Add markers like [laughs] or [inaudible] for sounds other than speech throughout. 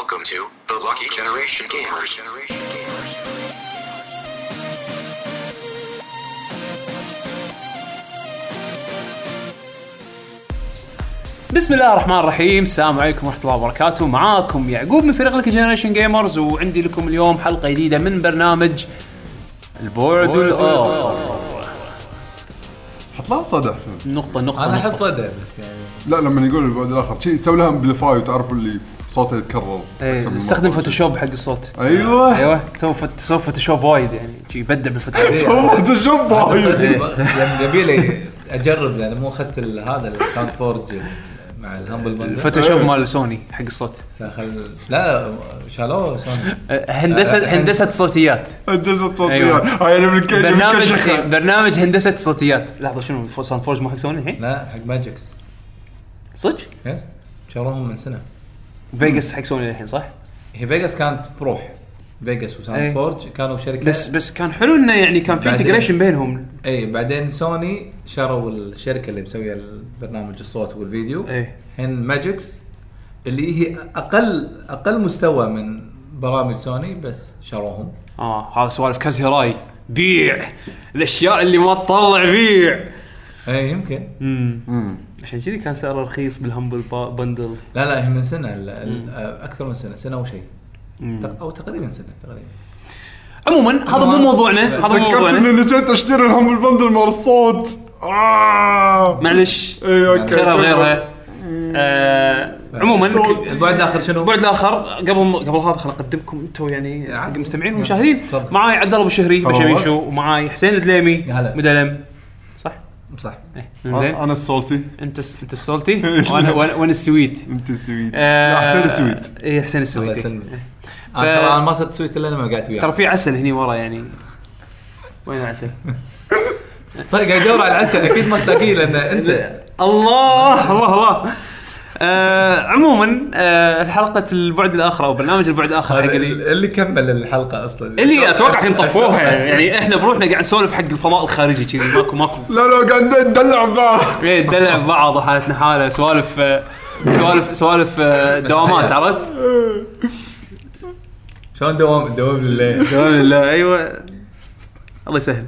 Welcome to the Lucky Generation Gamers. بسم الله الرحمن الرحيم. السلام عليكم ورحمة الله وبركاته. معاكم يعقوب من فريق Lucky Generation Gamers وعندي لكم اليوم حلقة جديدة من برنامج البعد الآخر حط لها صدى أحسن. نقطة نقطة أنا. أحط صدى بس يعني. لا لما يقول البعد الآخر شيء تسوي لها امبليفاي وتعرف اللي صوته يتكرر. إيه استخدم مرة. فوتوشوب حق الصوت. أيوه. أيوه. سوي فوت- سوي فوتوشوب وايد يعني. شي يبدع بالفوتوشوب سويت الجنب وايد. يعني يبي لي أجرب لأن مو أخذت ال- هذا الساوند فورج مع الهامبل بندل الفوتوشوب مال سوني حق الصوت. فخل... لا شالوه سوني أه، هندسه آه، هندسة صوتيات. هندسة أيوة. هاي أنا من كل برنامج. برنامج هندسة صوتيات. لحظة شنو؟ Sound Forge مو حق سوني الحين؟ لا حق Magix صدق؟ yes شروهم من سنة. Vegas حق سوني الحين صح؟ هي Vegas كانت بروح. Vegas. و Sound Forge كانوا شركة بس بس كان حلو إنه يعني كان في integration بينهم. اي بعدين سوني شروا الشركة اللي مسوية البرنامج الصوت والفيديو إيه. الحين Magix اللي هي أقل أقل مستوى من برامج سوني بس شروهم. آه هذا سوالف كاز هيراي بيع! الأشياء اللي ما تطلع بيع! اي يمكن. امم عشان كذي كان سعره رخيص بال Humble با- Bundle لا لا هي من سنة ال- ال- أكثر من سنة سنة وشيء أو تقريبا سنة تقريبا. عموما هذا مو موضوعنا هذا مو تذكرت موضوعنا. إني نسيت أشتري لهم ال bundle مال الصوت. آه. معلش. اي okay. خيرها غيرها آه عموما. البعد الآخر شنو؟ البعد الآخر قبل قبل هذا خل أقدمكم أنتم يعني حق المستمعين والمشاهدين. معاي عبد الله أبو شهري. بشميشو ومعاي حسين الدليمي. مدلم. صح؟ إيه. زين. أنا الصوتي أنت أنت [laughs] السولتي وأنا وأنا وأنا السويت أنت السويت آه، لا حسين ال sweet اي حسين الله ال sweet يسلمك. إيه. أنا ترى أنا ما صرت sweet إلا لما قعدت ترى وياك في عسل هني ورا يعني. وين العسل؟ [laughs] طيب قاعد ادور على العسل أكيد ما تلاقيه لأن انت الله الله الله. آه عموما آه حلقة البعد الآخر أو برنامج البعد الآخر حق اللي كمل الحلقة أصلا. اللي [laughs] أتوقع الحين طفوها يعني إحنا بروحنا قاعد نسولف حق الفضاء الخارجي كذي ماكو ماكو. لا لا قاعد ندلع بعض. إيه ندلع ببعض حالتنا حالة سوالف آه، سوالف سوالف آه، دوامات عرفت؟ شلون دوام دوام الليل؟ دوام لله أيوه. الله يسهل.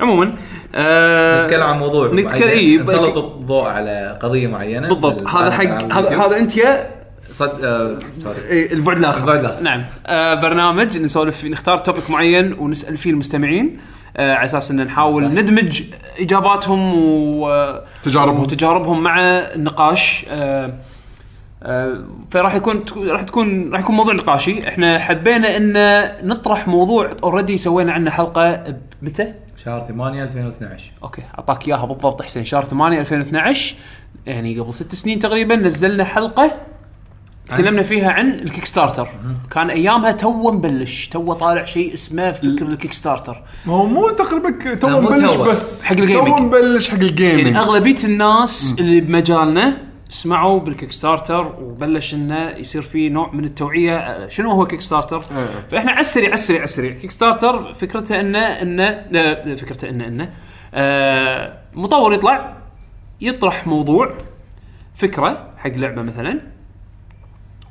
عموما آه نتكلم عن موضوع نتكلم اي نسلط الضوء على قضية معينة بالضبط هذا حق هذا. هذا أنت يا صد آه sorry إيه، البعد الآخر البعد الآخر. نعم آه برنامج نسولف نختار topic معين ونسأل فيه المستمعين آه على أساس إن نحاول صح. ندمج إجاباتهم و تجاربهم. وتجاربهم مع النقاش آه آه فراح يكون راح تكون راح يكون موضوع نقاشي إحنا حبينا إن نطرح موضوع already سوينا عنه حلقة متى؟ شهر 8 2012 okay أعطاك إياها بالضبط حسين. شهر 8 2012 يعني قبل ست سنين تقريبا نزلنا حلقة تكلمنا فيها عن ال Kickstarter كان أيامها تو مبلش تو طالع شيء اسمه فكر ال Kickstarter هو مو تقريبا ك- تو مبلش. بس. حق ال gaming. تو مبلش حق ال gaming يعني أغلبية الناس اللي بمجالنا سمعوا بال Kickstarter وبلش إنه يصير في نوع من التوعية شنو هو Kickstarter؟ إيه. فإحنا على السريع على السريع على السريع Kickstarter فكرته إنه إنه فكرته إنه إنه آه مطور يطلع يطرح موضوع فكرة حق لعبة مثلا.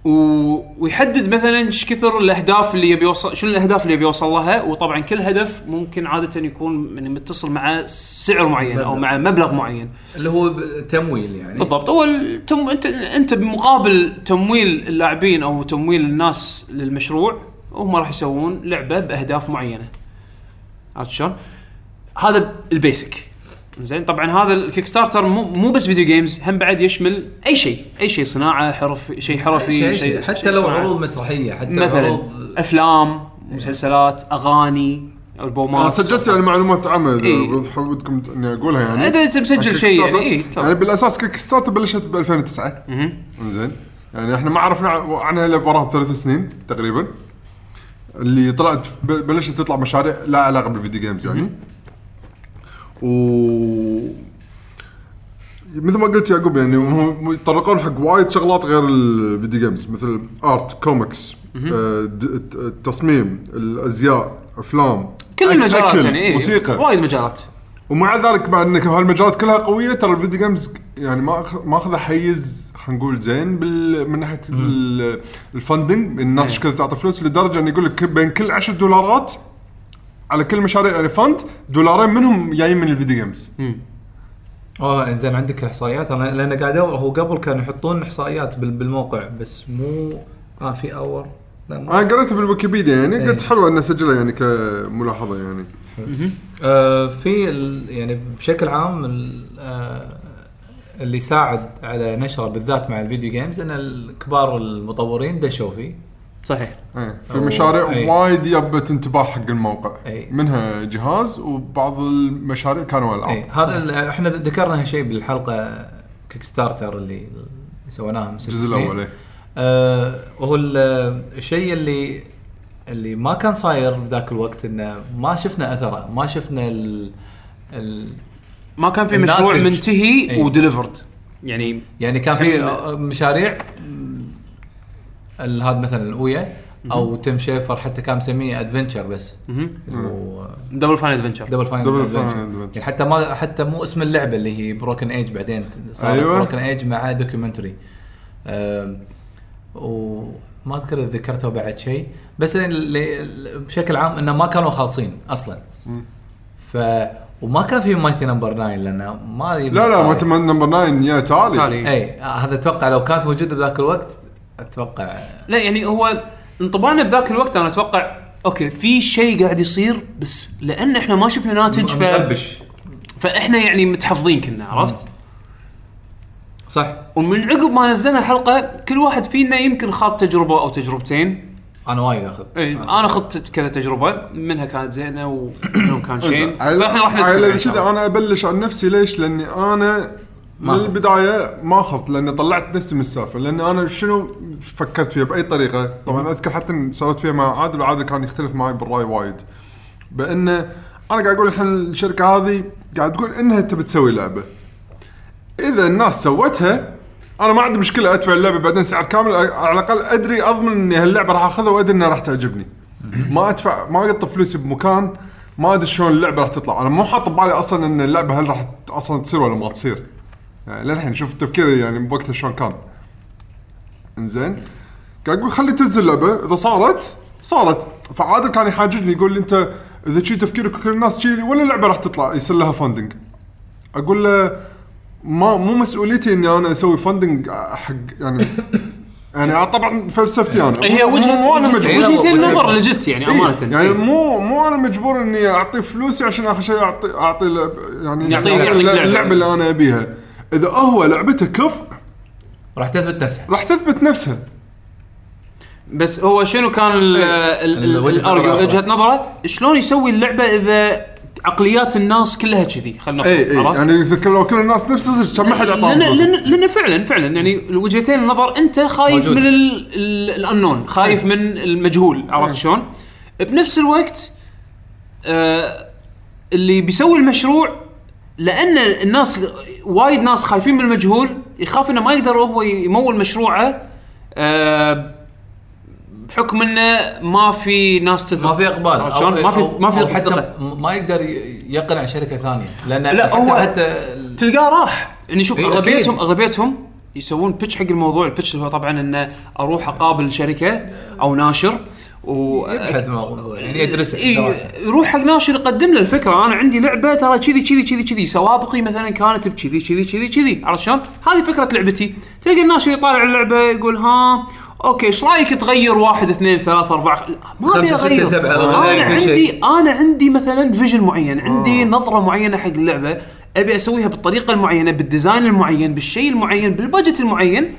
ويحدد مثلا إيش كثر الأهداف اللي يبي يوصل شنو الأهداف اللي يبي يوصل لها وطبعا كل هدف ممكن عادة يكون يعني متصل مع سعر معين أو مع مبلغ معين. اللي هو تمويل يعني. بالضبط. هو التم... انت أنت بمقابل تمويل اللاعبين أو تمويل الناس للمشروع هم راح يسوون لعبة بأهداف معينة. عرفت شلون؟ هذا ال basic. زين طبعا هذا ال Kickstarter مو مو بس video games هم بعد يشمل أي شيء أي شيء صناعة حرف شيء حرفي شيء شيء حتى شيء لو صناعة. عروض مسرحية حتى مثلا عروض أفلام مسلسلات أغاني ألبومات. أنا سجلت يعني معلومات عامة إذا إيه. ودكم إني أقولها يعني. إذا أنت مسجل كيك شيء يعني إيه، تفضل. يعني بالأساس Kickstarter بلشت ب 2009 إنزين. يعني إحنا ما عرفنا عنها إلا وراها بثلاث سنين تقريبا. اللي طلعت بلشت تطلع مشاريع لا علاقة بال video games يعني. و مثل ما قلت يعقوب يعني هم يتطرقون حق وايد شغلات غير ال video games مثل art comics آه، التصميم الأزياء أفلام كل المجالات أكل، يعني إيه موسيقى. وايد مجالات. ومع ذلك مع ان هالمجالات كلها قوية ترى ال video games يعني ما أخ- ما أخذ حيز خلينا نقول زين بال من ناحية ال- ال funding الناس إيش كذا تعطي فلوس لدرجة إنه يقول لك بين كل 10 دولارات على كل مشاريع يعني fund دولارين منهم جايين من ال video games. آه إنزين عندك إحصائيات. أنا لأن قاعد هو قبل كانوا يحطون إحصائيات بال- بالموقع بس مو آه في اور لا أنا قريتها بالويكيبيديا يعني إيه. قلت حلوة انه سجلها يعني كملاحظة يعني. آه في ال- يعني بشكل عام ال- آه اللي ساعد على نشره بالذات مع ال video games إن الكبار المطورين دشوا فيه. صحيح إيه في مشاريع أي. وايد يبت انتباه حق الموقع أي. منها جهاز وبعض المشاريع كانوا ألعاب إيه، هذا ال- إحنا ذكرنا هالشيء بالحلقة Kickstarter اللي سويناها من الجزء. الأول إيه. آه وهو ال- الشيء اللي اللي ما كان صاير بذاك الوقت إنه ما شفنا أثره ما شفنا ال ال ما كان في. مشروع منتهي إيه. و delivered يعني يعني كان في مشاريع هذا مثلا ال Ouya أو تيم شيفر حتى كان مسميه Adventure بس. Double Fine Adventure Double Fine Double Adventure. يعني حتى ما حتى مو اسم اللعبة اللي هي Broken Age بعدين صار أيوة. Broken Age مع documentary وما أذكر إذا ذكرته بعد شيء. بس اللي بشكل عام إنه ما كانوا خالصين أصلا. ف وما كان في Mighty Number 9 لأنه ما لا لا ما تم- Number 9 يا تالي تالي اي هذا أتوقع لو كانت موجودة بذاك الوقت أتوقع لا يعني هو انطباعنا بذاك الوقت أنا أتوقع okay في شيء قاعد يصير بس لأن إحنا ما شفنا ناتج ف... مغبش فإحنا يعني متحفظين كنا عرفت؟ صح ومن عقب ما نزلنا الحلقة كل واحد فينا يمكن خاض تجربة أو تجربتين أنا وايد أخذ إي أنا خضت كذا تجربة منها كانت زينة ومنهم [coughs] كان فإحنا راح على كذا. أنا أبلش عن نفسي ليش؟ لأني أنا من ما. البدايه ما أخذت لأني طلعت نفسي من السالفة. لأن أنا شنو فكرت فيها؟ بأي طريقة؟ طبعا أذكر حتى سويت فيها مع عادل وعادل كان يختلف معي بالرأي وايد. بان أنا قاعد أقول الحين الشركة هذه قاعد تقول إنها تبي تسوي لعبة. إذا الناس سوتها أنا ما عندي مشكلة أدفع اللعبة بعدين سعر كامل. على الأقل أدري أضمن إني هاللعبة راح أخذها وأدري إنها راح تعجبني. ما أدفع ما أقط فلوسي بمكان ما أدري شلون اللعبة راح تطلع. أنا مو حاط ببالي أصلا إن اللعبة هل راح أصلا تصير ولا ما تصير. للحين شوف تفكيري يعني بوقتها شلون كان. إنزين؟ قاعد أقول خلي تنزل اللعبة إذا صارت صارت. فعادل كان يحاججني يقول لي أنت إذا شي تفكيرك كل الناس شي ولا اللعبة راح تطلع يصير لها فندنج أقول له ما مو مسؤوليتي إني أنا أسوي funding حق يعني [coughs] يعني طبعا فلسفتي أنا. هي وجهه مو أنا مجبور. وجهتين وجهة- نظر لجت يعني إيه، أمانة. يعني إيه. مو مو أنا مجبور إني اعطيه فلوسي عشان آخر شيء أعطي أعطي يعني اللعبة- يعطيك. اللعبة اللي أنا أبيها. إذا هو لعبته كفء راح تثبت نفسها. راح تثبت نفسها. بس هو شنو كان ال- ال- ال- وجهة ال argue نظر وجهة نظره شلون يسوي اللعبة إذا عقليات الناس كلها كذي؟ خلينا اي نفرض اي عرفت؟ يعني كل- لو كل الناس نفس أحد لأن اعطاهم فلوس؟ لأن لأن فعلا فعلا يعني وجهتين النظر أنت خايف موجود. من ال- ال- الأنون خايف من المجهول عرفت شلون؟ بنفس الوقت آه اللي بيسوي المشروع لأن الناس وايد ناس خايفين من المجهول يخاف إنه ما يقدر هو يمول مشروعه آه بحكم إنه ما في ناس تثق ما في إقبال عرفت شلون؟ ما في ما في حتى ما يقدر يقنع شركة ثانية لأن لا، حتى هو- حتى تلقاه راح يعني شوف اغلبيتهم. اغلبيتهم يسوون pitch حق الموضوع ال pitch هو طبعا إنه أروح أقابل شركة أو ناشر و يبحث الموضوع يعني يدرس إيه دراسه يروح حق ناشر يقدم له الفكرة. أنا عندي لعبة ترى كذي كذي كذي كذي. سوابقي مثلا كانت بكذي كذي كذي كذي. عرفت شلون؟ هذه فكرة لعبتي. تلقى الناشر يطالع اللعبة يقول ها okay إيش رأيك تغير واحد اثنين ثلاثة أربعة؟ ما أبي أغير. أنا عندي. أنا عندي مثلا vision معين عندي نظرة معينة حق اللعبة. أبي أسويها بالطريقة المعينة بال design المعين بالشيء المعين بال budget المعين.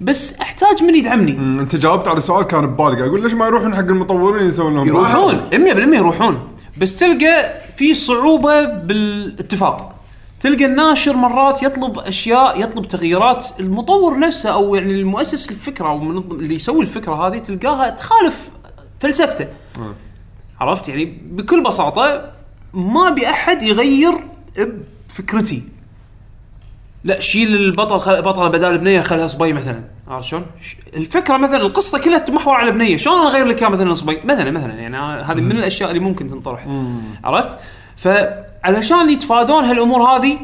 بس احتاج من يدعمني. انت جاوبت على سؤال كان ببالي أقول ليش ما يروحون حق المطورين يسوون لهم يروحون 100% يروحون. بس تلقى في صعوبة بالاتفاق. تلقى الناشر مرات يطلب أشياء يطلب تغييرات. المطور نفسه أو يعني المؤسس الفكرة أو اللي يسوي الفكرة هذه تلقاها تخالف فلسفته. عرفت؟ يعني بكل بساطة ما ابي أحد يغير بفكرتي. لا شيل البطل خل... بطله بدال بنيه خلها صبي مثلا. عرفت شلون؟ الفكرة مثلا القصة كلها تمحور على بنيه، شلون أنا أغير لك مثلا صبي؟ مثلا مثلا. يعني هذه من الأشياء اللي ممكن تنطرح. عرفت؟ فعلشان يتفادون هالأمور هذه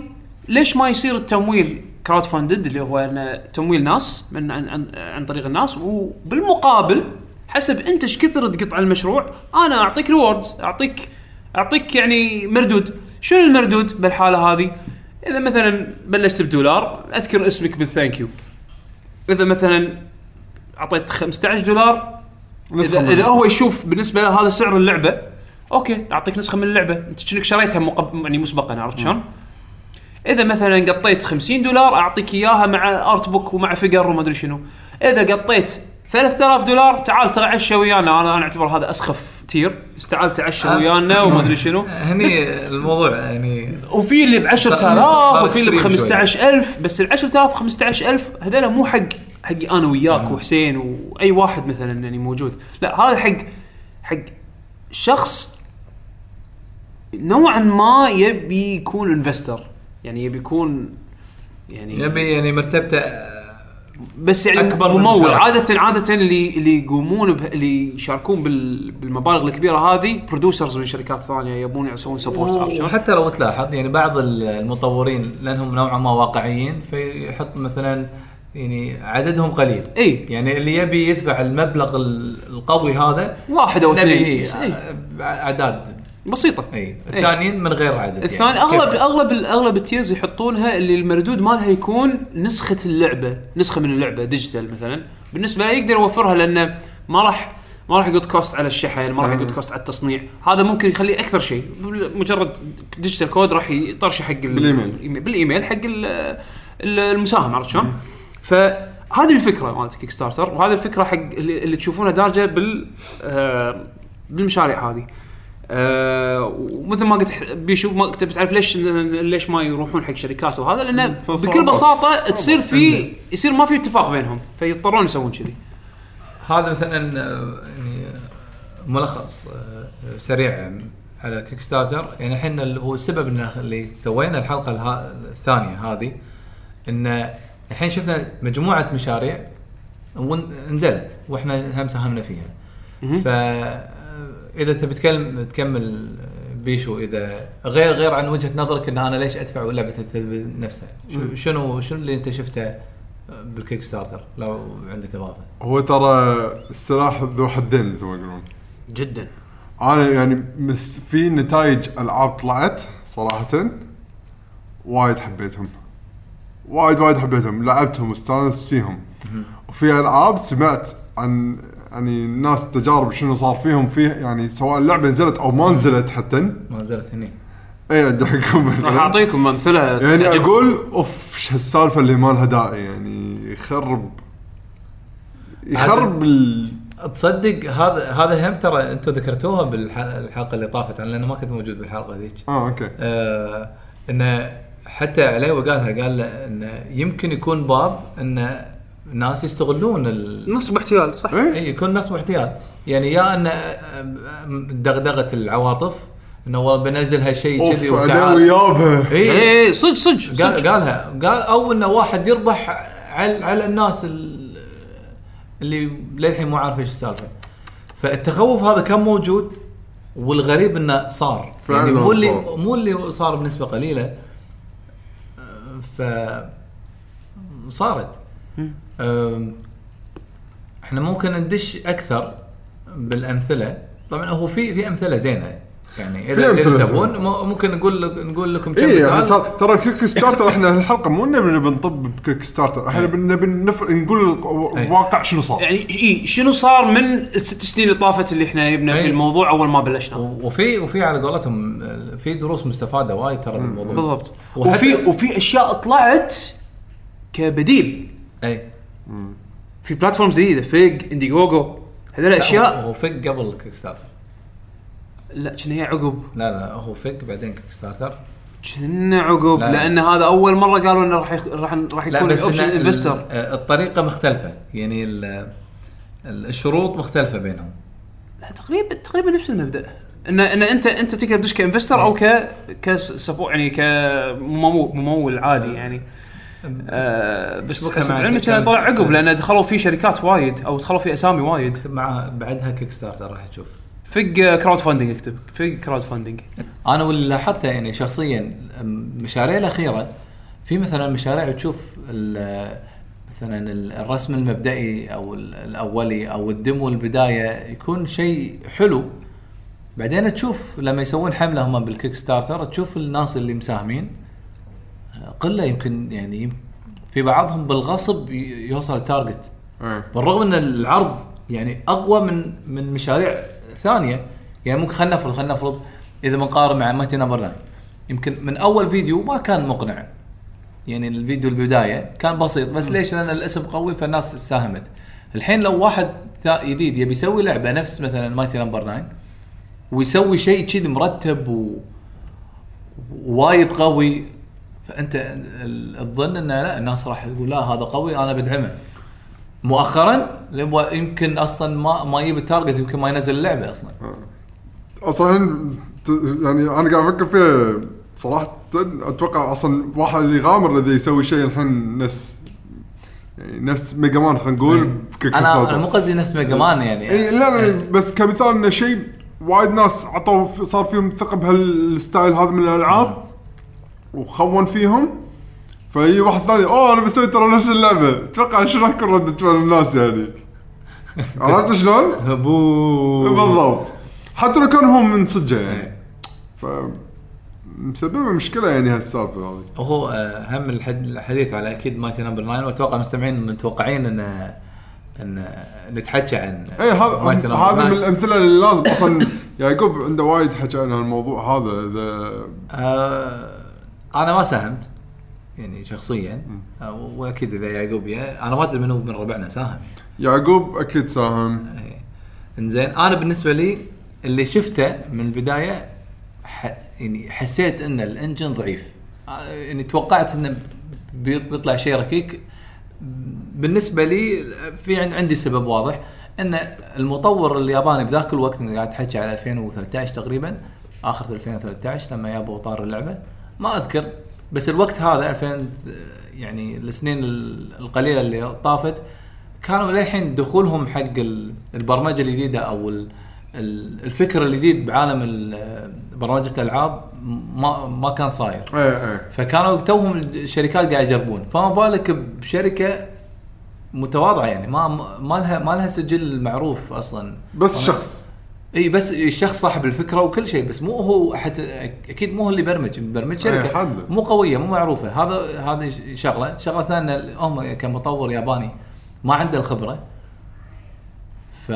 ليش ما يصير التمويل كراود فاندد اللي هو تمويل ناس من عن, عن, عن طريق الناس؟ وبالمقابل حسب أنت إيش كثر تقط على المشروع أنا أعطيك rewards اعطيك أعطيك يعني مردود. شنو المردود بالحالة هذه؟ إذا مثلا بلشت بدولار أذكر اسمك بال thank you إذا مثلا أعطيت 15 دولار نسخة اذا, إذا هو يشوف بالنسبة له هذا سعر اللعبة okay أعطيك نسخة من اللعبة. أنت كأنك شريتها مقب... يعني مسبقا عرفت شلون؟ إذا مثلا قطيت 50 دولار أعطيك إياها مع art book ومع figure وما أدري شنو. إذا قطيت 3000 دولار. تعال تعشى ويانا. أنا أنا أعتبر هذا أسخف tier. بس تعال تعشى آه. ويانا وما أدري شنو. هني بس- الموضوع يعني وفي اللي ب صار- 10000 صار وفي اللي ب extreme شوي. 15000 بس ال 10000 15000 هذول مو حق حقي أنا وياك وحسين واي واحد مثلا يعني موجود. لا هذا حق حق شخص نوعا ما يبي يكون investor يعني يبي يكون يعني يبي يعني مرتبته بس يعني أكبر من ممول. المشاركة. عاده عادة اللي اللي يقومون به اللي يشاركون بال- بالمبالغ الكبيرة هذه producers من شركات ثانية يبون يسوون support عرفت شلون؟ وحتى لو تلاحظ يعني بعض المطورين لأنهم نوعا ما واقعيين فيحط مثلا يعني عددهم قليل. إي. يعني اللي يبي يدفع المبلغ ال- القوي هذا واحد أو اثنين. أعداد. بسيطة إي الثانيين من غير عدد الثاني يعني. اغلب كيف؟ اغلب أغلب ال tiers يحطونها اللي المردود مالها يكون نسخة اللعبة نسخة من اللعبة digital مثلا بالنسبة له يقدر يوفرها لأنه ما راح ما راح يقط cost على الشحن ما راح يقط cost على التصنيع هذا ممكن يخليه أكثر شيء مجرد digital code راح يطرشه حق ال- بال email. بال email حق ال- ال- المساهم عرفت شلون؟ فهذه الفكرة مالت Kickstarter وهذه الفكرة حق اللي, اللي تشوفونها دارجة بال آه بالمشاريع هذه آه ومثل ما قلت بيشو ما كنت بتعرف ليش ليش ما يروحون حق شركات وهذا؟ لأنه. بكل بساطة صعوبة. تصير في يصير ما في اتفاق بينهم فيضطرون يسوون كذي. هذا مثلا آه، يعني آه، ملخص آه، سريع على Kickstarter يعني الحين ال- هو السبب اللي سوينا الحلقة الثانية هذه إن الحين شفنا مجموعة مشاريع ون- نزلت وإحنا هم ساهمنا فيها. ف إذا تبي تكلم تكمل بيشو إذا غير غير عن وجهة نظرك إن أنا ليش أدفع لعبة نفسها؟ شو- شنو شنو اللي أنت شفته بال Kickstarter؟ لو عندك إضافة. هو ترى السلاح ذو حدين مثل ما يقولون. جدا. أنا يعني مو في نتائج العاب طلعت صراحة وايد حبيتهم. وايد وايد حبيتهم. لعبتهم واستانست فيهم. وفي ألعاب سمعت عن يعني ناس تجارب شنو صار فيهم فيه يعني سواء اللعبة نزلت أو ما نزلت حتى. ما نزلت هني. اي ادعيكم راح أعطيكم أمثلة يعني تعجبكم. أقول أوف إيش هالسالفه اللي ما لها داعي يعني يخرب. يخرب ال... تصدق هذا هذا هم ترى أنتم ذكرتوها بالحلقة اللي طافت أنا لأنه ما كنت موجود بالحلقة ذيك. آه okay. آه إنه حتى علي وقالها قال له إنه يمكن يكون باب ان ناس يستغلون ال... نصب احتيال صح. اي يكون ناس احتيال. يعني يا أن دغدغه العواطف انه والله بنزل هالشيء كذي اوف وتعال. عدوي يابها اي إيه صدق صدق قال صدق. قالها. قال أو انه واحد يربح على على الناس ال- اللي للحين مو عارف إيش السالفة. فالتخوف هذا كان موجود والغريب إنه صار. يعني مو اللي صار. مو اللي صار بنسبة قليلة. ف صارت. إحنا ممكن ندش أكثر بالأمثلة طبعا هو في في أمثلة زينة يعني اذا أمثلة إذا زينة. تبون ممكن نقول لك نقول لكم كم اي يعني مثال. ترى ترى Kickstarter [laughs] إحنا الحلقة مو نبي نبي نطب ب Kickstarter إحنا إيه. بن- نبي نفر نقول إيه. واقع شنو صار يعني اي شنو صار من الست سنين اللي طافت اللي إحنا جبنا في أي. الموضوع أول ما بلشنا وفي وفي على قولتهم في دروس مستفادة وايد ترى بالموضوع بالضبط وفي وفي أشياء طلعت كبديل اي في بلاتفورمز جديده فيج اندي جوجو هذول لا، اشياء هو, فك قبل الكيك ستارتر لا كنا هي عقب. لا لا هو فك بعدين كيك ستارتر كنا عقب لا. لأن هذا أول مرة قالوا إنه راح يخ... راح راح لا يكون اوبشن انفستر آه، الطريقة مختلفة. يعني ال- ال- الشروط مختلفة بينهم. تقريبا تقريبا نفس المبدأ. ان إن انت أنت تقدر تدش ك investor أو ك كسبو يعني كممول ممول عادي يعني. آه بس علمي كان- كان طلع عقب لأن دخلوا فيه شركات وايد أو دخلوا فيه أسامي وايد. مع بعدها Kickstarter راح تشوف. فوق crowdfunding اكتب. فوق crowdfunding أنا واللي لاحظته يعني شخصيا المشاريع الأخيرة في مثلا مشاريع تشوف ال- مثلا ال- الرسم المبدئي أو ال- الأولي أو ال demo البداية يكون شيء حلو. بعدين تشوف لما يسوون حملة هم بال Kickstarter تشوف الناس اللي مساهمين. قلة يمكن يعني في بعضهم بالغصب يوصل ال target إيه. بالرغم إن العرض يعني أقوى من من مشاريع ثانية يعني ممكن خلينا نفرض خلينا نفرض إذا بنقارن مع Mighty Number 9 يمكن من أول فيديو ما كان مقنع يعني الفيديو البداية كان بسيط بس ليش؟ لأن الاسم قوي فالناس ساهمت. الحين لو واحد جديد يبي يسوي لعبة نفس مثلا Mighty Number 9 ويسوي شيء كذي مرتب و وايد قوي فأنت تظن انه لا الناس راح تقول لا هذا قوي أنا بدعمه. مؤخرا يمكن أصلا ما ما يجيب ال target يمكن ما ينزل اللعبة أصلا. أصلا الحين ت- يعني أنا قاعد أفكر فيها صراحة أتوقع أصلا واحد اللي يغامر إذا يسوي شيء الحين نفس يعني نفس Mega Man خلينا نقول بكيك أنا. أنا مو قصدي نفس Mega Man يعني اي لا لا بس كمثال إنه شيء وايد ناس عطوا صار فيهم ثقة بهال style هذا من الألعاب وخون فيهم. فيجي واحد ثاني أوه أنا بسوي ترى نفس اللعبة. أتوقع شنو راح يكون رده فعل الناس يعني. [laughs] عرفت شلون؟ بو بالضبط. حتى لو كان هو من صجه يعني. ف مسببة مشكلة يعني هالسالفة هذه. هو آه، هم الحد- الحديث على أكيد Mighty Number 9 وأتوقع المستمعين متوقعين إن إن نتحكى عن اي إيه، هذا هذا من 9. الأمثلة اللي لازم أصلا يعقوب عنده وايد حكى عن الموضوع هذا إذا آه أنا ما ساهمت يعني شخصيا. آه وأكيد إذا يعقوب يا- أنا ما أدري منو من ربعنا ساهم. يعقوب أكيد ساهم. إيه. إنزين أنا بالنسبة لي اللي شفته من البداية ح... يعني حسيت إن الإنجن ضعيف. آه، يعني توقعت إنه بي- بيطلع شيء ركيك. بالنسبة لي في عن- عندي سبب واضح إن المطور الياباني بذاك الوقت قاعد احكي على 2013 تقريبا آخر 2013 لما جابوا طار اللعبة ما أذكر بس الوقت هذا 2000 يعني السنين ال- القليلة اللي طافت كانوا للحين دخولهم حق ال- البرمجة الجديدة أو ال- ال- الفكر الجديد بعالم ال- برمجة الألعاب ما ما كان صاير. إيه إيه. فكانوا توهم الشركات قاعد يجربون. فما بالك بشركة متواضعة يعني ما ما لها ما لها سجل معروف أصلا. بس شخص. إي بس الشخص صاحب الفكرة وكل شيء بس مو هو حتى أكيد مو هو اللي برمج. برمج شركة. مو قوية مو معروفة. هذا هذه شغلة. شغلة ثانية هم كمطور ياباني ما عنده الخبرة. ف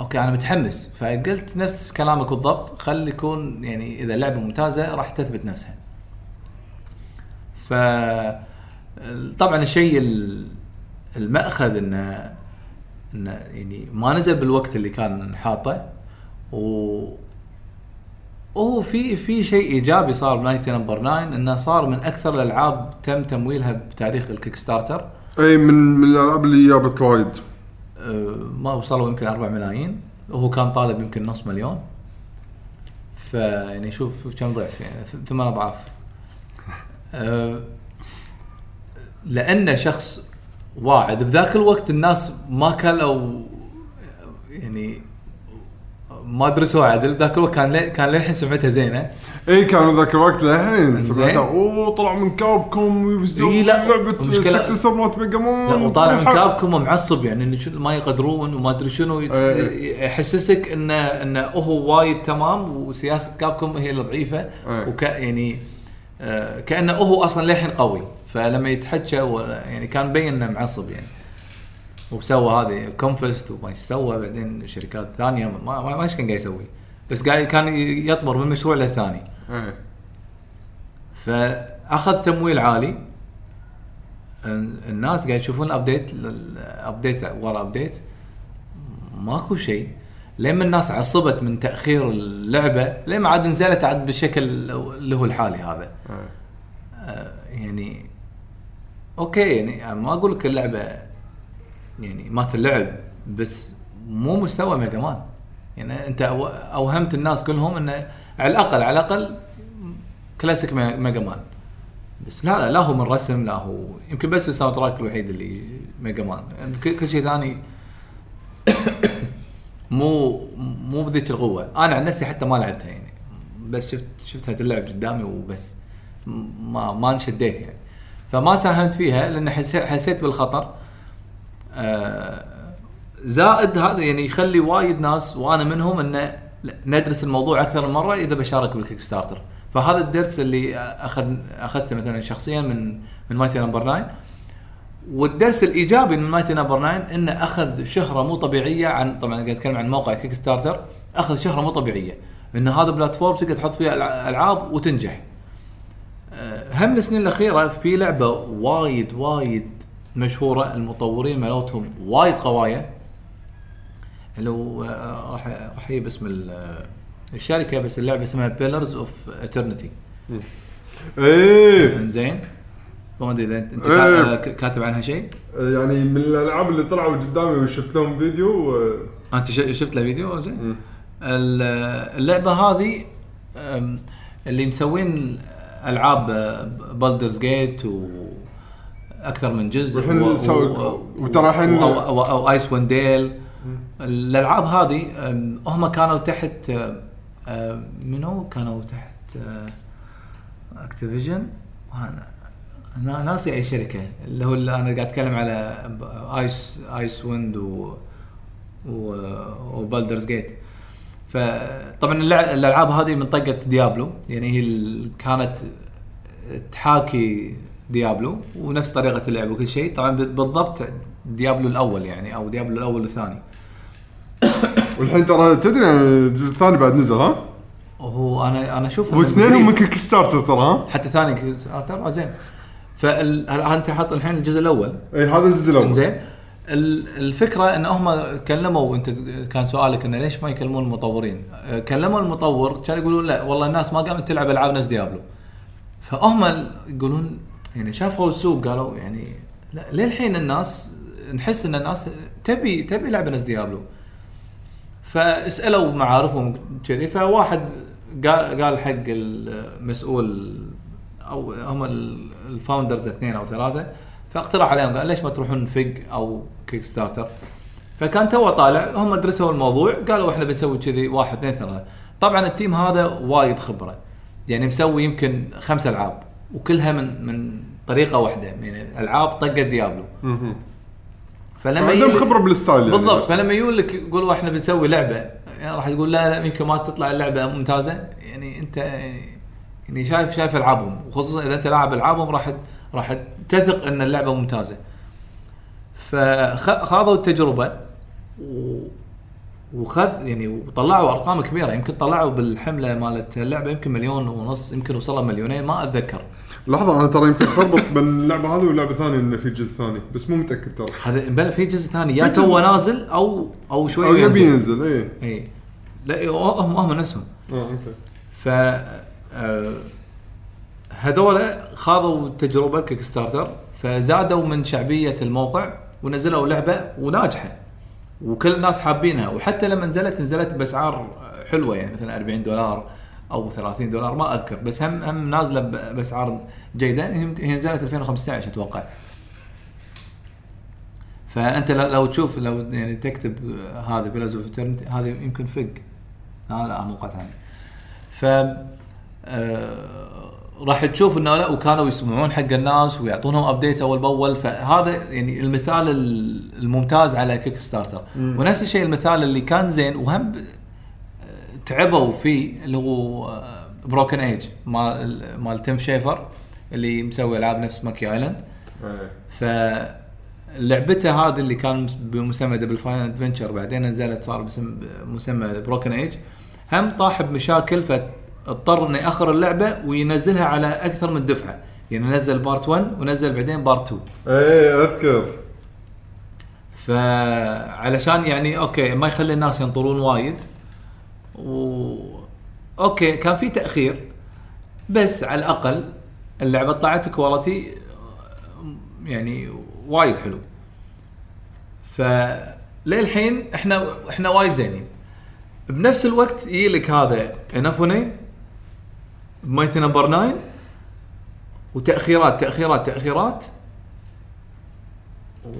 أوكي أنا متحمس. فقلت نفس كلامك بالضبط خلي يكون يعني إذا اللعبة ممتازة راح تثبت نفسها. ف طبعا الشيء ال- المأخذ إنه إنه يعني ما نزل بالوقت اللي كان حاطه. و وهو في في شيء إيجابي صار ب Mighty Number 9 إنه صار من أكثر الألعاب تم تمويلها بتاريخ ال Kickstarter أي من من الألعاب اللي جابت وايد. أه، ما وصلوا يمكن 4 ملايين. وهو كان طالب يمكن نص مليون. فيعني شوف شوف كم ضعف يعني ثمان أضعاف. أه، لأنه شخص واعد. بذاك الوقت الناس ما كانوا يعني ما درسوا عدل بذاك الوقت كان لي- كان للحين سمعته زينة. اي كانوا ذاك الوقت للحين. سمعتها أوه طلع من Capcom ويسوي إي لا، لعبة successor مالت Mega Man لا وطالع من Capcom ومعصب يعني ما يقدرون وما أدري شنو. إيه. يحسسك إنه إنه هو وايد تمام وسياسة Capcom هي الضعيفة. إيه. وك يعني آه، كأنه هو أصلا للحين قوي. فلما يتحكى يعني كان مبين إنه معصب يعني. وسوى هذه كونفست وما إيش سوى بعدين شركات ثانية ما ما إيش كان قاعد يسوي. بس قاعد كان يطمر من مشروع للثاني إيه. فأخذ تمويل عالي. ال- الناس قاعد يشوفون ال update update ورا update ماكو شيء. لما الناس عصبت من تأخير اللعبة لما عاد نزلت عاد بالشكل اللي هو الحالي هذا. إيه. آه، يعني okay يعني ما أقول لك اللعبة يعني ما تلعب بس مو مستوى Mega Man. يعني انت أوهمت الناس كلهم إنه على الأقل على الأقل classic Me- Mega Man. بس لا لا لا هو من رسم لا هو يمكن بس ال soundtrack الوحيد اللي Mega Man. كل كل شيء ثاني [coughs] مو مو بذيك القوة. أنا عن نفسي حتى ما لعبتها يعني. بس شفت شفتها تلعب قدامي وبس. ما ما انشديت يعني. فما ساهمت فيها لأن حسيت بالخطر. آه، زائد هذا يعني يخلي وايد ناس وأنا منهم انه ندرس الموضوع أكثر من مرة إذا بشارك بال Kickstarter فهذا الدرس اللي اخذ أخذته مثلا شخصيا من من Mighty Number 9 والدرس الإيجابي من Mighty Number 9 إنه أخذ شهرة مو طبيعية عن طبعا قاعد أتكلم عن موقع Kickstarter أخذ شهرة مو طبيعية. ان هذا platform تقدر تحط فيها ألع- ألعاب وتنجح. هم السنين الأخيرة في لعبة وايد وايد مشهورة المطورين مالتهم وايد قوية اللي هو آه، راح راح أجيب اسم آه، الشركة بس اللعبة اسمها Pillars of Eternity إيه. إنزين. ما أدري إذا أنت إيه. ك- كاتب عنها شيء؟ يعني من الألعاب اللي طلعوا قدامي وشفت لهم فيديو آه، أنت شفت له فيديو؟ زين. ال- اللعبة هذه اللي مسوين ألعاب Baldur's Gate و أكثر من جزء والحين وترى الحين- أو, أو, أو Icewind Dale الألعاب هذه هم كانوا تحت منو؟ كانوا تحت اكتيفيجن أنا ناسي أي شركة. اللي هو اللي أنا قاعد أتكلم على ايس ايس ويند و وبالدرز جيت فطبعا الألعاب هذه من طقه ديابلو يعني هي كانت تحاكي ديابلو ونفس طريقة اللعب وكل شيء طبعا بالضبط Diablo الأول يعني أو Diablo الأول والثاني [coughs] والحين ترى تدري الجزء الثاني بعد نزل ها؟ وهو أنا أنا اشوفها من واثنينهم. من Kickstarter ترى ها؟ حتى ثاني كيك- آه، ترى زين فال أنت حاط الحين الجزء الأول إي هذا الجزء الأول زين الفكرة إن هم كلموا انت كان سؤالك انه ليش ما يكلمون المطورين؟ كلموا المطور كانوا يقولون لا والله الناس ما قامت تلعب ألعاب ناس Diablo. فهم يقولون يعني شافوا السوق قالوا يعني لا للحين الناس نحس إن الناس تبي تبي لعبة ناس Diablo. فسالوا معارفهم كذي فواحد قال حق المسؤول أو هم ال- ال founders اثنين أو ثلاثة فاقترح عليهم قال ليش ما تروحون فيج أو Kickstarter فكان تو طالع هم درسوا الموضوع قالوا إحنا بنسوي كذي واحد اثنين ثلاثة طبعا ال team هذا وايد خبرة يعني مسوي يمكن خمس ألعاب وكلها من من طريقة واحدة يعني ألعاب طقة ديابلو. فلما عندهم خبرة بالستايل يعني بالضبط. فلما يقول لك يقولوا إحنا بنسوي لعبة يعني راح تقول لا لا يمكن ما تطلع اللعبة ممتازة يعني أنت يعني شايف شايف ألعابهم وخصوصا إذا أنت لاعب ألعابهم راح راح تثق أن اللعبة ممتازة. فخاضوا التجربة و وخذ يعني وطلعوا أرقام كبيرة. يمكن طلعوا بالحملة مالت اللعبة يمكن مليون ونص يمكن وصلوا مليونين ما أتذكر. لحظة أنا ترى يمكن خربط بين اللعبة هذه واللعبة الثانية انه في جزء ثاني بس مو متأكد ترى. هذا بل في جزء ثاني. يا تو نازل أو أو شوي أو يبي ينزل. اي اي لا هم هم نفسهم. آه okay. ف آه، هذولا خاضوا تجربة Kickstarter فزادوا من شعبية الموقع ونزلوا لعبة وناجحة وكل الناس حابينها وحتى لما نزلت نزلت بأسعار حلوة يعني مثلا 40 دولار أو 30 دولار ما أذكر بس هم هم نازلة بأسعار جيدة هي نزلت 2015 أتوقع. فأنت لو تشوف لو يعني تكتب هذا Pillars of هذا يمكن فق لا لا موقع ثاني ف آه، راح تشوف إنه لا وكانوا يسمعون حق الناس ويعطونهم updates أول بأول. فهذا يعني المثال ال- الممتاز على Kickstarter ونفس الشيء المثال اللي كان زين وهم آه، تعبوا فيه اللي هو Broken Age مال مال تيم شيفر اللي مسوي ألعاب نفس Monkey Island إيه. فلعبته هذه اللي كان بمسمى Double Fine Adventure بعدين نزلت صار باسم مسمى Broken Age هم طاح بمشاكل فاضطر انه يأخر اللعبة وينزلها على أكثر من دفعة. يعني نزل part 1 ونزل بعدين part 2 إيه أذكر. فعلشان يعني okay ما يخلي الناس ينطرون وايد. و okay كان في تأخير. بس على الأقل اللعبة طلعت quality يعني وايد حلو. ف للحين إحنا إحنا وايد زينين. بنفس الوقت يجي لك هذا انافوني Mighty Number 9 وتأخيرات تأخيرات تأخيرات. و...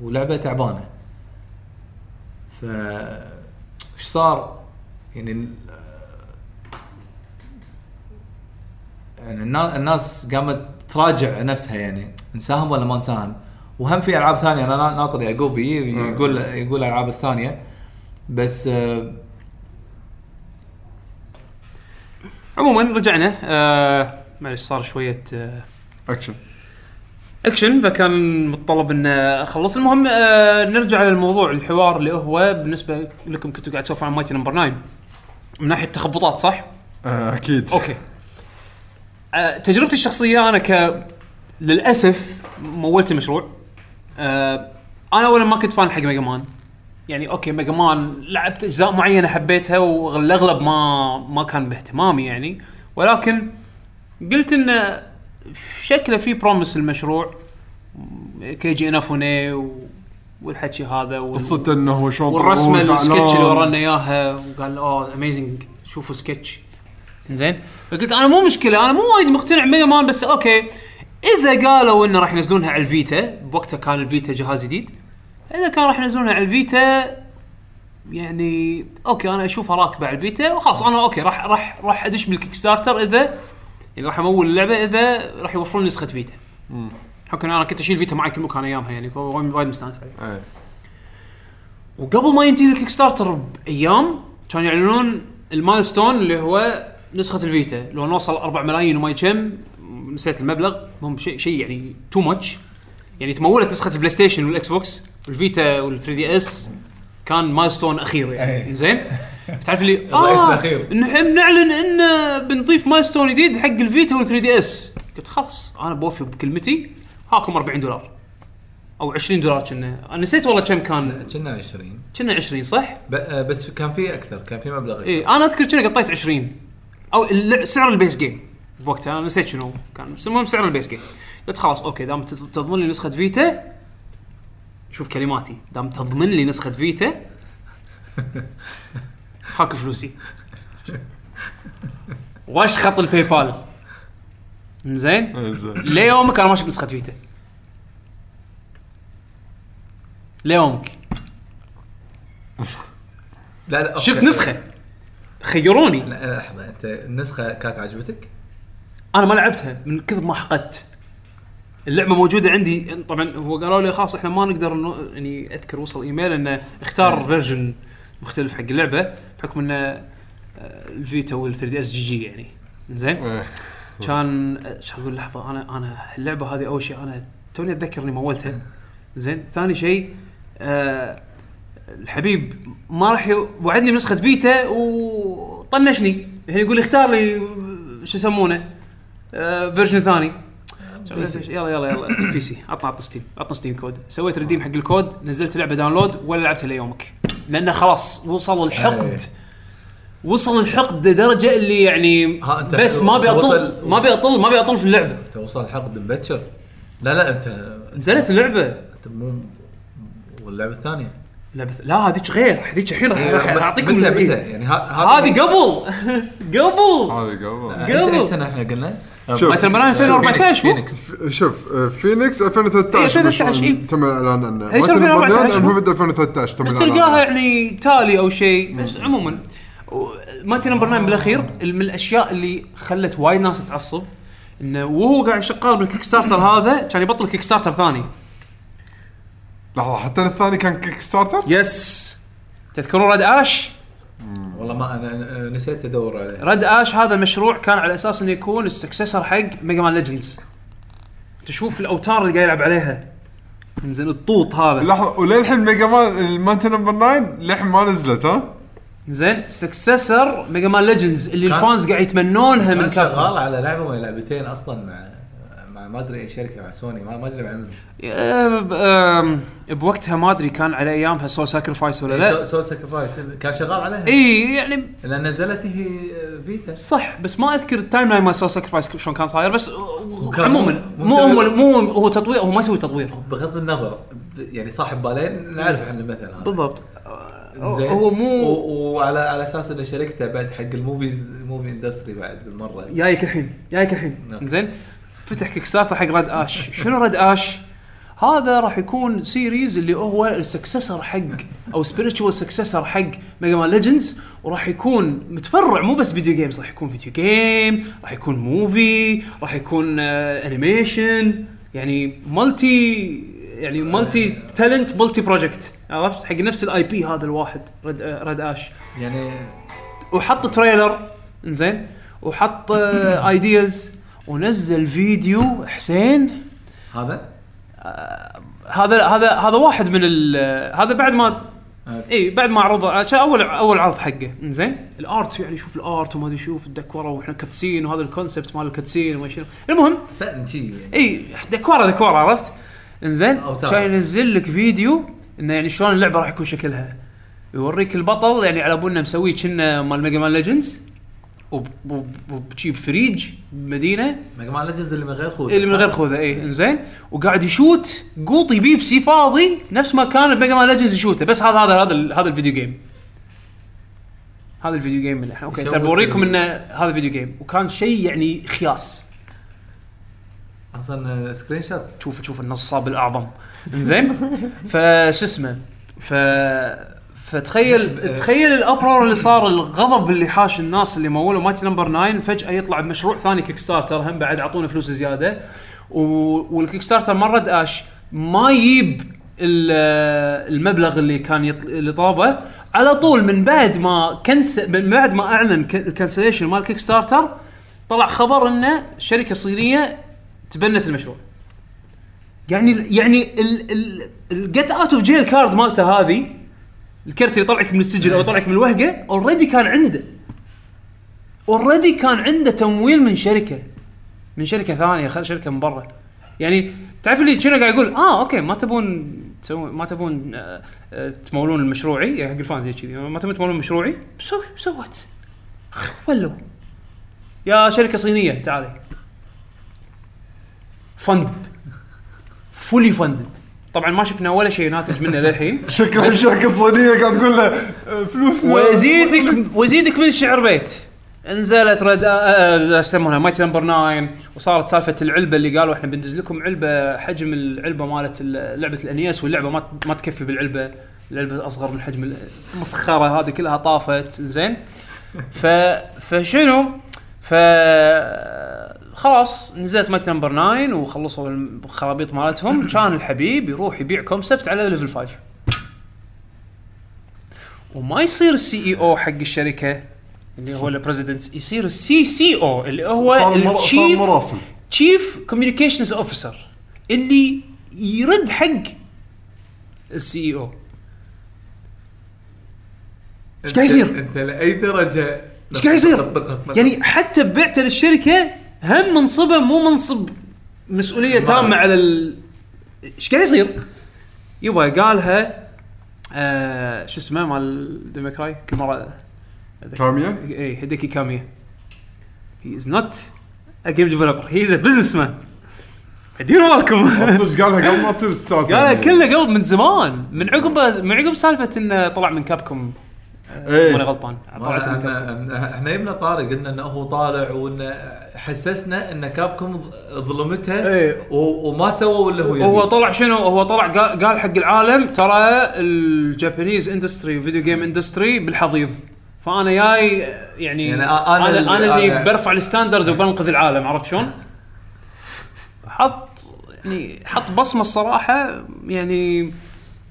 ولعبة تعبانة. ف إيش صار؟ يعني يعني النا- الناس قامت تراجع نفسها يعني. نساهم ولا ما نساهم وهم في ألعاب ثانية. أنا نا- ناطر يعقوب يقول يقول الألعاب الثانية. بس آه، عموما رجعنا آه معلش صار شوية آه action action فكان متطلب إن أخلص. المهم آه نرجع للموضوع الحوار اللي هو بالنسبة لكم كنتوا قاعد تسولفون عن Mighty Number 9 من ناحية تخبطات صح؟ آه، أكيد. okay. آه تجربتي الشخصية أنا ك للأسف مولت المشروع. آه أنا اولا ما كنت fan حق Mega Man يعني okay Mega Man لعبت أجزاء معينة حبيتها والأغلب ما ما كان باهتمامي يعني. ولكن قلت انه شكله في promise المشروع كيجي انافوني و... والحكي هذا وال... قصته إنه هو شلون والرسمة السكتش اللي. ورانا إياها وقال oh amazing شوفوا سكتش. زين. فقلت أنا مو مشكلة أنا مو وايد مقتنع Mega Man بس okay. إذا قالوا إنه راح ينزلونها على ال Vita بوقتها كان ال Vita جهاز جديد. إذا كان راح ينزلونها على ال Vita يعني okay أنا اشوفها راكبه على ال Vita وخلاص أنا okay راح راح راح أدش بال Kickstarter إذا يعني راح أمول اللعبة إذا راح يوفرون نسخة Vita. حكم أنا كنت أشيل Vita معي كل مكان أيامها يعني وايد مستانس عليها إيه. وقبل ما ينتهي ال Kickstarter بأيام كانوا يعلنون ال milestone اللي هو نسخة ال Vita لو نوصل 4 ملايين وما كم نسيت المبلغ هم شيء شيء يعني too much يعني تمولت نسخة ال PlayStation وال Xbox. وال Vita وال 3DS كان milestone أخير يعني. أي. زين تعرف اللي [laughs] آه إحنا بنعلن إن بنضيف milestone جديد حق ال Vita وال 3DS. قلت خلاص أنا بوفي بكلمتي هاكم 40 دولار. أو 20 دولار كنا. أنا نسيت والله كم كان. كنا 20 كنا 20 صح؟ آه، بس كان في أكثر كان في مبلغ. اي أنا أذكر كنا قطيت 20 أو سعر ال base game. بوقتها أنا نسيت شنو كان. المهم سعر ال base game. قلت خلاص okay دام تض- تضمن لي نسخة Vita شوف كلماتي. دام تضمن لي نسخة Vita [laughs] هاك فلوسي. واشخط ال PayPal زين. ليومك أنا ما شفت نسخة Vita. ليومك. [laughs] لا لا. شفت نسخة. خيروني. لحظة أنت النسخه كانت عجبتك؟ أنا ما لعبتها من كثر ما حقدت. اللعبة موجودة عندي. طبعا هو قالوا لي خلاص إحنا ما نقدر نو- يعني أذكر وصل إيميل إنه اختار version مختلف حق اللعبة بحكم إنه آه، ال Vita وال 3DS GG يعني. زين إيه. كان كان أقول لحظة أنا أنا اللعبة هذه أول شيء أنا توني اتذكر اني مولتها. زين ثاني شيء آه الحبيب ما راح ي- وعدني بنسخة Vita وطنشني. يعني يقول اختار لي شو يسمونه آه version ثاني. يلا يلا يلا PC عطنا عطنا Steam عطنا Steam code. سويت redeem حق الكود نزلت لعبة download ولا لعبتها ليومك. لأنه خلاص وصل الحقد. وصل الحقد لدرجة اللي يعني بس ما ابي اطل وصل- ما ابي اطل ما ابي اطل في اللعبة. توصل حقد مبكر؟ لا لا انت نزلت اللعبة. أنت مو واللعبة الثانية. لعبة لا هذيك غير. هذيك الحين راح راح أعطيكم متى متى؟ يعني [laughs] هذه قبل. قبل. هذا قبل. قبل. إيش سنة إحنا قلنا؟ شوف. مايتل مران 2014 مو؟ فينيكس شوف آه، فينيكس 2013 إيه، 2013 مشروع إيه. تم الاعلان عنه مايتل 2014 برنان مو؟ المفروض 2013 تم بس تلقاها. يعني تالي أو شيء بس عموما مايتي نمبر 9 بالأخير من الأشياء اللي خلت وايد ناس تعصب إنه وهو قاعد شغال بال Kickstarter هذا كان يبطل Kickstarter ثاني لحظة حتى الثاني كان Kickstarter yes تذكرون Red Ash؟ والله ما أنا أنا نسيت أدور عليه. Red Ash هذا مشروع كان على أساس إنه يكون ال successor حق Mega Man Legends تشوف الأوتار اللي قاعد يلعب عليها. زين الطوط هذا. لحظة وللحين Mega Man ال Mighty Number 9 للحين ما نزلت ها؟ زين successor Mega Man Legends اللي كان- ال fans قاعد يتمنونها من كان شغال Capcom على لعبة ولا لعبتين أصلا مع ما أدري اي شركة مع سوني ما ما أدري ب- أم، بوقتها ما أدري كان على ايامها Soul Sacrifice ولا لا. Soul Sacrifice كان شغال عليها. اي يعني لأن نزلت هي Vita. صح بس ما أذكر ال timeline مال Soul Sacrifice شلون كان صاير بس عموما مو- هو مو هو تطوير هو ما يسوي تطوير. بغض النظر يعني صاحب بالين نعرف عن المثل هذا. بالضبط. زين. هو مو وعلى على أساس إنه شركته بعد حق ال movies ال movie industry بعد بالمرة. جايك الحين جايك الحين. نعم. زين. فتح Kickstarter حق Red Ash شنو Red Ash هذا راح يكون series اللي هو ال successor حق أو spiritual successor حق Mega Man Legends وراح يكون متفرع مو بس video games راح يكون video game راح يكون movie راح يكون آه animation يعني multi يعني multi talent multi project عرفت؟ حق نفس ال IP هذا الواحد رد آه Red Ash يعني وحط trailer إنزين. وحط ideas ونزل فيديو حسين. هذا؟ هذا هذا هذا واحد من ال- هذا بعد ما اي بعد ما عرض عشان أول أول عرض حقه. إنزين. ال art يعني شوف ال art وما أدري شوف الدكورة وإحنا cutscene وهذا ال concept مال ال cutscene وما شنو. المهم. فن شي يعني. اي دكورة دكورة عرفت؟ إنزين. كان ينزل لك فيديو إنه يعني شلون اللعبة راح يكون شكلها. يوريك البطل يعني على ابونا مسويه كنا مال Mega Man Legends وبجيب فريج بمدينه Mega Man Legends اللي من غير خوذة اللي من غير خوذة اي إنزين. وقاعد يشوت قوطي بيبسي فاضي نفس ما كان ب Mega Man Legends يشوته بس هذا هذا هذا ال- هذا ال video game هذا ال video game اللي إحنا okay ترى بوريكم إنه هذا video game وكان شيء يعني خياس. أصلا screenshot شوف شوف النصاب الأعظم. إنزين. [laughs] فش اسمه؟ ف فتخيل تخيل الأبرار اللي صار الغضب اللي حاش الناس اللي مولوا Mighty Number 9 فجأة يطلع بمشروع ثاني Kickstarter هم بعد اعطونا فلوس زيادة. و... وال Kickstarter ما Red Ash ما يجيب ال- المبلغ اللي كان. اللي طلبه على طول من بعد ما كنسل من بعد ما أعلن ال cancellation مال Kickstarter طلع خبر إنه شركة صينية تبنت المشروع. يعني يعني ال get out of jail card مالته هذه الكرت اللي يطلعك من السجن أو يطلعك من الوهقه already كان عنده. already كان عنده تمويل من شركة. من شركة ثانية خل شركة من برا. يعني تعرف اللي شنو قاعد يقول؟ آه okay ما تبون تسوون ما تبون آه آه تمولون المشروعي. يعني حق ال fans كذي. ما تبون تمولون مشروعي بسوي سوت ولوا يا شركة صينية تعالي. funded fully funded طبعا ما شفنا ولا شيء ناتج منه للحين. [laughs] شكل الشركة الصينيه قاعد تقول له آه، فلوس ويزيدك ويزيدك من الشعر بيت. نزلت Red آه، يسمونها Mighty Number 9 وصارت سالفة العلبة اللي قالوا إحنا بندز لكم علبة حجم العلبة مالت ال- لعبة ال NES واللعبة ما ما تكفي بالعلبة. العلبة أصغر من حجم ال- المسخره هذه كلها طافت زين. ف فشنو؟ ف خلاص نزلت Mighty Number 9 وخلصوا الخرابيط مالتهم. [coughs] كان الحبيب يروح يبيع concept على Level 5 وما يصير ال CEO حق الشركة اللي هو ال president يصير ال CCO اللي هو ال chief chief communications officer اللي يرد حق السي اي أو إيش قاعد يصير؟ أنت لأي درجة إيش قاعد يصير؟ يعني حتى بعته للشركة هم منصبة مو منصب مسؤولية تامة. على ال إيش قاعد يصير؟ يبا قالها آه شو اسمه مال ديموكراي كل مرة كاميا اي هيديكي كاميا he is not a game developer he is a businessman ديروا بالكم. صدق قالها قبل ما تصير السالفة. قالها كله قبل من زمان. من عقب من عقب سالفة إنه طلع من كابكم ماني غلطان إحنا إحنا جبنا طاري قلنا إنه هو طالع وإنه حسسنا إن كابكم ظلمتها إيه. و- وما سووا اللي هو هو يبي. طلع شنو هو طلع قال, قال حق العالم ترى ال Japanese industry video game industry بالحضيض فأنا جاي يعني, يعني أنا أنا, اللي- أنا اللي أنا- برفع ال standard وبنقذ العالم عرفت شلون؟ حط يعني حط بصمة الصراحة يعني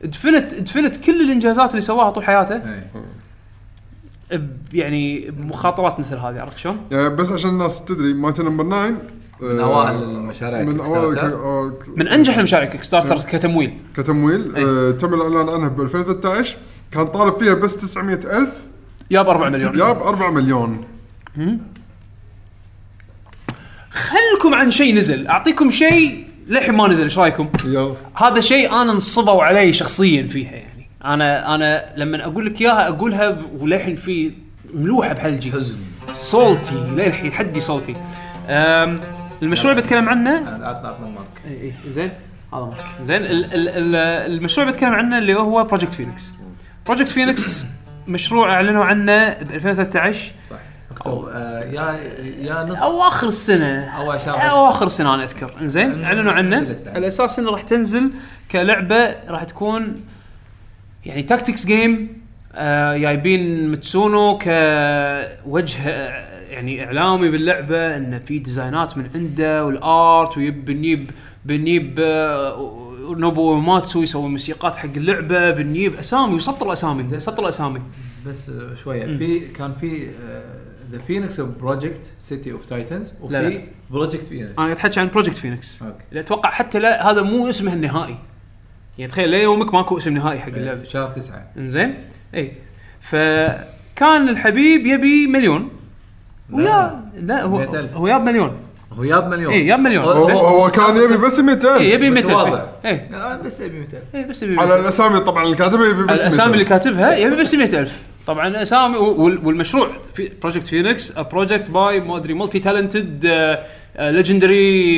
دفنت دفنت كل الإنجازات اللي سواها طول حياته إيه. يعني بمخاطرات مثل هذه عرفت شلون؟ يعني بس عشان الناس تدري Mighty Number 9 من أوائل المشاريع من Kick اوائل. آه، من أنجح المشاريع Kickstarter كتمويل. كتمويل إيه. آه، تم الإعلان عنها ب 2013 كان طالب فيها بس 900 ألف. جاب 4 مليون. جاب 4 مليون. خلكم عن شيء نزل. أعطيكم شيء للحين ما نزل إيش رأيكم؟ يلا. هذا شيء أنا انصبوا علي شخصيا فيها يعني. أنا أنا لما أقول لك إياها أقولها وللحين في ملوحة بحلجي حزن صوتي للحين حدي صوتي. المشروع اللي بتكلم عنه؟ عطنا عطنا مارك اي اي زين. هذا مارك. زين ال- ال- ال- المشروع اللي بتكلم عنه اللي هو Project Phoenix Project Phoenix مشروع أعلنوا عنه ب 2013 صح اكتوبر آه، يا يا نص. أو آخر السنة. أو آخر السنة أنا أذكر. إنه أعلنوا عنه. على أساس إنه راح تنزل كلعبة راح تكون يعني tactics game آه جايبين متسونو كوجه آه، يعني إعلامي باللعبة انه في ديزاينات من عنده وال art ويب بنجيب بنجيب آه نوبو ماتسو يسوي موسيقات حق اللعبة بنجيب أسامي وسطر اسامي سطر اسامي بس آه، شوية في كان في آه، ذا فينيكس بروجكت سيتي اوف تايتنز. وفي بروجكت فينيكس أنا أتحكي عن بروجكت فينيكس أوكي. أتوقع حتى لا هذا مو اسمه النهائي. يعني تخيل ليومك ماكو اسم نهائي حق اللعبة. شهر تسعة. إنزين؟ اي فكان الحبيب يبي مليون. ويا لا هو 100,000. هو جاب مليون. هو جاب مليون. إيه، جاب مليون. هو, زين. هو كان يبي بس 200 اي يبي 200 متواضع. اي آه، بس ابي 200 اي بس يبي على 200. الأسامي طبعا اللي كاتبها يبي بس الأسامي اللي 200. كاتبها يبي بس 100000 طبعا الأسامي وال- والمشروع في Project Phoenix project by ما أدري multi-talented legendary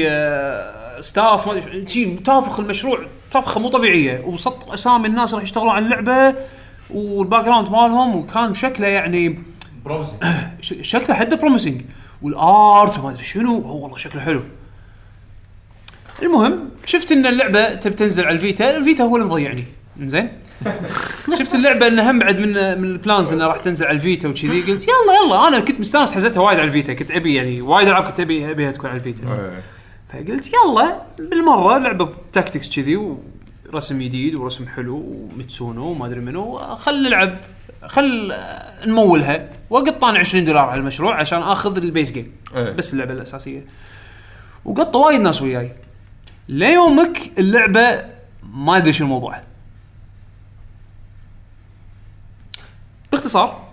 staff ما أدري نافخ المشروع نفخة مو طبيعية وسط أسامي الناس راح يشتغلون على اللعبة وال background مالهم وكان شكله يعني promising [clears throat] شكله حده promising وال art وما أدري شنو هو والله شكله حلو. المهم شفت إن اللعبة تبي تنزل على الفيتا الفيتا هو اللي مضيعني زين [laughs] شفت اللعبة إنها هم بعد من من ال plans إنها راح تنزل على الفيتا وكذي قلت يلا يلا أنا كنت مستانس حزتها وايد على الفيتا كنت أبي يعني وايد ألعاب كنت أبي أبيها تكون على الفيتا. إيه. فقلت يلا بالمرة لعبة tactics كذي ورسم جديد ورسم حلو ومتسونو وما أدري منو. خل نلعب خل نمولها. وقطيت 20 دولار على المشروع عشان آخذ ال base game إيه. بس اللعبة الأساسية. وقطوا وايد ناس وياي. ليومك اللعبة ما أدري شو الموضوع باختصار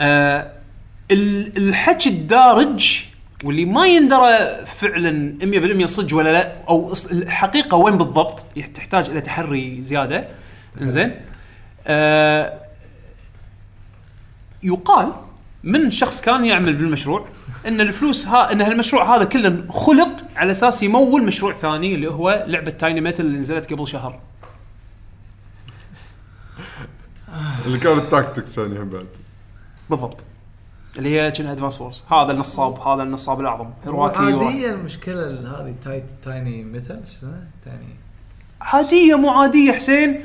آه ال- الحكي الدارج واللي ما يندرى فعلا 100% صدق ولا لا أو الحقيقة وين بالضبط تحتاج إلى تحري زيادة. إنزين. آه يقال من شخص كان يعمل بالمشروع إن الفلوس ها إن هالمشروع هذا كله خلق على أساس يمول مشروع ثاني اللي هو لعبة Tiny Metal اللي نزلت قبل شهر. اللي كانت tactics هم بعد. بالضبط. اللي هي كأنها Advance Wars هذا النصاب هذا النصاب الأعظم. هيرواكي يورا. عادية المشكلة ال- هذه Ti Tiny Metal شو اسمه؟ Tiny. عادية مو عادية حسين.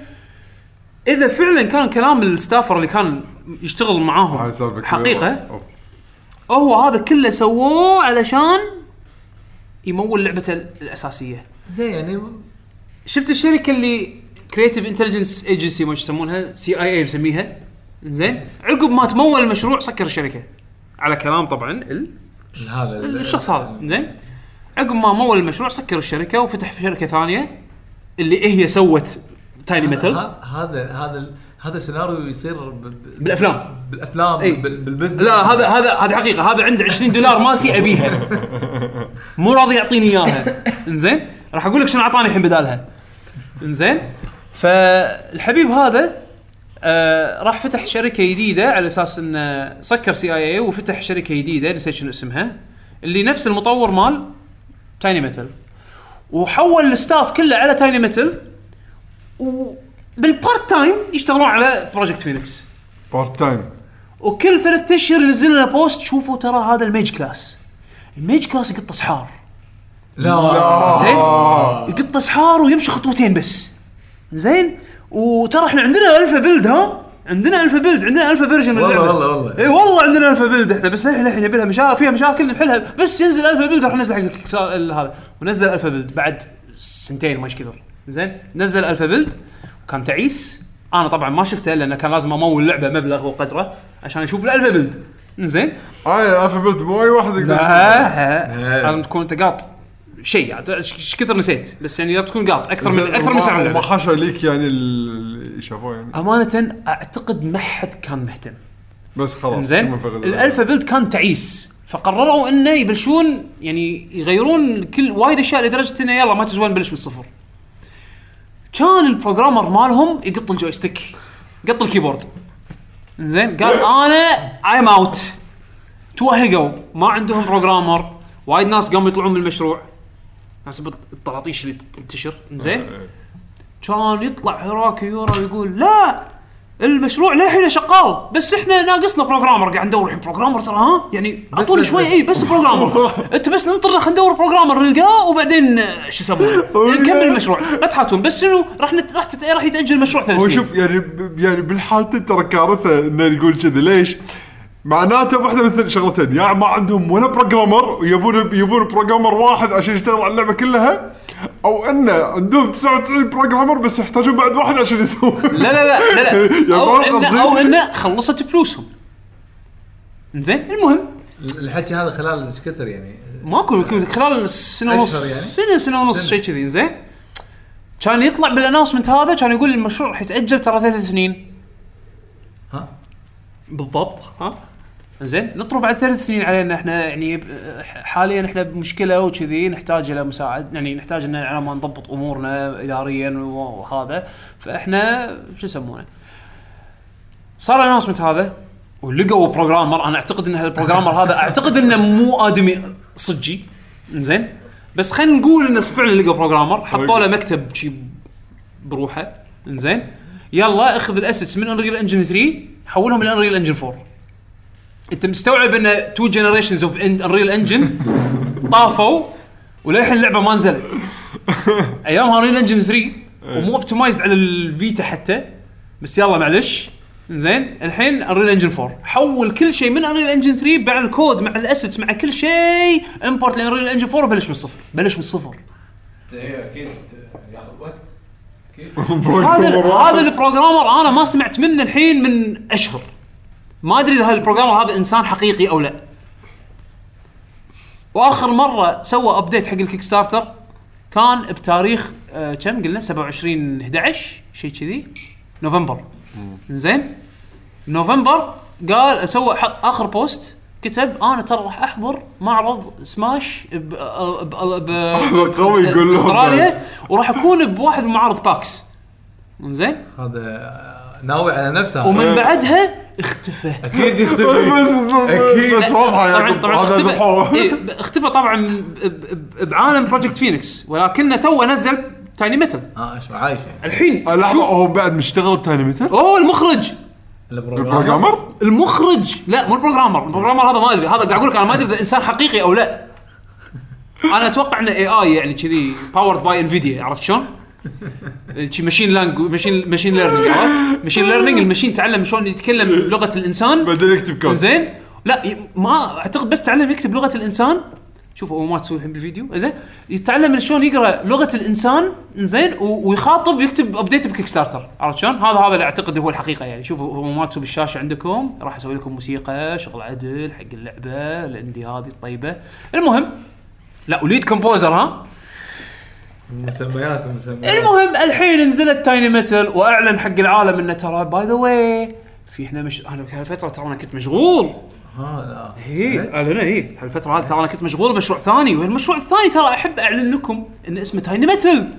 إذا فعلا كان كلام ال staffer اللي كان يشتغل معاهم حقيقة. هو هذا كله سووه علشان يمول لعبته الأساسية. زين يعني شفت الشركة اللي Creative Intelligence Agency ما يسمونها CIA مسميها؟ زين. عقب ما تمول المشروع سكر الشركة. على كلام طبعا ال- هذا ال- الشخص هذا. زين. عقب ما مول المشروع سكر الشركة وفتح في شركة ثانية اللي هي سوت Tiny Metal هذا هذا هذا هذا سيناريو يصير بالأفلام. بالأفلام. بال- بال business. لا هذا هذا هذه حقيقة. هذا عنده 20 دولار مالتي أبيها. [laughs] مو راضي يعطيني إياها. إنزين. راح أقول لك شنو أعطاني الحين بدالها. إنزين. فالحبيب هذا آه راح فتح شركة جديدة على أساس انه سكر CIA وفتح شركة جديدة نسيت شنو اسمها اللي نفس المطور مال Tiny Metal وحول ال staff كله على Tiny Metal وبال part time يشتغلون على Project Phoenix part time وكل ثلاث أشهر ينزل لنا post شوفوا ترى هذا ال mage class ال mage class يقط اسحار لا. زين؟ يقط اسحار ويمشي خطوتين بس. زين؟ وترى إحنا عندنا alpha build ها؟ عندنا alpha build عندنا alpha version والله-. والله- والله. اي والله عندنا alpha build إحنا بس إحنا الحين يبي لها مشاكل فيها مشاكل نحلها. بس ينزل alpha build راح ننزل حق هذا. ونزل alpha build بعد سنتين ما إيش كثر. زين؟ نزل alpha build وكان تعيس. أنا طبعا ما شفته لأن كان لازم أمول اللعبه مبلغ وقدره عشان أشوف ال alpha build زين؟ هاي الفابت مو أي واحد يقدر. لا. لازم تكون أنت قاط. شيء إيش إيش كثر نسيت. بس يعني لازم تكون قاط. أكثر من زين، أكثر من ساعة. اللعبه حاشا ليك يعني اللي شافوه يعني. أمانة أعتقد ما حد كان مهتم. بس خلاص فغل- ال alpha build كان تعيس. فقرروا إنه يبلشون يعني يغيرون كل وايد أشياء لدرجة إنه يلا ما تسوى نبلش من الصفر. كان ال programmer مالهم يقط ال joystick. قط ال keyboard. زين قال أنا I'm out توهقوا. ما عندهم programmer وايد ناس قاموا يطلعون من المشروع. ناس الطراطيش اللي تنتشر. زين. كان يطلع هيرواكي يورا ويقول لا المشروع للحين شغال بس إحنا ناقصنا programmer قاعد ندور الحين programmer ترى ها؟ يعني اعطوني شوي. إي بس programmer [laughs] أنت بس ننطر خلينا ندور programmer نلقاه وبعدين آه، شو يسمونه؟ [laughs] نكمل المشروع. لا تحاتون بس شنو راح نت... راح, تت... راح يتأجل المشروع ثلاث هو سنين شوف يعني ب- يعني بالحالتين ترى كارثة إنه يقول كذي. ليش؟ معناته واحدة مثل شغلتين. يا ما عندهم ولا programmer ويبون يبون programmer واحد عشان يشتغل على اللعبة كلها أو إنه عندهم 99 programmer بس يحتاجون بعد واحد عشان يسوي لا لا لا لا, [laughs] يا لا. أو انه؟ أو إنه خلصت فلوسهم. زين المهم. الحكي هذا خلال إيش كثر يعني؟ ماكو خلال سنة ونص. يعني؟ سنة سنة ونص. شيء كذي زين كان يطلع بال announcement هذا كان يقول المشروع راح يتاجل ترى ثلاث سنين. ها؟ بالضبط. ها؟ زين نطروا بعد ثلاث سنين علينا إحنا يعني حاليا إحنا بمشكلة وكذي نحتاج إلى مساعد يعني نحتاج إن على ما نضبط أمورنا اداريا وهذا. فإحنا شو يسمونه؟ صار ال announcement هذا ولقوا programmer أنا أعتقد إن ال programmer هذا أعتقد إنه مو آدمي صجي. زين بس خلينا نقول انه فعلا لقوا programmer حطوا له مكتب شي بروحه. زين يلا أخذ ال assets من Unreal Engine 3 حولهم إلى Unreal Engine 4 انت مستوعب ان two generations of Unreal Engine طافوا وللحين اللعبة ما نزلت. أيامها Unreal Engine 3 ومو optimized على ال Vita حتى. بس يلا معلش. زين. الحين Unreal Engine 4 حول كل شيء من Unreal Engine 3 مع الكود مع ال assets مع كل شيء. import ل Unreal Engine 4 وبلش من الصفر بلش من الصفر أكيد. ياخذ وقت. هذا [laughs] هذا ال programmer أنا ما سمعت منه الحين من أشهر. ما أدري إذا هذا ال programmer هذا إنسان حقيقي أو لا. وآخر مرة سوى update حق ال Kickstarter كان بتاريخ آه كم قلنا؟ 27 11 شيء كذي. نوفمبر. زين؟ نوفمبر قال سوى حط آخر post كتب أنا ترى راح أحضر معرض سماش ب ب ب قوي يقول لهم استراليا وراح أكون بواحد من معارض PAX زين؟ هذا ناوي على نفسه ومن بعدها اختفى. أكيد [laughs] يختفي بس أكيد. بس واضحة طبعا يا طبعا هذا اختفى. إيه اختفى طبعا ب- ب- بعالم Project Phoenix ولكنه تو نزل Tiny Metal آه شو عايش يعني. الحين آه، لحظة هو بعد مشتغل ب Tiny متى؟ أوه المخرج. ال programmer؟ المخرج. لا مو ال programmer. ال programmer هذا ما أدري. هذا قاعد أقول لك أنا ما أدري إذا إنسان حقيقي أو لا. [laughs] أنا أتوقع إنه AI يعني كذي powered by Nvidia عرفت شلون؟ شي machine lang- machine machine learning عرفت؟ machine learning ال machine تعلم شلون يتكلم لغة الإنسان. بعدين يكتب كود. زين؟ لا ما أعتقد بس تعلم يكتب لغة الإنسان. شوفوا أويماتسو الحين بالفيديو زين؟ يتعلم شلون يقرأ لغة الإنسان زين؟ ويخاطب يكتب update ب Kickstarter عرفت شلون؟ هذا هذا اللي أعتقد هو الحقيقة يعني. شوفوا أويماتسو بالشاشة عندكم راح أسوي لكم موسيقى شغل عدل حق اللعبة ال indie هذه الطيبة. المهم لا و lead composer ها؟ مسميات مسميات المهم الحين نزلت Tiny Metal وأعلن حق العالم إنه ترى by the way في إحنا مش أنا بهالفتره ترى أنا كنت مشغول. ها لا. اي اعلن اي هالفترة هذه ترى أنا كنت مشغول بمشروع ثاني والمشروع الثاني ترى أحب أعلن لكم إن اسمه Tiny Metal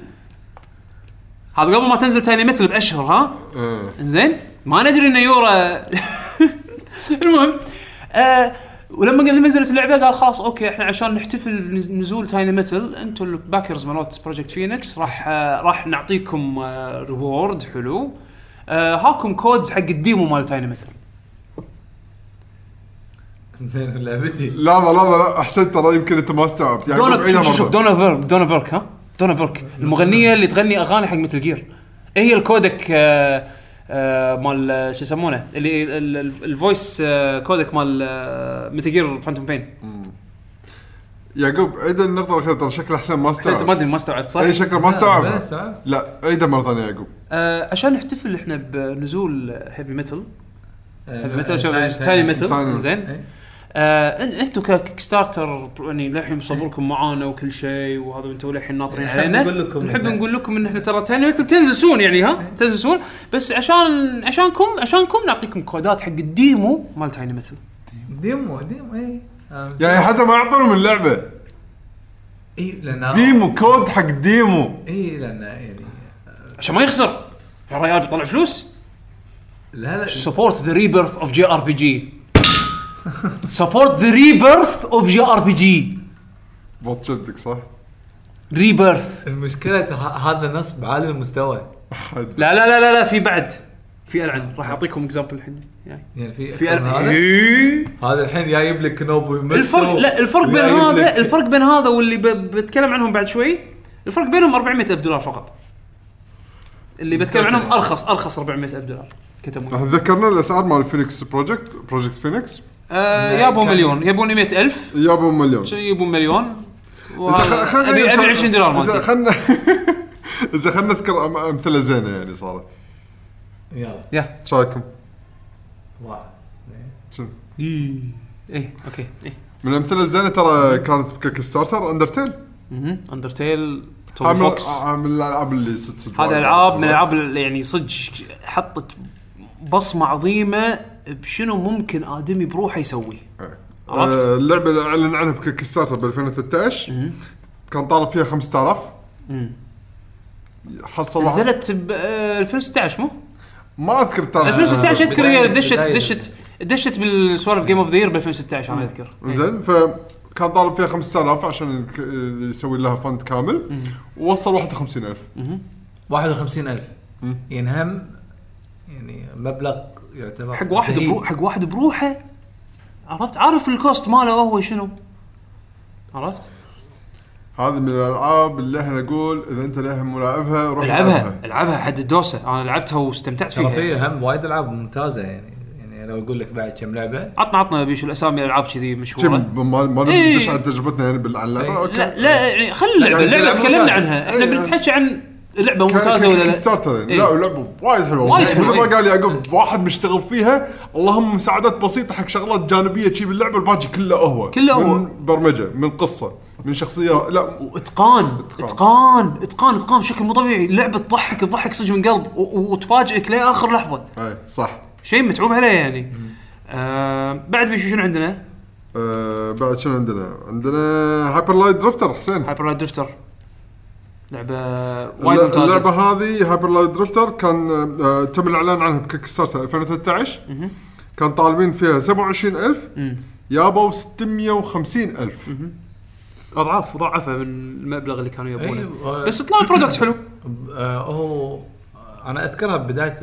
هذا قبل ما تنزل Tiny Metal بأشهر ها؟ إيه. زين ما ندري إنه يورا. [laughs] المهم آه ولما لما نزلت اللعبة قال خلاص okay إحنا عشان نحتفل بنزول Tiny Metal أنتم ال backers مالت Project Phoenix راح آه راح نعطيكم آه reward حلو. آه هاكم codes حق ال demo مال تايني ميتل زين لعبتي. لا لا لا لا أحسنت ترى يمكن انت ما استوعبت. يعني دونا شوف, شوف. دونا بيرك دونا بيرك ها؟ دونا بيرك المغنية اللي تغني أغاني حق Metal Gear إيه هي ال codec آه آه مال آه، شو يسمونه؟ اللي ال- ال- ال voice آه codec مال آه Metal Gear Phantom Pain يعقوب عيد النقطة الأخيرة ترى شكله حسين ما أنت ما استوعب أدري ما استوعبت صح؟ إي شكله ما لا، استوعب. استوعب. لا عيدها مرة ثانية يعقوب. آه عشان نحتفل إحنا بنزول heavy metal heavy metal شوف Tiny-. Metal زين. آه أنتم ك Kickstarter يعني للحين مصوركم معانا وكل شيء وهذا أنتم للحين ناطرين نحب علينا. نقول لكم نحب نقول لكم إن إحنا ترى بتنزل soon يعني ها؟ تنزل soon بس عشان عشانكم عشانكم نعطيكم codes حق ال demo مال Tiny Metal demo demo اي يعني حتى ما يعطونهم اللعبه اي لأن ديمو كود حق demo. اي لأن يعني عشان ما يخسر. يا ريال بيطلع فلوس. لا لا. Support the rebirth of JRPG support the rebirth of JRPG بوت شدك صح؟ rebirth. المشكلة ترى هذا نصب عالي المستوى. [laughs] لا لا لا لا لا في بعد. في ألعن. راح أعطيكم example الحين. يعني في في ألعن. هذا؟ إيه. هذا الحين جايب لك نوبو الفرق لا الفرق بين هذا الفرق بين هذا واللي. بتكلم عنهم بعد شوي الفرق بينهم 400 ألف دولار فقط. اللي بتكلم عنهم ارخص أرخص 400 ألف دولار. كتبوا. ذكرنا الأسعار مال Phoenix Project Project Phoenix آه لا، يابوا مليون. يبون 100 ألف. يابا مليون. شو يبون مليون؟ وهذا- ابي أبي شوي- 20 دولار إذا مالتي. خلنا [laughs] إذا خلنا نذكر أم- أمثلة زينة يعني صارت. يلا. يا. إيش رايكم؟ واحد اثنين. شنو؟ إيه أوكي إيه. من الامثله الزينه ترى كانت ب Kickstarter Undertale. مهم. Undertale توبي عامل فوكس. عامل الألعاب اللي صدق صدق هذا وايد العاب من. الالعاب اللي يعني صدق حطت بصمة عظيمة بشنو ممكن آدمي بروحه يسوي؟ إيه. عرفت؟ آه، اللعبة اللي أعلن عنها ب Kickstarter ب 2013 كان طالب فيها 5000 حصل واحد- نزلت ب آه، 2016 مو؟ ما أذكر التاريخ 2016 أذكر هي دشت. دشت دشت بالسوالف game of the year ب 2016 أنا أذكر. زين فكان طالب فيها 5000 عشان يسوي لها fund كامل. ووصل 51000 51000 يعني هم يعني مبلغ يعتبر حق واحد زهيد. bro حق واحد بروحه عرفت عارف ال cost ماله هو شنو عرفت هذه من الالعاب اللي إحنا نقول اذا انت لها ملاعبها روح العبها العبها حد الدوسه أنا لعبتها واستمتعت فيها في هم وايد العاب ممتازه يعني يعني لو أقول لك بعد كم لعبه عطنا عطنا بيشو الاسامي العاب كذي مشهوره ما ما إيه. ندش على تجربتنا يعني بال- على اللعبه إيه. أوكي لا لا يعني خلي اللعبه اللعبه تكلمنا. عنها إحنا إيه. بنتحكي عن لعبة ممتازة ولا لا starter إيه. لا لعبة وايد حلوة وايد مثل حلوة، ما إيه. قال يعقوب واحد مشتغل فيها اللهم مساعدات بسيطة حق شغلات جانبية شي باللعبة الباقي كله هو كله هو. من برمجة من قصة من شخصية لا وإتقان إتقان. إتقان إتقان إتقان بشكل مو طبيعي اللعبه تضحك تضحك صدق من قلب وتفاجئك لآخر لحظة اي صح شيء متعوب عليه يعني آه بعد بيشو شنو عندنا؟ آه بعد شنو عندنا؟ عندنا Hyper Light Drifter حسين Hyper Light Drifter لعبة وايد ممتازة. اللعبة هذه Hyper Light Drifter كان آه تم الإعلان عنها ب Kickstarter 2013 كان طالبين فيها 27000 يابوا 650000 اضعاف ضعفه من المبلغ اللي كانوا يبونه. أيوة. بس طلع product حلو. آه هو أنا أذكرها بداية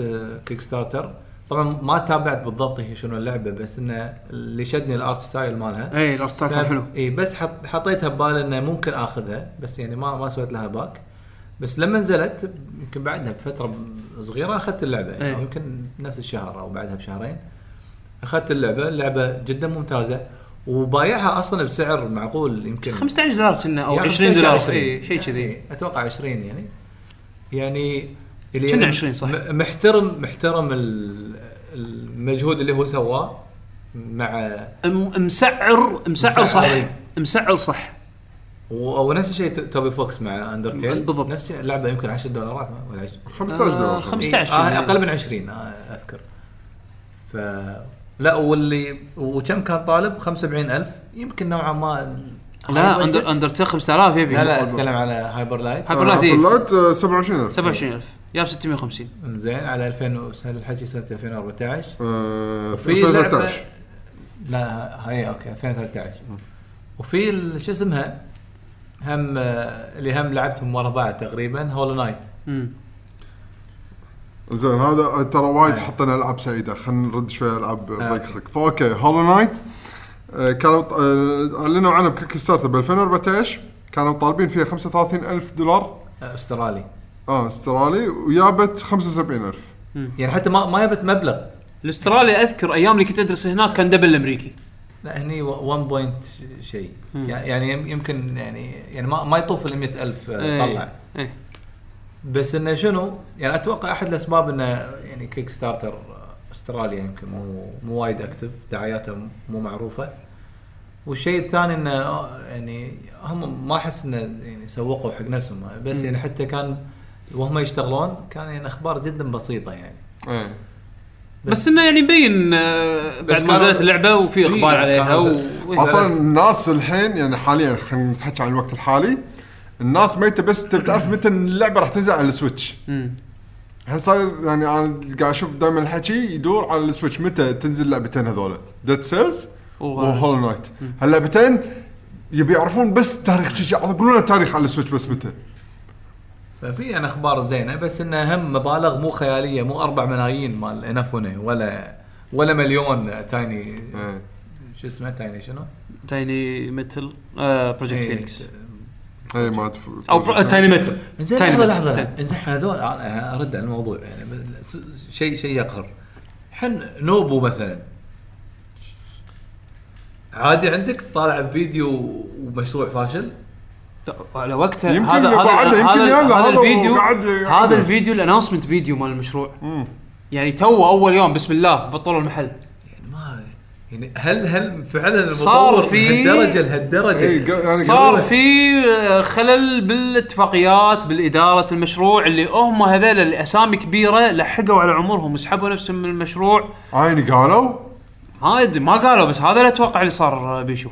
Kickstarter طبعا ما تابعت بالضبط هي شنو اللعبة بس إنه اللي شدني ال art style مالها. اي ال art style كان حلو. اي بس حط حطيتها ببالي إنه ممكن آخذها بس يعني ما ما سويت لها back بس لما نزلت يمكن بعدها بفترة صغيرة أخذت اللعبة. إيه. يعني يمكن نفس الشهر أو بعدها بشهرين أخذت اللعبة. اللعبة جدا ممتازة وبايعها أصلا بسعر معقول يمكن 15 دولار كنا أو يا 20 15 دولار 20. اي شيء كذي. إيه، أتوقع 20 يعني. يعني اللي كنا يعني 20 صح. محترم محترم ال- المجهود اللي هو سواه مع مسعر مسعر صح مسعر. صح ونفس الشيء ت- توبي فوكس مع Undertale بالضبط. نفس الشيء اللعبه يمكن 10 دولارات ولا 10 15 دولار آه، خمسة. 15 آه. أقل من 20 آه أذكر ف لا واللي وكم كان طالب 75000 يمكن نوعا ما لا Undertale 5000 يبي لا لا أتكلم على Hyper Light Hyper Light إيه. Hyper Light آه، 27000 27000 جاب 650 زين على 2000 سنه الحكي سنه 2014 آه، في لعبه 2013 لا هاي أوكي 2013 وفي شو اسمها؟ هم آه، اللي هم لعبتهم ورا بعض تقريبا Hollow Knight. زين هذا ترى وايد آه. حطينا ألعاب سعيدة. خلينا نرد شوي ألعاب آه. ضيق خلق. فأوكي Hollow Knight آه، كانوا آه، أعلنوا عنها ب Kickstarter ب 2014 كانوا طالبين فيها 35000 دولار. أسترالي. آه استرالي وجابت 75000 يعني حتى ما ما جابت مبلغ. الأسترالي أذكر أيام اللي كنت أدرس هناك كان double الامريكي لا هني 1 point شيء. يعني يم- يمكن يعني يعني ما ما يطوف ال 100000 إيه. طلع إيه. بس إنه شنو؟ يعني أتوقع أحد الأسباب إنه يعني Kickstarter أستراليا يمكن مو مو وايد active دعاياته مو معروفة. والشيء الثاني إنه آه، يعني هم ما أحس إنه يعني سوقوا حق نفسهم. بس يعني حتى كان وهم يشتغلون كان يعني أخبار جدا بسيطة يعني. إيه. بس انه يعني مبين آه، بعد بس ما كانوا- نزلت اللعبة وفي اقبال إيه، عليها و... أصلا الناس الحين يعني حاليا خلينا نتحكي عن الوقت الحالي الناس ميتة بس تبي تعرف متى اللعبة راح تنزل على ال Switch. الحين صاير يعني أنا قاعد أشوف دائما الحكي يدور على ال Switch متى تنزل اللعبتين هذول؟ Dead Cells و Hollow Knight هاللعبتين يبي يعرفون بس تاريخ يقولون لنا تاريخ على ال Switch بس متى. ففي يعني أخبار زينة بس انها هم مبالغ مو خيالية مو 4 ملايين مال انافونه ولا ولا مليون Tiny إيه. شو اسمه Tiny شنو؟ Tiny Metal آه Project Phoenix اي ما. أو Tiny Metal زين لحظة. لحظة. زين هذول أنا أرد على الموضوع يعني شيء شيء يقهر حن نوبو مثلا عادي عندك طالع بفيديو ومشروع فاشل على وقتها يمكن هذا هذا بعده، يمكن هذا, هذا الفيديو هذا الفيديو ال announcement video مال المشروع. يعني تو أول يوم بسم الله بطلوا المحل. يعني ما يعني هل هل فعلا صار المطور في- لهالدرجه لهالدرجة؟ إيه، يعني صار في آه، خلل بالاتفاقيات بالإدارة المشروع اللي هم هذول اللي اسامي كبيرة لحقوا على عمرهم وسحبوا نفسهم من المشروع. عيني قالوا؟ ما أدري ما قالوا بس هذا اللي أتوقع اللي صار آه، بيشو.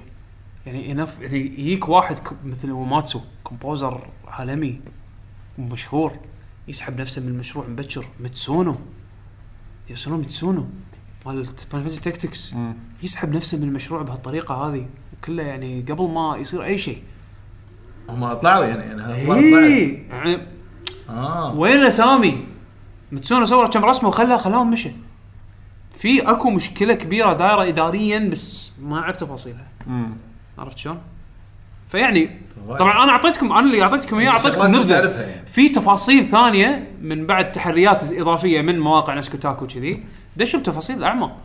يعني enough يعني يجيك واحد مثل وماتسو composer عالمي ومشهور يسحب نفسه من المشروع مبكر. متسونو ياسونو متسونو مال Final Tactics يسحب نفسه من المشروع بهالطريقة هذه. وكله يعني قبل ما يصير أي شيء. هم طلعوا يعني طلعت اي يعني آه. وين الاسامي؟ متسونو صور كم رسمة وخلاها خلاهم مشى في أكو مشكلة كبيرة دايرة اداريا بس ما أعرف تفاصيلها. عرفت شلون؟ فيعني طبعا. أنا أعطيتكم أنا اللي أعطيتكم إياه أعطيتكم نبذة. يعني. في تفاصيل ثانية من بعد تحريات إضافية من مواقع نفس كوتاكو كذي دشوا بتفاصيل اعمق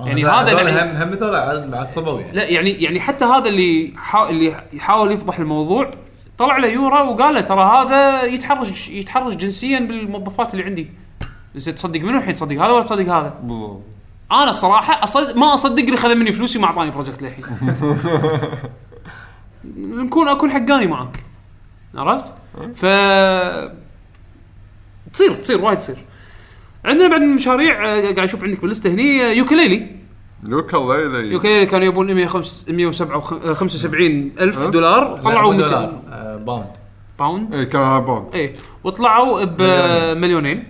يعني هذول- هذا اللي- هم هم هذول عصبوا يعني. لا يعني يعني حتى هذا اللي حا اللي يحاول يفضح الموضوع طلع له يورا وقال له ترى هذا يتحرش يتحرش جنسيا بالموظفات اللي عندي. زين تصدق منو الحين تصدق هذا ولا تصدق هذا؟ أنا الصراحه أصدق ما أصدق اللي خذ مني فلوسي ما أعطاني project للحين. [laughs] نكون أكون حقاني معك عرفت؟ ف تصير تصير وايد تصير. عندنا بعد من المشاريع آه، قاعد أشوف عندك باللستة هني آه، Yooka-Laylee Yooka-Laylee Yooka-Laylee كانوا يبون 175 ألف أه؟ دولار. لا، طلعوا مو 200 دولار آه، pound. pound؟ اي كان pound. اي وطلعوا بمليونين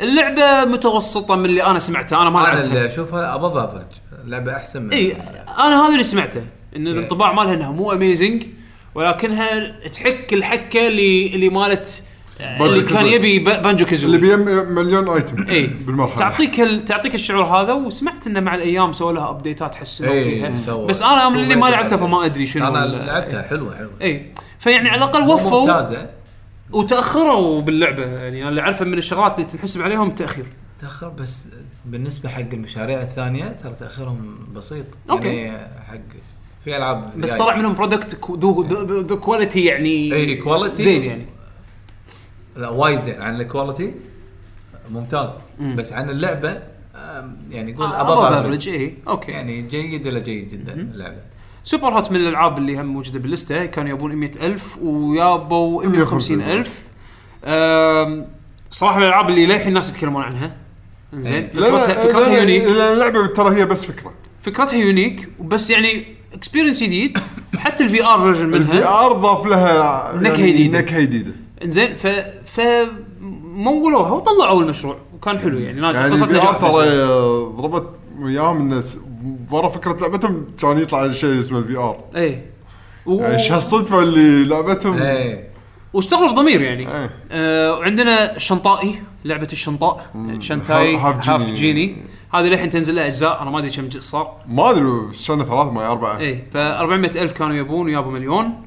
اللعبة متوسطة من اللي أنا سمعته أنا ما أنا لعبتها. اللي أشوفها above average اللعبه أحسن من إي أنا هذا اللي سمعته إن الانطباع مالها إنها مو amazing ولكنها تحك الحكة اللي اللي مالت اللي Banjo-Kazooie. يبي ب- بانجو اللي Kazooie بيه مليون item إي. بالمرحلة. تعطيك ال... تعطيك الشعور هذا وسمعت إنه مع الأيام سووا لها update ات حسنوا إي، فيها سووا. بس أنا من اللي ما لعبتها فما أدري شنو أنا ال- لعبتها حلوة حلوة. إي. فيعني على الأقل وفوا. ممتازة. وتاخروا باللعبة يعني أنا اللي أعرفه من الشغلات اللي تنحسب عليهم التاخير تاخر بس بالنسبة حق المشاريع الثانية ترى تاخرهم بسيط. أوكي. يعني حق في ألعاب بس. طلع منهم product ذو quality يعني اي quality زين يعني. لا وايد زين عن ال quality ممتاز. بس عن اللعبة يعني يقول above above average اي أوكي. يعني يعني جيد إلى جيد جدا اللعبة. Superhot من الألعاب اللي هم موجودة باللستة كانوا يبون 100000 ويابوا 150000 أم، صراحة من الألعاب اللي للحين الناس يتكلمون عنها. زين إيه. فكرتها فكرتها unique اللعبة ترى هي بس فكرة. فكرتها unique بس يعني experience جديد. حتى ال VR version ال V منها. R ضاف لها نكهة يعني جديدة. نكهة جديدة. إنزين ف ف مولوها وطلعوا المشروع وكان حلو يعني ناجح. يعني ال VR ترى. ضربت وياهم إنه ورا فكرة لعبتهم كان يطلع شيء اسمه ال VR اي و... يعني إيش هالصدفة اللي لعبتهم؟ إيه. واشتغلوا بضمير يعني. إيه. آه وعندنا Shantae لعبة Shantae. Shantae Half Half Genie. Genie هذه للحين تنزل لها أجزاء. أنا ما أدري كم جزء صار. ما أدري سنة ثلاث ما أربعة. اي ف 400 ألف كانوا يبون ويابوا مليون.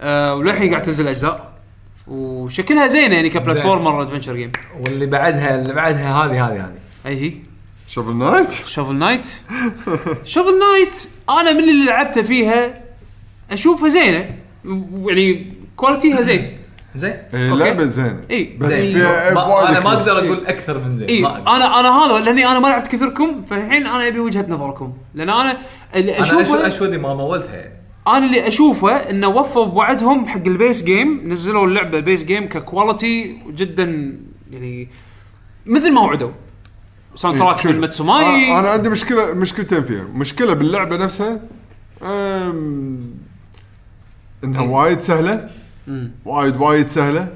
آه وللحين قاعد تنزل أجزاء. وشكلها زينة يعني ك platformer adventure game واللي بعدها اللي بعدها هذه هذه هذه. أي هي. Shovel Knight Shovel Knight Shovel Knight أنا من اللي لعبته فيها أشوفها زينة. يعني quality ها زين. زين. أوكي. لعبة زينة. اي بس زين. فيها ما أنا ما. أقدر أقول أكثر من زين. أقدر. أنا أنا هذا لأني أنا ما لعبت كثركم فالحين أنا أبي وجهة نظركم. لأن أنا اللي أنا أشوف اشوفه أشوف ما مولتها. يعني أنا اللي أشوفه إنه وفوا بوعدهم حق ال base game نزلوا اللعبة ال base game ك quality جدا يعني مثل ما وعدوا. soundtrack من ماتسوماي أنا أنا عندي مشكله مشكلتين فيها. مشكلة باللعبة نفسها أم، إنها وايد سهلة وايد وايد سهلة.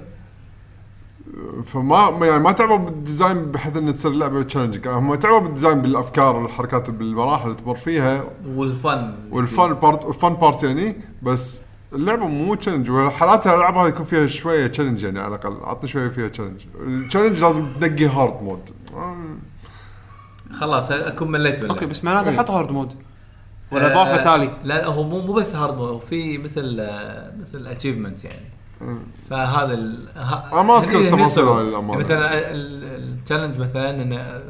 فما ما- يعني ما تعبوا بال design بحيث إنها تصير لعبة challenging هم تعبوا بال design بالأفكار والحركات بالمراحل اللي تمر فيها. وال fun. وال fun part ال fun part يعني بس اللعبة مو challenge وحالاتها الألعاب هذه يكون فيها شوية challenge يعني على الأقل. عطني شوية فيها challenge ال challenge لازم تنقي hard mode خلاص أكون مليت من أوكي. بس معناته حط hard mode ولا آه، اضافه تالي. لا هو مو مو بس hard mode في مثل آه، مثل achievement يعني. فهذا ال ها- ما التفاصيل. يعني مثلا ال challenge مثلا إنه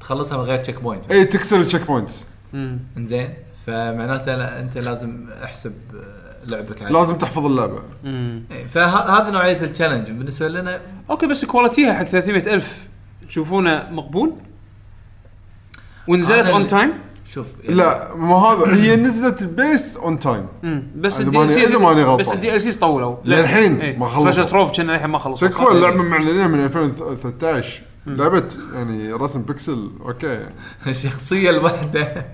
تخلصها من غير checkpoint اي تكسر ال checkpoints مم. إنزين. فمعناته لا أنت لازم أحسب آه، لعبك عليه. لازم تحفظ اللعبة. مم. إيه، فهذه نوعية ال challenge بالنسبة لنا أوكي بس quality ها حق 300 ألف تشوفونه مقبول؟ ونزلت on time شوف يعني لا مو هذا هي نزلت base on time بس ال D ماني- L إذا ماني C غلطان. بس ال DLC طولوا. للحين ما خلصوا. Treasure Trove كان للحين ما خلصوا تكفى اللعبه معلنينها من 2013 لعبة يعني رسم بيكسل أوكي. [laughs] يعني الشخصيه الواحده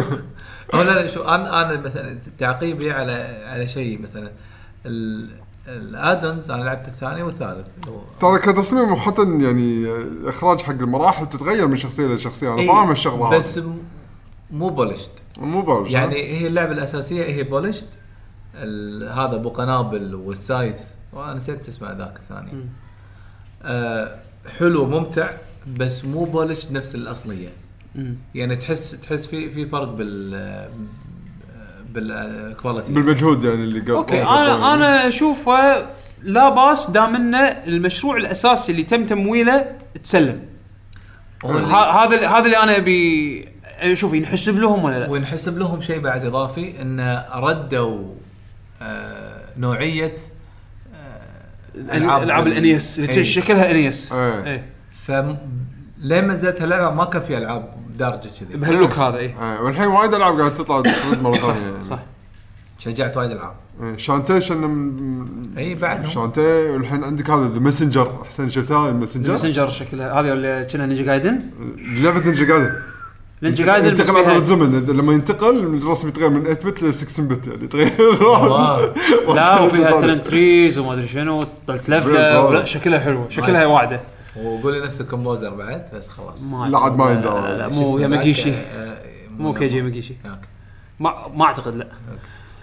[laughs] هو لا لا شو أنا أنا مثلا تعقيبي على على شيء مثلا. ال- ال add-ons أنا لعبت الثاني والثالث. هو- ترى كتصميم وحتى يعني إخراج حق المراحل تتغير من شخصية لشخصيه أنا فاهم الشغله هذه بس مو polished مو polish يعني هي اللعبة الأساسية هي polished ال- هذا أبو قنابل وال scythe. وأنا نسيت اسمه ذاك الثاني. آه حلو ممتع بس مو polished نفس الأصلية. مم. يعني تحس تحس في في فرق بال بال quality بالمجهود يعني اللي قبل okay أنا أنا أشوفه لا باس دام إنه المشروع الأساسي اللي تم تمويله تسلم. هذا هذا اللي أنا ابي شوف ينحسب لهم ولا لا. وينحسب لهم شيء بعد إضافي انه ردوا آه نوعية آه ألعاب ال NES اللي إيه. شكلها NES إيه. إيه. ف لين ما نزلت اللعبه ما كان في ألعاب بدرجة كذي. بهال look هذا إيه. آه والحين وايد ألعاب قاعد تطلع [laughs] مره ثانية يعني. صح. شجعت وايد ألعاب. إيه، Shantae شنو؟ من إي بعدهم. Shantae والحين عندك هذا The Messenger أحسن شفتها ال Messenger ال Messenger شكلها. هذه اللي كنا Ninja Gaiden لعبة Ninja Gaiden Ninja Gaiden بس ينتقل عبر فيها الزمن لما ينتقل الرسم يتغير من 8 bit ل 16 bit يعني. يتغير wow. [laughs] لا وفيها. talent trees وما أدري شنو. بالضبط. لا شكلها حلو شكلها. واعدة. وقولي نفس الكومبوزر بعد بس خلاص. ما لا عاد ما لا، يندرى. لا، مو اسمه ياماجيشي بعد؟ آه، مو كيجي ياماجيشي. ما ما أعتقد لا.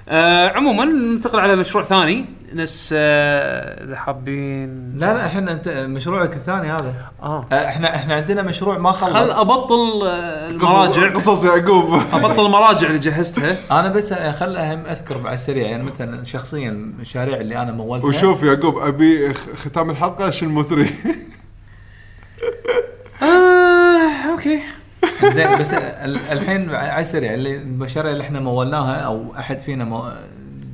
آه عموما ننتقل على مشروع ثاني. ناس آه، إذا حابين. لا لا إحنا أنت مشروعك الثاني هذا. آه. آه، إحنا إحنا عندنا مشروع ما خل خلص أبطل آه، قصص- المراجع قصص يعقوب. أبطل المراجع اللي جهزتها. أنا بس خل أهم أذكر على السريع يعني مثلا شخصيا المشاريع اللي أنا مولتها. وشوف يعقوب أبي خ- ختام الحلقة Shenmue 3 آه okay زين بس ال- الحين على السريع اللي المشاريع اللي إحنا مولناها أو أحد فينا مو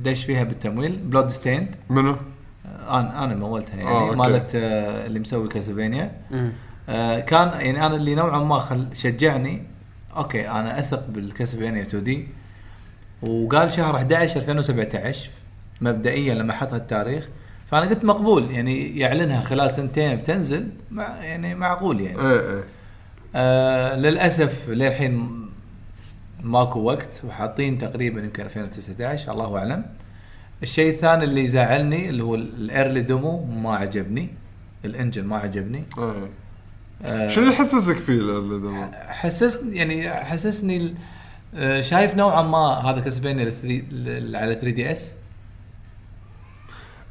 دش فيها بالتمويل Bloodstained منو؟ أنا أنا مولتها يعني آه، أوكي. مالت آه، اللي مسوي Castlevania مم. آه، كان يعني أنا اللي نوعا ما خل شجعني okay أنا أثق بال Castlevania 2 D وقال شهر 11 2017 مبدئيا لما حط التاريخ فأنا قلت مقبول يعني يعلنها خلال سنتين بتنزل مع يعني معقول يعني. إيه إيه. آه للأسف للحين ماكو وقت وحاطين تقريبا يمكن 2019 الله أعلم. الشيء الثاني اللي يزعلني اللي هو الإيرلي ديمو ما عجبني الإنجن ما عجبني. إيه. آه شنو اللي يحسسك فيه ال- ال- حسسني يعني حسسني آه، شايف نوعا ما هذا Castlevania على 3 DS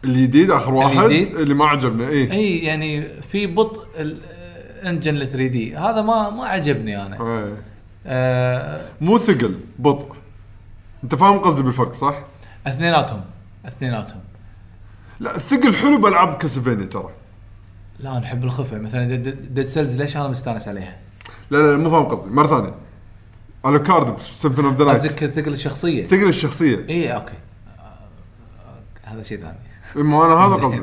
الجديد آخر واحد الجديد؟ اللي ما عجبنا إيه. إي يعني في بطء ال engine ل 3 D هذا ما ما عجبني أنا. إيه. آه مو ثقل بطء. أنت فاهم قصدي بالفرق صح؟ اثنيناتهم اثنيناتهم. لا الثقل حلو بالعاب Castlevania ترى. لا نحب الخفة. مثلا Dead Cells ليش أنا مستانس عليها؟ لا لا مو فاهم قصدي. مرة ثانية. Alucard Symphony of the Night قصدك ثقل الشخصية؟ ثقل الشخصية. إي okay. آه، هذا شيء ثاني. ما أنا هذا قصدي.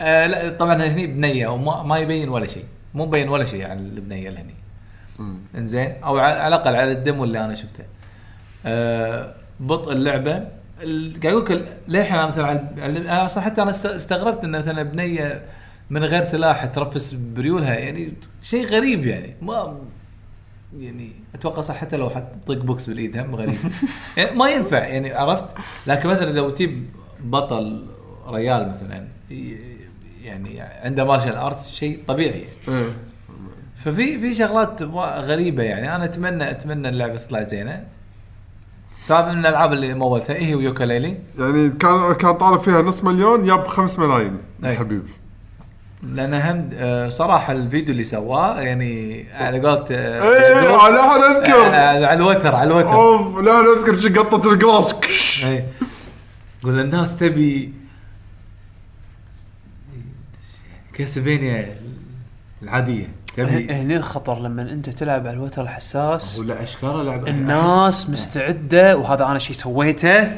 آه لا طبعا هني بنية وما ما يبين ولا شيء. مو مبين ولا شيء عن البنيه اللي هني. إنزين؟ أو على الأقل على ال demo اللي أنا شفته. آه بطء اللعبة. ال- قاعد أقول لك للحين أنا مثلا على- أصلا حتى أنا است- استغربت إن مثلا بنية من غير سلاح ترفس بريولها يعني شيء غريب يعني. ما يعني أتوقع صح حتى لو حط طق بوكس بالإيد هم غريب. [laughs] يعني ما ينفع يعني عرفت؟ لكن مثلا لو تجيب بطل ريال مثلا. يعني عنده martial arts شيء طبيعي. إيه. ففي في شغلات غريبة يعني. أنا اتمنى أتمنى اللعبة تطلع زينة. ف فمن الألعاب اللي مولتها هي و Yooka-Laylee يعني كان كان طالب فيها نص مليون ياب 5 ملايين. أي. الحبيب لأن هم آه، صراحة الفيديو اللي سواه يعني على قولت إيه لا أذكر. على الوتر على الوتر اوف لا أذكر شي قطه الجلاس اي يقول الناس تبي كاسلفينيا العادية تبي هنا الخطر لما انت تلعب على الوتر الحساس ولا اشكال لعبة الناس مستعدة وهذا أنا شيء سويته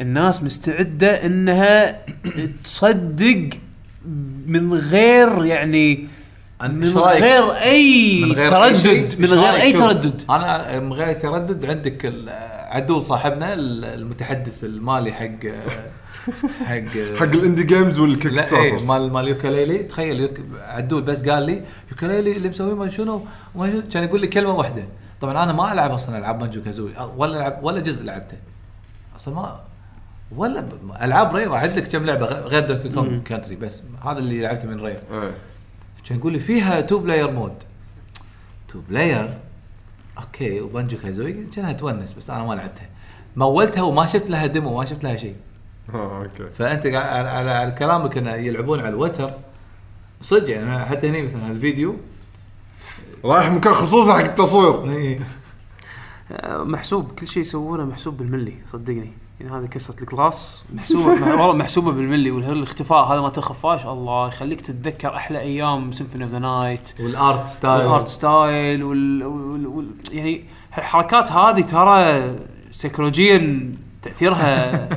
الناس مستعدة إنها [coughs] تصدق من غير يعني من؟ غير أي من غير أي شيء؟ تردد من غير؟ أي تردد أنا من غير تردد عندك ال- عدول صاحبنا ال- المتحدث المالي حق حق [laughs] حق ال indie games وال Kick لا إيه مال مال Yooka-Laylee تخيل يوك عدول بس قال لي Yooka-Laylee اللي مسويه ما شنو؟ كان يقول لي كلمة واحدة. طبعا أنا ما ألعب أصلا ألعاب Banjo-Kazooie ولا العب ولا جزء لعبته. أصلا ما ولا ب- ألعاب Rare اعد لك كم لعبة غير Donkey Kong Country بس هذا اللي لعبته من Rare. إيه. كان يقول لي فيها two player mode two player okay و Banjo-Kazooie. كأنها تونس بس أنا ما لعبتها. مولتها وما شفت لها demo ما شفت لها شيء. [laughs] آه okay. فأنت قاعد على, على, على كلامك إنه يلعبون على الوتر. صدق يعني حتى هني مثلا الفيديو. رايح مكان خصوصي حق التصوير. آه، محسوب كل شيء يسوونه محسوب بالملي صدقني. يعني هذه كسره ال glass محسوبه مح- والله محسوبة بالملي والاختفاء هذا ما تخفاش الله. يخليك تتذكر أحلى أيام Symphony of the Night وال art style. وال art style وال... وال... وال... يعني الحركات هذه ترى سيكولوجيا تأثيرها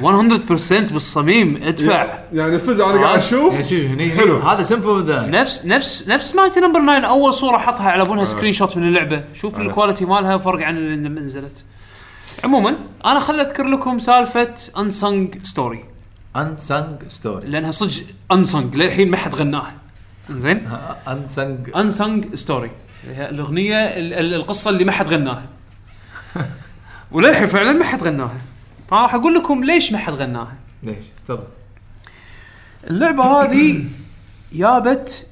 100% بالصميم. ادفع. يعني صدق أنا قاعد يعني أشوف. شوف هني حلو. هذا سيمفوني ذا نفس نفس نفس Mighty Number 9 أول صورة حطها على أنها screenshot من اللعبة. شوف ال quality مالها فرق عن اللي لما نزلت. عموما أنا خل أذكر لكم سالفة Unsung Story Unsung Story لأنها صدق unsung للحين ما حد غناها. زين Unsung Unsung Story هي الأغنية ال- ال- القصة اللي ما حد غناها. وللحين فعلا ما حد غناها. فانا راح أقول لكم ليش ما حد غناها. ليش؟ تفضل. اللعبة هذه جابت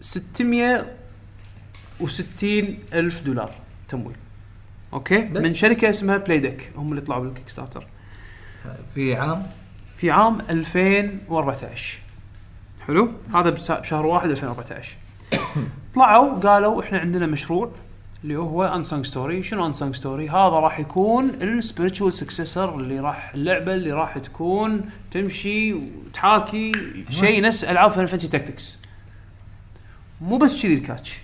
660 ألف دولار تمويل. okay؟ بس؟ من شركة اسمها Playdek هم اللي طلعوا بال Kickstarter في عام؟ في عام 2014 حلو؟ هذا بشهر واحد 2014 طلعوا قالوا إحنا عندنا مشروع. اللي هو Unsung Story شنو Unsung Story هذا راح يكون ال spiritual successor اللي راح اللعبة اللي راح تكون تمشي وتحاكي شيء نفس ألعاب Final Fantasy Tactics مو بس كذي ال catch.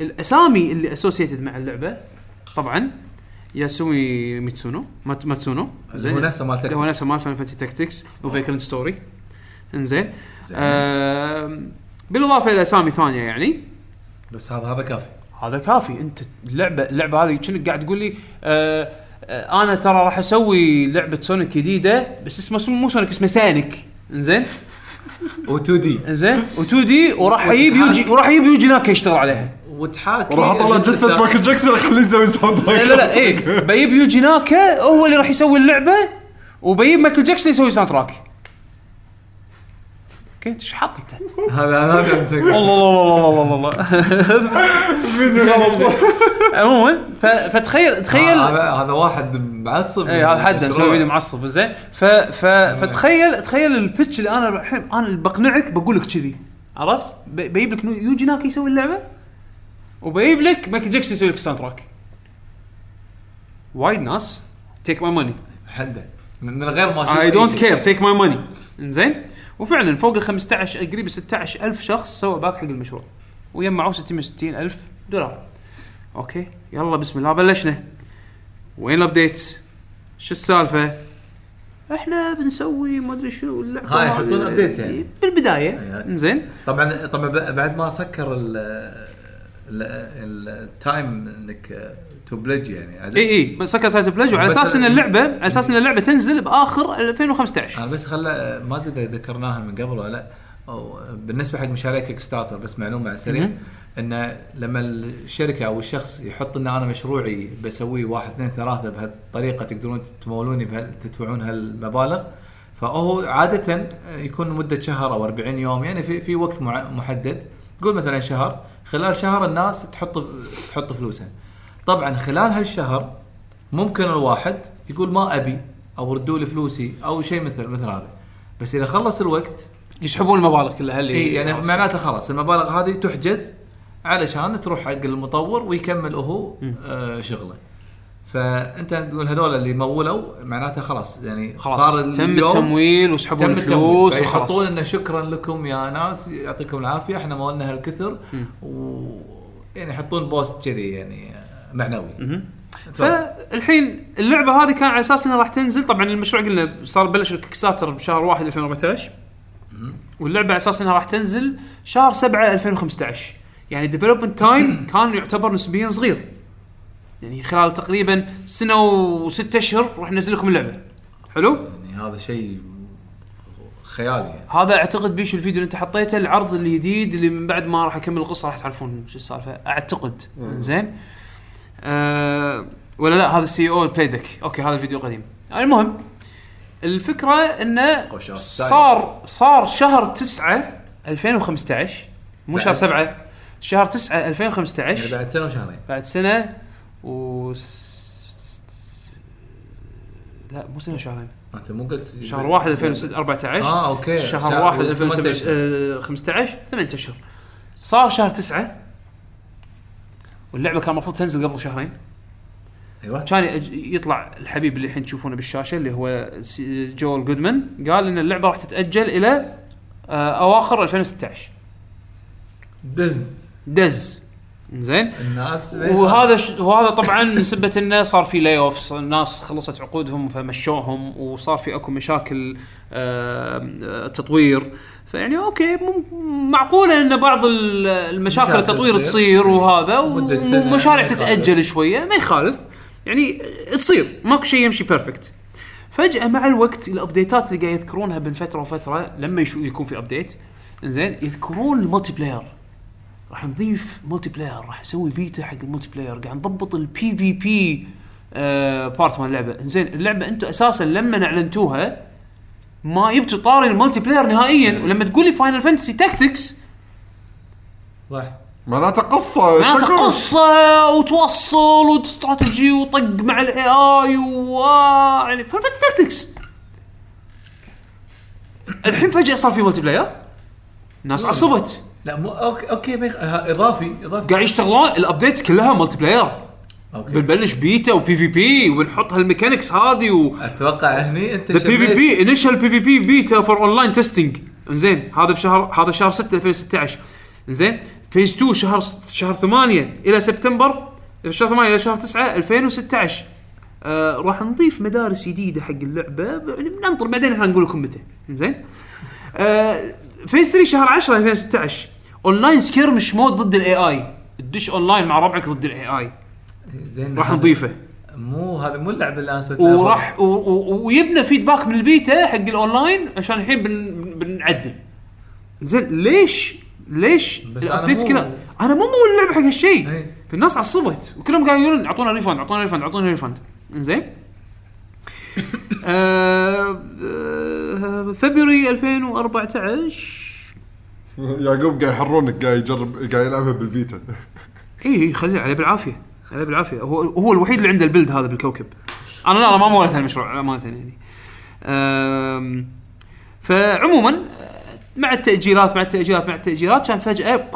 الأسامي اللي associated مع اللعبة طبعا ياسومي ميتسونو مات- ماتسونو. هو نفسه مال Tactics. نفسه مال Final Fantasy Tactics و Vagrant Story انزين. آم، بالإضافة إلى أسامي ثانية يعني. بس هذا هذا كافي. هذا كافي. انت اللعبه اللعبة هذه كأنك قاعد تقول لي؟ آه آه أنا ترى راح أسوي لعبة سونيك جديدة بس اسمها مو سونيك اسمها سانيك إنزين؟ و 2D إنزين؟ و 2D وراح أجيب يوجي وراح أجيب يوجي ناكا يشتغل عليها. وتحاكي وراح أطلع جثه. مايكل جاكسون أخليه يسوي sound لا لا لا إيه. بجيب يوجي ناكا هو اللي راح يسوي اللعبة وبجيب مايكل جاكسون يسوي soundtrack okay إيش حاط انت؟ هذا هذا الله الله الله الله الله الله عموما فتخيل تخيل هذا هذا واحد معصب. اي هذا حد مسوي. فيديو معصب زين. فتخيل تخيل ال pitch اللي أنا الحين أنا اللي بقنعك بقول لك كذي. عرفت؟ ب- بجيب لك يوجي ناكي يسوي اللعبة؟ وبجيب لك مايكل جاكسون يسوي لك ال soundtrack وايد ناس. take my money حده من من غير ما أشوف I don't. care take my money إنزين؟ وفعلا فوق ال 15 قريب 16 ألف شخص سوى back حق المشروع. وجمعوا 660 ألف دولار. okay يلا بسم الله بلشنا. وين ال updates شو السالفة؟ إحنا بنسوي ما أدري شنو اللعبة. هاي. يحطون updates يعني. بالبداية. أي. إنزين. طبعا طبعا بعد ما سكر ال ال- ال time إنك to pledge يعني. إي إي بس سكر time to pledge وعلى أساس إن اللعبة على أساس إن اللعبة تنزل بآخر 2015 أنا بس خلى ما أدري إذا ذكرناها من قبل ولا لا. أو بالنسبة حق مشاريع Kickstarter بس معلومة على السريع. انه لما الشركة أو الشخص يحط إن أنا مشروعي بسويه واحد اثنين ثلاثة بهالطريقة تقدرون تمولوني بهال تدفعون هالمبالغ. فهو عادة يكون مدة شهر أو 40 يوم يعني في في وقت محدد. قول مثلا شهر. خلال شهر الناس تحط تحط فلوسها. طبعا خلال هالشهر ممكن الواحد يقول ما أبي أو ردوا لي فلوسي أو شيء مثل مثل هذا. بس إذا خلص الوقت يسحبون المبالغ كلها اللي إي يعني. معناته خلاص المبالغ هذه تحجز علشان تروح حق المطور ويكمل هو آه شغله. فأنت تقول هذول اللي مولوا معناته خلاص يعني خلاص صار تم اليوم التمويل وسحبوا الفلوس فيحطون انه شكرا لكم يا ناس يعطيكم العافية إحنا مولنا هالكثر. و يعني يحطون post كذي يعني. معنوي. فالحين اللعبة هذه كان على أساس إنها راح تنزل. طبعا المشروع قلنا صار بلش ال Kickstarter بشهر 1 2014 واللعبة على أساس إنها راح تنزل شهر 7 2015 يعني development time [coughs] كان يعتبر نسبيا صغير. يعني خلال تقريبا سنة وست أشهر راح ننزل لكم اللعبة. حلو؟ يعني هذا شيء خيالي يعني. هذا أعتقد بيشو الفيديو اللي أنت حطيته العرض الجديد اللي من بعد ما راح أكمل القصة راح تعرفون شو السالفة. أعتقد. زين؟ أه ولا لا هذا ال CEO Playdek okay هذا الفيديو قديم المهم الفكرة إنه. صار صار شهر 9 2015 مو شهر بعد. 7 شهر 9 يعني 2015 بعد سنة وشهرين. بعد سنة و لا مو سنة شهرين. أنت مو قلت شهر 1 2014 آه okay. شهر 1 2015 ثمان اشهر صار شهر 9 واللعبة كان المفروض تنزل قبل شهرين. أيوه. كان يطلع الحبيب اللي الحين تشوفونه بالشاشة اللي هو Joel Goodman قال إن اللعبة راح تتأجل إلى آه، أواخر 2016 دز. دز. زين؟ الناس وهذا ش... وهذا طبعا [laughs] بسبه انه صار في layoffs الناس خلصت عقودهم فمشوهم وصار في أكو مشاكل آه، تطوير. فيعني okay مم- معقولة إن بعض ال- المشاكل مشاكل التطوير تصير. وهذا ومشاريع. تتأجل شوية ما يخالف. يعني تصير ماكو شيء يمشي perfect فجأة مع الوقت ال update ات اللي قاعد يذكرونها بين فترة وفترة لما يكون في update زين يذكرون ال multiplayer راح نضيف multiplayer راح نسوي بيتا حق ال multiplayer قاعد نضبط ال PvP part مال اللعبة. زين اللعبة أنتم أساسا لما أعلنتوها ما جبتوا طاري ال multiplayer نهائيا ولما تقول لي Final Fantasy Tactics صح. معناته قصة معناته. قصة وتوصل واستراتيجي وطق مع ال AI و يعني Final Fantasy Tactics الحين فجأة صار في multiplayer الناس عصبت. لا مو okay okay ما يخ... ها، إضافي إضافي. قاعد يشتغلون ال updates كلها multiplayer أوكي. بنبلش بيتا وبي في بي وبنحط هالميكانكس هذه و أتوقع هني أنت ذا بي في شميت- بي انيشال بي في بي بيتا فور اون لاين تيستنج زين هذا بشهر هذا شهر 6 2016 زين فيز 2 شهر شهر 8 إلى سبتمبر شهر 8 إلى شهر 9 2016 آه راح نضيف مدارس جديدة حق اللعبة يعني بننطر بعدين إحنا نقول لكم متى. زين آه فيز 3 شهر 10 2016 online skirmish mode ضد ال AI تدش اونلاين مع ربعك ضد ال AI زين راح نضيفه. مو هذا مو اللعبة اللي أنا سويت لها وراح ويبنى feedback من البيتا حق الاونلاين عشان الحين بن بنعدل. زين ليش ليش ال update مو- كذا؟ أنا مو مول اللعبة حق هالشيء. إي. فالناس عصبت وكلهم قاعدين يقولون أعطونا refund أعطونا refund أعطونا refund زين؟ فبراير 2014 يعقوب قاعد يحرونك قاعد يجرب قاعد يلعبها بالفيتا. اي اي خليه عليه بالعافية عليه بالعافية. هو هو الوحيد اللي عنده البلد هذا بالكوكب. أنا لا أنا ما مولت هالمشروع امانه يعني. فعموما آه، مع التاجيلات مع التاجيلات مع التاجيلات كان فجأة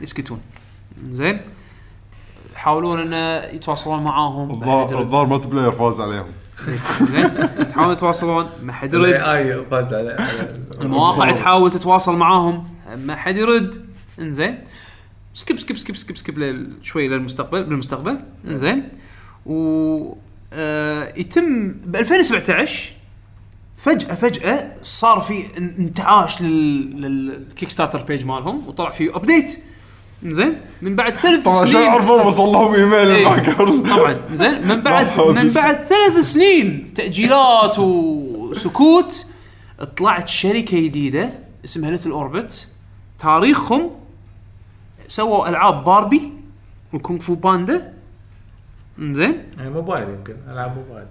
يسكتون. زين؟ يحاولون انه يتواصلون معاهم. الظاهر multiplayer فاز عليهم. زين؟ تحاولون يتواصلون ما حد يرد. اي فاز على المواقع تحاول تتواصل معاهم ما حد يرد. انزين. skip skip skip skip سكيب لل- شوي للمستقبل بالمستقبل. انزين. و آه يتم ب 2017 فجأة فجأة صار في إن- انتعاش لل- لل Kickstarter page مالهم وطلع فيه update انزين من بعد ثلاث طبعا عشان سنين. يعرفون وصل لهم إيميل إيه. الهاكرز طبعا. زين من بعد من بعد ثلاث سنين تأجيلات وسكوت طلعت شركة جديدة اسمها Little Orbit تاريخهم سووا ألعاب باربي وكونغ فو باندا. زين. يعني موبايل يمكن ألعاب موبايل.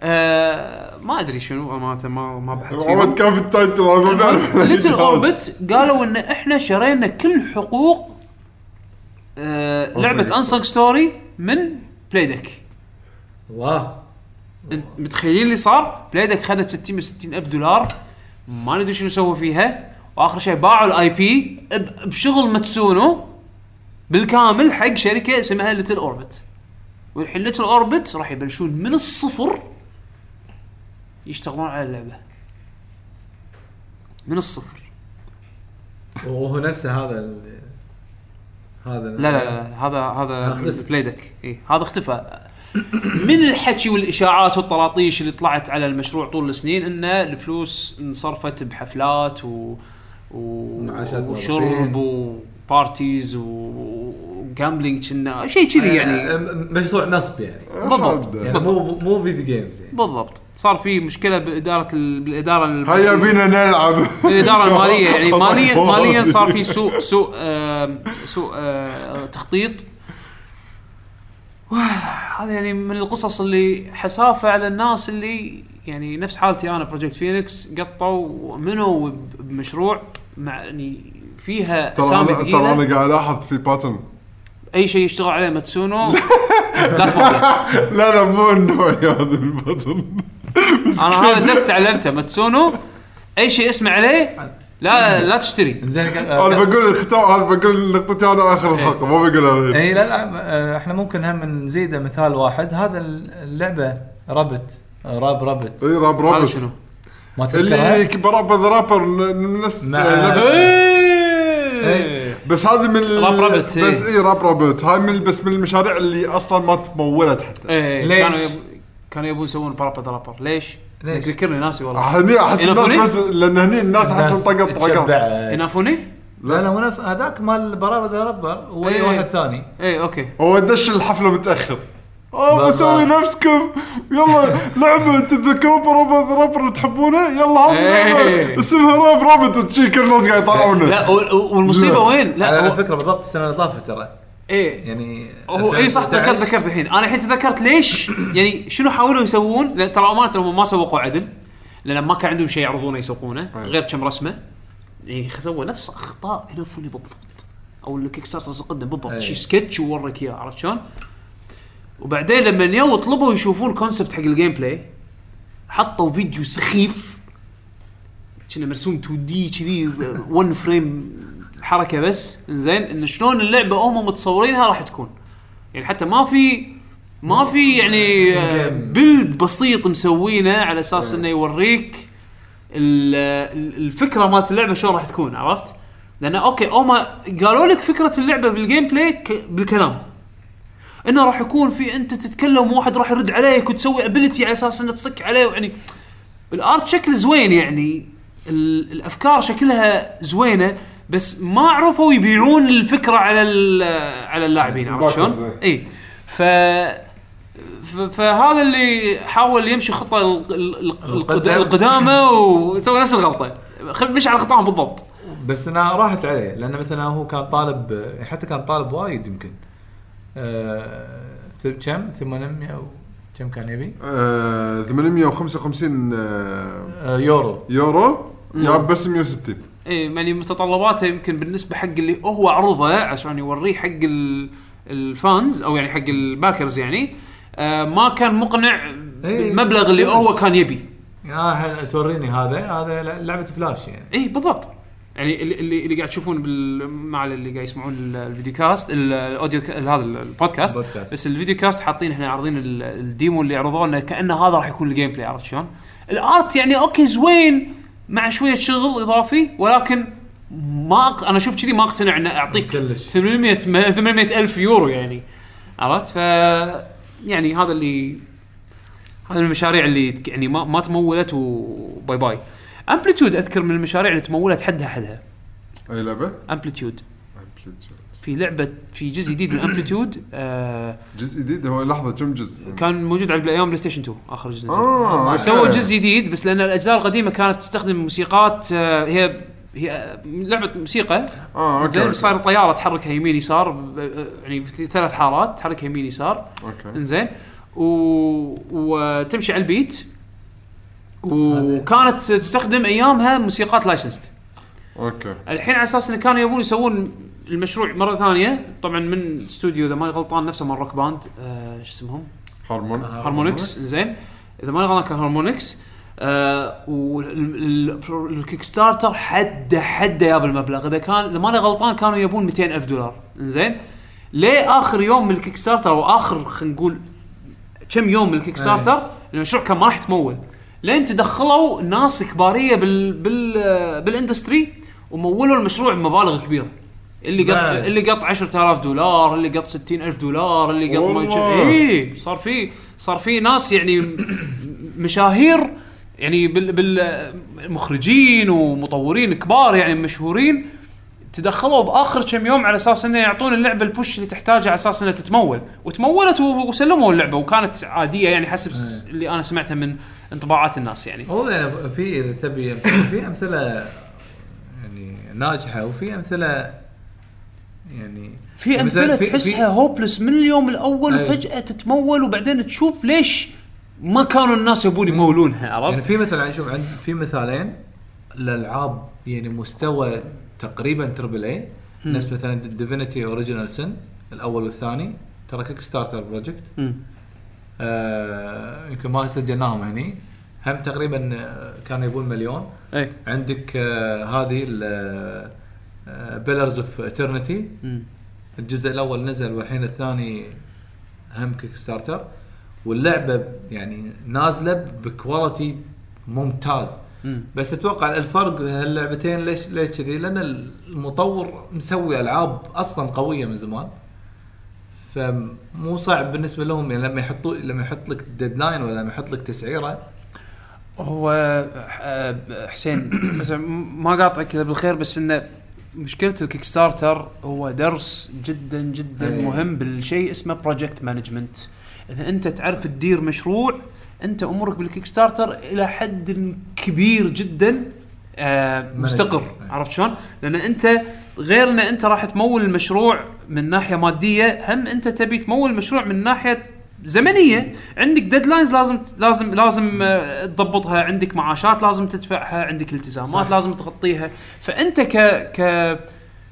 آه ما أدري شنو امانه ما ما بحثت فيهم. كان في ال title أنا ما بعرف Little Orbit قالوا إن إحنا شرينا كل حقوق آه لعبة Unsung Story من Playdek واه متخيلين اللي صار؟ Playdek خذت 660 ألف دولار. ما ندري شنو سووا فيها. وآخر شيء باعوا ال IP بشغل ماتسونو بالكامل حق شركة اسمها Little Orbit والحين Little Orbit راح يبلشون من الصفر يشتغلون على اللعبة. من الصفر. وهو نفسه هذا ال... هذا لا لا لا هذا هذا اختفى. Playdek اي هذا اختفى من الحكي والإشاعات والطراطيش اللي طلعت على المشروع طول السنين انه الفلوس انصرفت بحفلات و و وشرب موظفين. و parties و gambling كنا شيء كذي يعني. آه، مشروع نصب يعني. بالضبط. يعني مو مو video games يعني. بالضبط. صار في مشكلة بإدارة ال... بالإدارة ال... هيا بينا نلعب. الاداره المالية. يعني [laughs] ماليا. ماليا صار في سوء سوء آه سوء آه تخطيط. هذا يعني من القصص اللي حسافة على الناس اللي يعني نفس حالتي أنا Project Phoenix قطوا منوا بمشروع مع يعني فيها ترى أسامي أنا ترى ثقيلة. أنا قاعد الاحظ في pattern أي شيء يشتغل عليه ماتسونو. [laughs] لا تموت لا لا مو النوعيه هذا ال pattern أنا هذا الدرس تعلمته ماتسونو. أي شيء اسمه عليه لا لا تشتري. زين أنا بقول الختام أنا بقول نقطتي أنا آخر الحلقة ما بقولها الحين اي لا لا آه، إحنا ممكن هم نزيد مثال واحد. هذا اللعبة رابت راب رابت اي Rap Rabbit. شنو؟ ما اللي تذكرها؟ PaRappa the Rapper ن- نفس مع- إيه بس هذه من ال- Rap Rabbit، بس إيه. اي Rap Rabbit هاي من بس من المشاريع اللي أصلا ما تمولت حتى إيه ليش؟ كانوا يب... كانوا يبون يسوون بارابا رابر ليش؟ ليش؟ ذكرني ناسي والله هني أحس؟ الناس بس لأن هني الناس احس طقت طقات تشبع. ينافوني؟ لا لا مو نف- هذاك مال برابر ذا ربر إيه. واحد ثاني إيه أوكي هو دش الحفلة متأخر اوه بالضبط. بسوي نفسكم. يلا لعبة تتذكرون راب رابر تحبونه؟ يلا هذه إيه. لعبة اسمها راب رابط تشي كل الناس قاعد يطلعونه. لا والمصيبة. وين؟ على لا هو فكرة بالضبط السنة اللي طافت ترى. إيه. يعني هو اي صح 2019 تذكرت ذكرت الحين. أنا الحين تذكرت ليش؟ [coughs] يعني شنو حاولوا يسوون؟ لأن ترى أمانة هم ما سوقوا عدل لأن ما كان عندهم شيء يعرضونه يسوقونه غير كم رسمة. يعني سووا نفس أخطاء إينافوني بالضبط. أو ال Kickstarter قدم بالضبط. أي. شي sketch work اياه عرفت شلون؟ وبعدين لما يو طلبوا يشوفون ال concept حق ال gameplay حطوا فيديو سخيف. كنا مرسوم 2 D كذي 1 frame حركة بس. زين إن شلون اللعبة هم متصورينها راح تكون. يعني حتى ما في ما في يعني build بسيط مسوينه على أساس إنه يوريك ال- ال- الفكرة مالت اللعبة شلون راح تكون عرفت؟ لأن أوكي هم قالوا لك فكرة اللعبة بال gameplay بالكلام. إنه راح يكون في أنت تتكلم وواحد راح يرد عليك وتسوي ability على أساس إنه تصك عليه يعني الارت شكل زوين يعني. ال- الأفكار شكلها زوينة بس ما عرفوا يبيعون الفكرة على على اللاعبين عرفت شلون؟ اي ف فهذا اللي حاول يمشي خطة. القدامى وسوى نفس الغلطة. خل مش على خطاهم بالضبط. بس إنها راحت عليه لأن مثلا هو كان طالب حتى كان طالب وايد يمكن. كم؟ 800 أو كم كان يبي؟ آه، 855 آه، آه يورو. يورو. يا بس 160 اي يعني متطلباته يمكن بالنسبة حق اللي هو عرضه عشان يوريه حق ال- ال fans أو يعني حق ال backers يعني آه ما كان مقنع إيه. بالمبلغ اللي هو كان يبي. يا الحين توريني هذا؟ هذا لعبة فلاش يعني. اي بالضبط. يعني اللي اللي, قاعد تشوفون بال- مع اللي قاعد يسمعون ال- ال video cast ال- ال audio c- هذا البودكاست. بس ال video cast حاطين إحنا عارضين ال- ال demo اللي عرضوه انه كانه هذا راح يكون ال gameplay عرفت شلون؟ ال art يعني أوكي زوين مع شوية شغل إضافي ولكن ما أق- أنا أشوف كذي ما أقتنع ان أعطيك كلش. 800 ما- 800 ألف يورو يعني عرفت ف يعني هذا اللي هذا المشاريع اللي يعني ما ما تمولت و bye bye Amplitude أذكر من المشاريع اللي تمولت حدها حدها. أي لعبة؟ Amplitude في لعبة في جزء جديد من Amplitude آه جزء جديد؟ هو لحظة كم جزء؟ كان موجود على الأيام PlayStation 2 آخر جزء آه سووا. جزء جديد بس لأن الأجزاء القديمة كانت تستخدم موسيقات آه هي هي لعبة موسيقى. آه أوكي زين أوكي. صار طيارة تحركها يمين يسار آه، يعني ثلاث حالات تحركها يمين يسار. أوكي. انزين و... وتمشي على ال beat. وكانت تستخدم أيامها موسيقات licensed. okay. الحين على أساس انه كانوا يبون يسوون المشروع مرة ثانية طبعا من استوديو إذا ماني غلطان نفسه مال Rock Band آه شو اسمهم؟ Harmon Harmonix زين. إذا ما غلطان كان Harmonix آه وال Kickstarter حده حده جاب المبلغ. إذا كان إذا ماني غلطان كانوا يبون 200 ألف دولار. زين. ليه آخر يوم من ال Kickstarter أو اخر خلينا نقول كم يوم من ال Kickstarter المشروع كان ما راح يتمول. لين تدخلوا ناس كبارية بال بال بال industry ومولوا المشروع بمبالغ كبيرة اللي قط بعد. اللي قط 10000 دولار اللي قط 60000 دولار اللي قط ما. اي صار في صار في ناس يعني مشاهير يعني بال بالمخرجين ومطورين كبار يعني مشهورين تدخلوا بآخر كم يوم على أساس إنه يعطون اللعبة ال push اللي تحتاجه على أساس إنها تتمول وتمولت وسلموا اللعبة وكانت عادية يعني حسب س- اللي أنا سمعته من انطباعات الناس يعني هو يعني في إذا تبي في أمثلة يعني ناجحة وفي أمثلة يعني في امثله مثلاً في- تحسها hopeless من اليوم الأول أي. وفجأة تتمول وبعدين تشوف ليش ما كانوا الناس يبون يمولونها يعني عرفت؟ في مثلا شوف عند في مثالين الالعاب يعني مستوى تقريبا terrible اي نفس مثلا Divinity Original Sin الأول والثاني ترى Kickstarter project. آه يمكن ما سجلناهم هني. هم تقريبا آه، كانوا يبون مليون. اي عندك آه هذه Pillars of Eternity. الجزء الأول نزل والحين الثاني هم Kickstarter واللعبة يعني نازلة ب quality ممتاز. مم. بس أتوقع الفرق هاللعبتين ليش ليش كذي؟ لأن المطور مسوي ألعاب أصلا قوية من زمان. فمو صعب بالنسبة لهم يعني لما يحطوا لما يحط لك deadline ولا لما يحط لك تسعيرة هو آه، حسين [coughs] ما قاطعك بالخير بس انه مشكلة ال Kickstarter هو درس جدا جدا أي. مهم بالشيء اسمه project management إذا أنت تعرف تدير مشروع أنت أمورك بال Kickstarter إلى حد كبير جدا آه مستقر أي. عرفت شلون؟ لأن أنت غير إن أنت راح تمول المشروع من ناحية مادية هم أنت تبي تمول المشروع من ناحية زمنية. عندك deadlines لازم لازم لازم آه، تضبطها. عندك معاشات لازم تدفعها عندك التزامات صح. لازم تغطيها. فأنت ك ك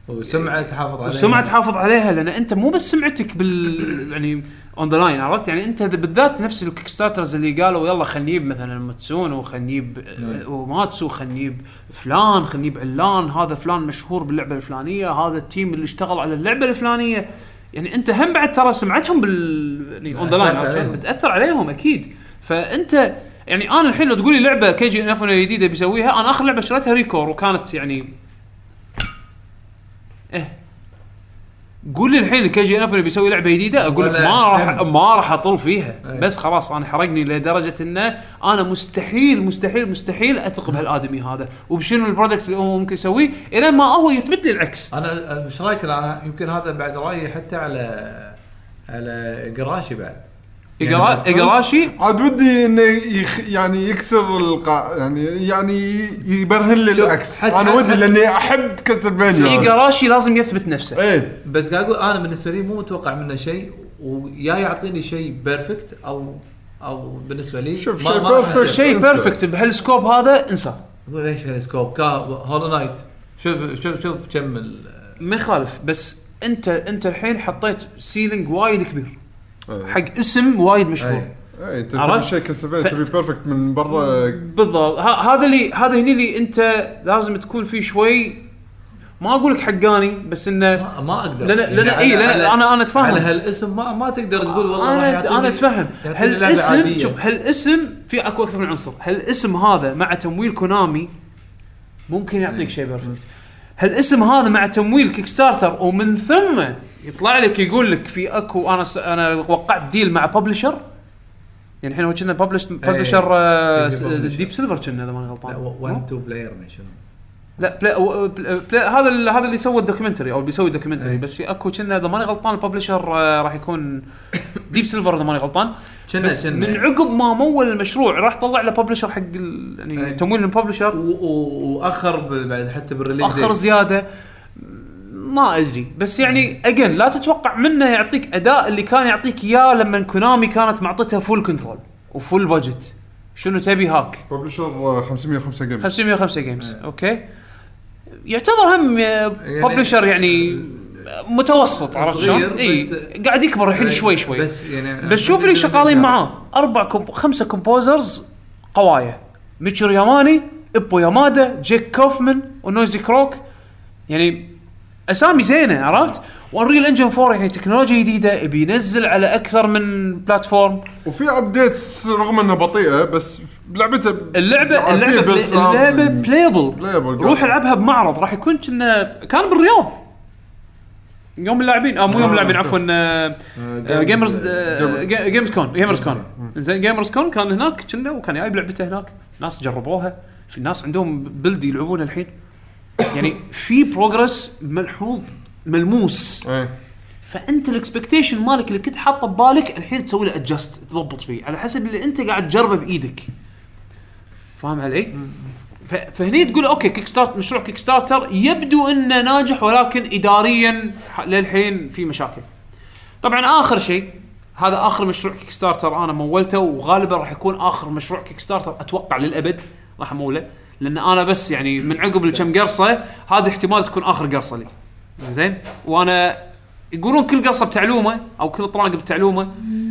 وسمعة تحافظ عليها. والسمعه تحافظ عليها لأن أنت مو بس سمعتك بال يعني on the line عرفت؟ يعني أنت بالذات نفس ال Kickstarters اللي قالوا يلا خلينا نجيب مثلا ماتسون وخلينا نجيب نعم. وماتسو خلينا نجيب فلان خلينا نجيب علان هذا فلان مشهور باللعبة الفلانية هذا ال team اللي اشتغل على اللعبة الفلانية. يعني أنت هم بعد ترى سمعتهم بال on the line. بتأثر عليهم أكيد. فأنت يعني أنا الحين لو تقول لي لعبة Keiji Inafune جديدة بيسويها أنا آخر لعبة اشتريتها ReCore وكانت يعني إيه. قول لي الحين Keiji Inafune بيسوي لعبة جديدة؟ أقول لك ما راح. ما راح أطول فيها. أي. بس خلاص أنا حرقني لدرجة انه أنا مستحيل مستحيل مستحيل أثق بهالآدمي هذا. وبشنو ال product اللي هو ممكن يسويه؟ الين ما هو يثبت لي العكس. أنا إيش رأيك؟ يمكن هذا بعد رأيي حتى على على إقراشي بعد. يعني إقراشي؟ عاد ودي إنه يخ يعني يكسر القاع يعني يعني يبرهن لي شوف، العكس. أنا ودي لأني أحب Castlevania إقراشي لازم يثبت نفسه. إيه. بس قاعد أقول أنا بالنسبة لي مو متوقع منه شيء ويا يعطيني شيء perfect أو أو بالنسبة لي شوف، ما- شيء perfect. راح- شيء انسى. بيرفكت بهالسكوب هذا انسى. أقول ليش هال scope كا Hollow Knight شوف شوف شوف كم ال- ما يخالف بس انت أنت الحين حطيت ceiling وايد كبير. حق اسم وايد مشهور. أي. إيه أنت؟ تبي شيء Castlevania ف- تبي perfect من برا. بالضبط. ه- هذا اللي هذا هني اللي أنت لازم تكون فيه شوي. ما أقول لك حقاني بس إنه ما, ما أقدر. لأن- على- إي، لأن على- أنا- أنا أتفهم. على هالاسم ما ما تقدر تقول والله أنا أنا أتفهم. هالاسم. شوف هالاسم في أكو أكثر من عنصر. هالاسم هذا مع تمويل Konami ممكن يعطيك شيء perfect هالاسم هذا مع تمويل Kickstarter ومن ثم يطلع لك يقول لك في اكو أنا س... أنا وقعت deal مع publisher يعني الحين هو كنا ببلش publisher. ديب سيلفر كنا إذا ماني غلطان. 1 2 بلاير شنو. لا بلا و- بلا بلا هذا ال- هذا اللي سوى الدوكيومنتري أو بيسوي الدوكيومنتري. أي. بس في أكو كنا إذا ماني غلطان الببلشر آه، راح يكون [coughs] ديب سيلفر إذا ماني غلطان. كنا كنا. من عقب ما مول المشروع راح طلع له ببلشر حق ال- يعني أي. تمويل من ببلشر و- و- وأخر بعد حتى بالريليز أخر. زيادة. ما أدري. بس يعني اجين لا تتوقع منه يعطيك أداء اللي كان يعطيك إياه لما كونامي كانت معطتها فول كنترول و full budget شنو تبي هاك؟ publisher 505 Games 505 Games okay. يعتبر هم publisher يعني متوسط عرفت شلون؟ اي قاعد يكبر الحين شوي شوي. بس يعني بس شوف اللي شغالين معاه. أربع comp... خمسة composers قوايه Michiru Yamane Ippo Yamada Jake Kaufman و Noisycroak. يعني أسامي زينة عرفت؟ و Unreal Engine 4 يعني تكنولوجيا جديدة يبي ينزل على أكثر من platform وفي updates رغم إنها بطيئة بس لعبته اللعبه في اللعبة. اللعبة playable. روح العبها بمعرض راح يكون كنا كان بالرياض يوم اللاعبين آه مو يوم آه، اللاعبين. عفوا Gamers G- Games Con Gamers Con زين Gamers Con كان هناك كنا وكان جايب لعبته هناك ناس جربوها في ناس عندهم build يلعبونها الحين يعني في progress ملحوظ ملموس إيه فأنت ال expectation مالك اللي كنت حاطه ببالك الحين تسوي له adjust تضبط فيه على حسب اللي أنت قاعد تجربه بإيدك فاهم علي؟ ف- فهني تقول okay Kickstart مشروع Kickstarter يبدو إنه ناجح ولكن اداريا ح- للحين في مشاكل. طبعا آخر شيء هذا آخر مشروع Kickstarter أنا مولته وغالبا راح يكون آخر مشروع Kickstarter أتوقع للأبد راح أموله لأن أنا بس يعني من عقب الكم قرصة هذه احتمال تكون آخر قرصة لي. زين؟ وأنا يقولون كل قرصة بتعلومة أو كل طراق بتعلومة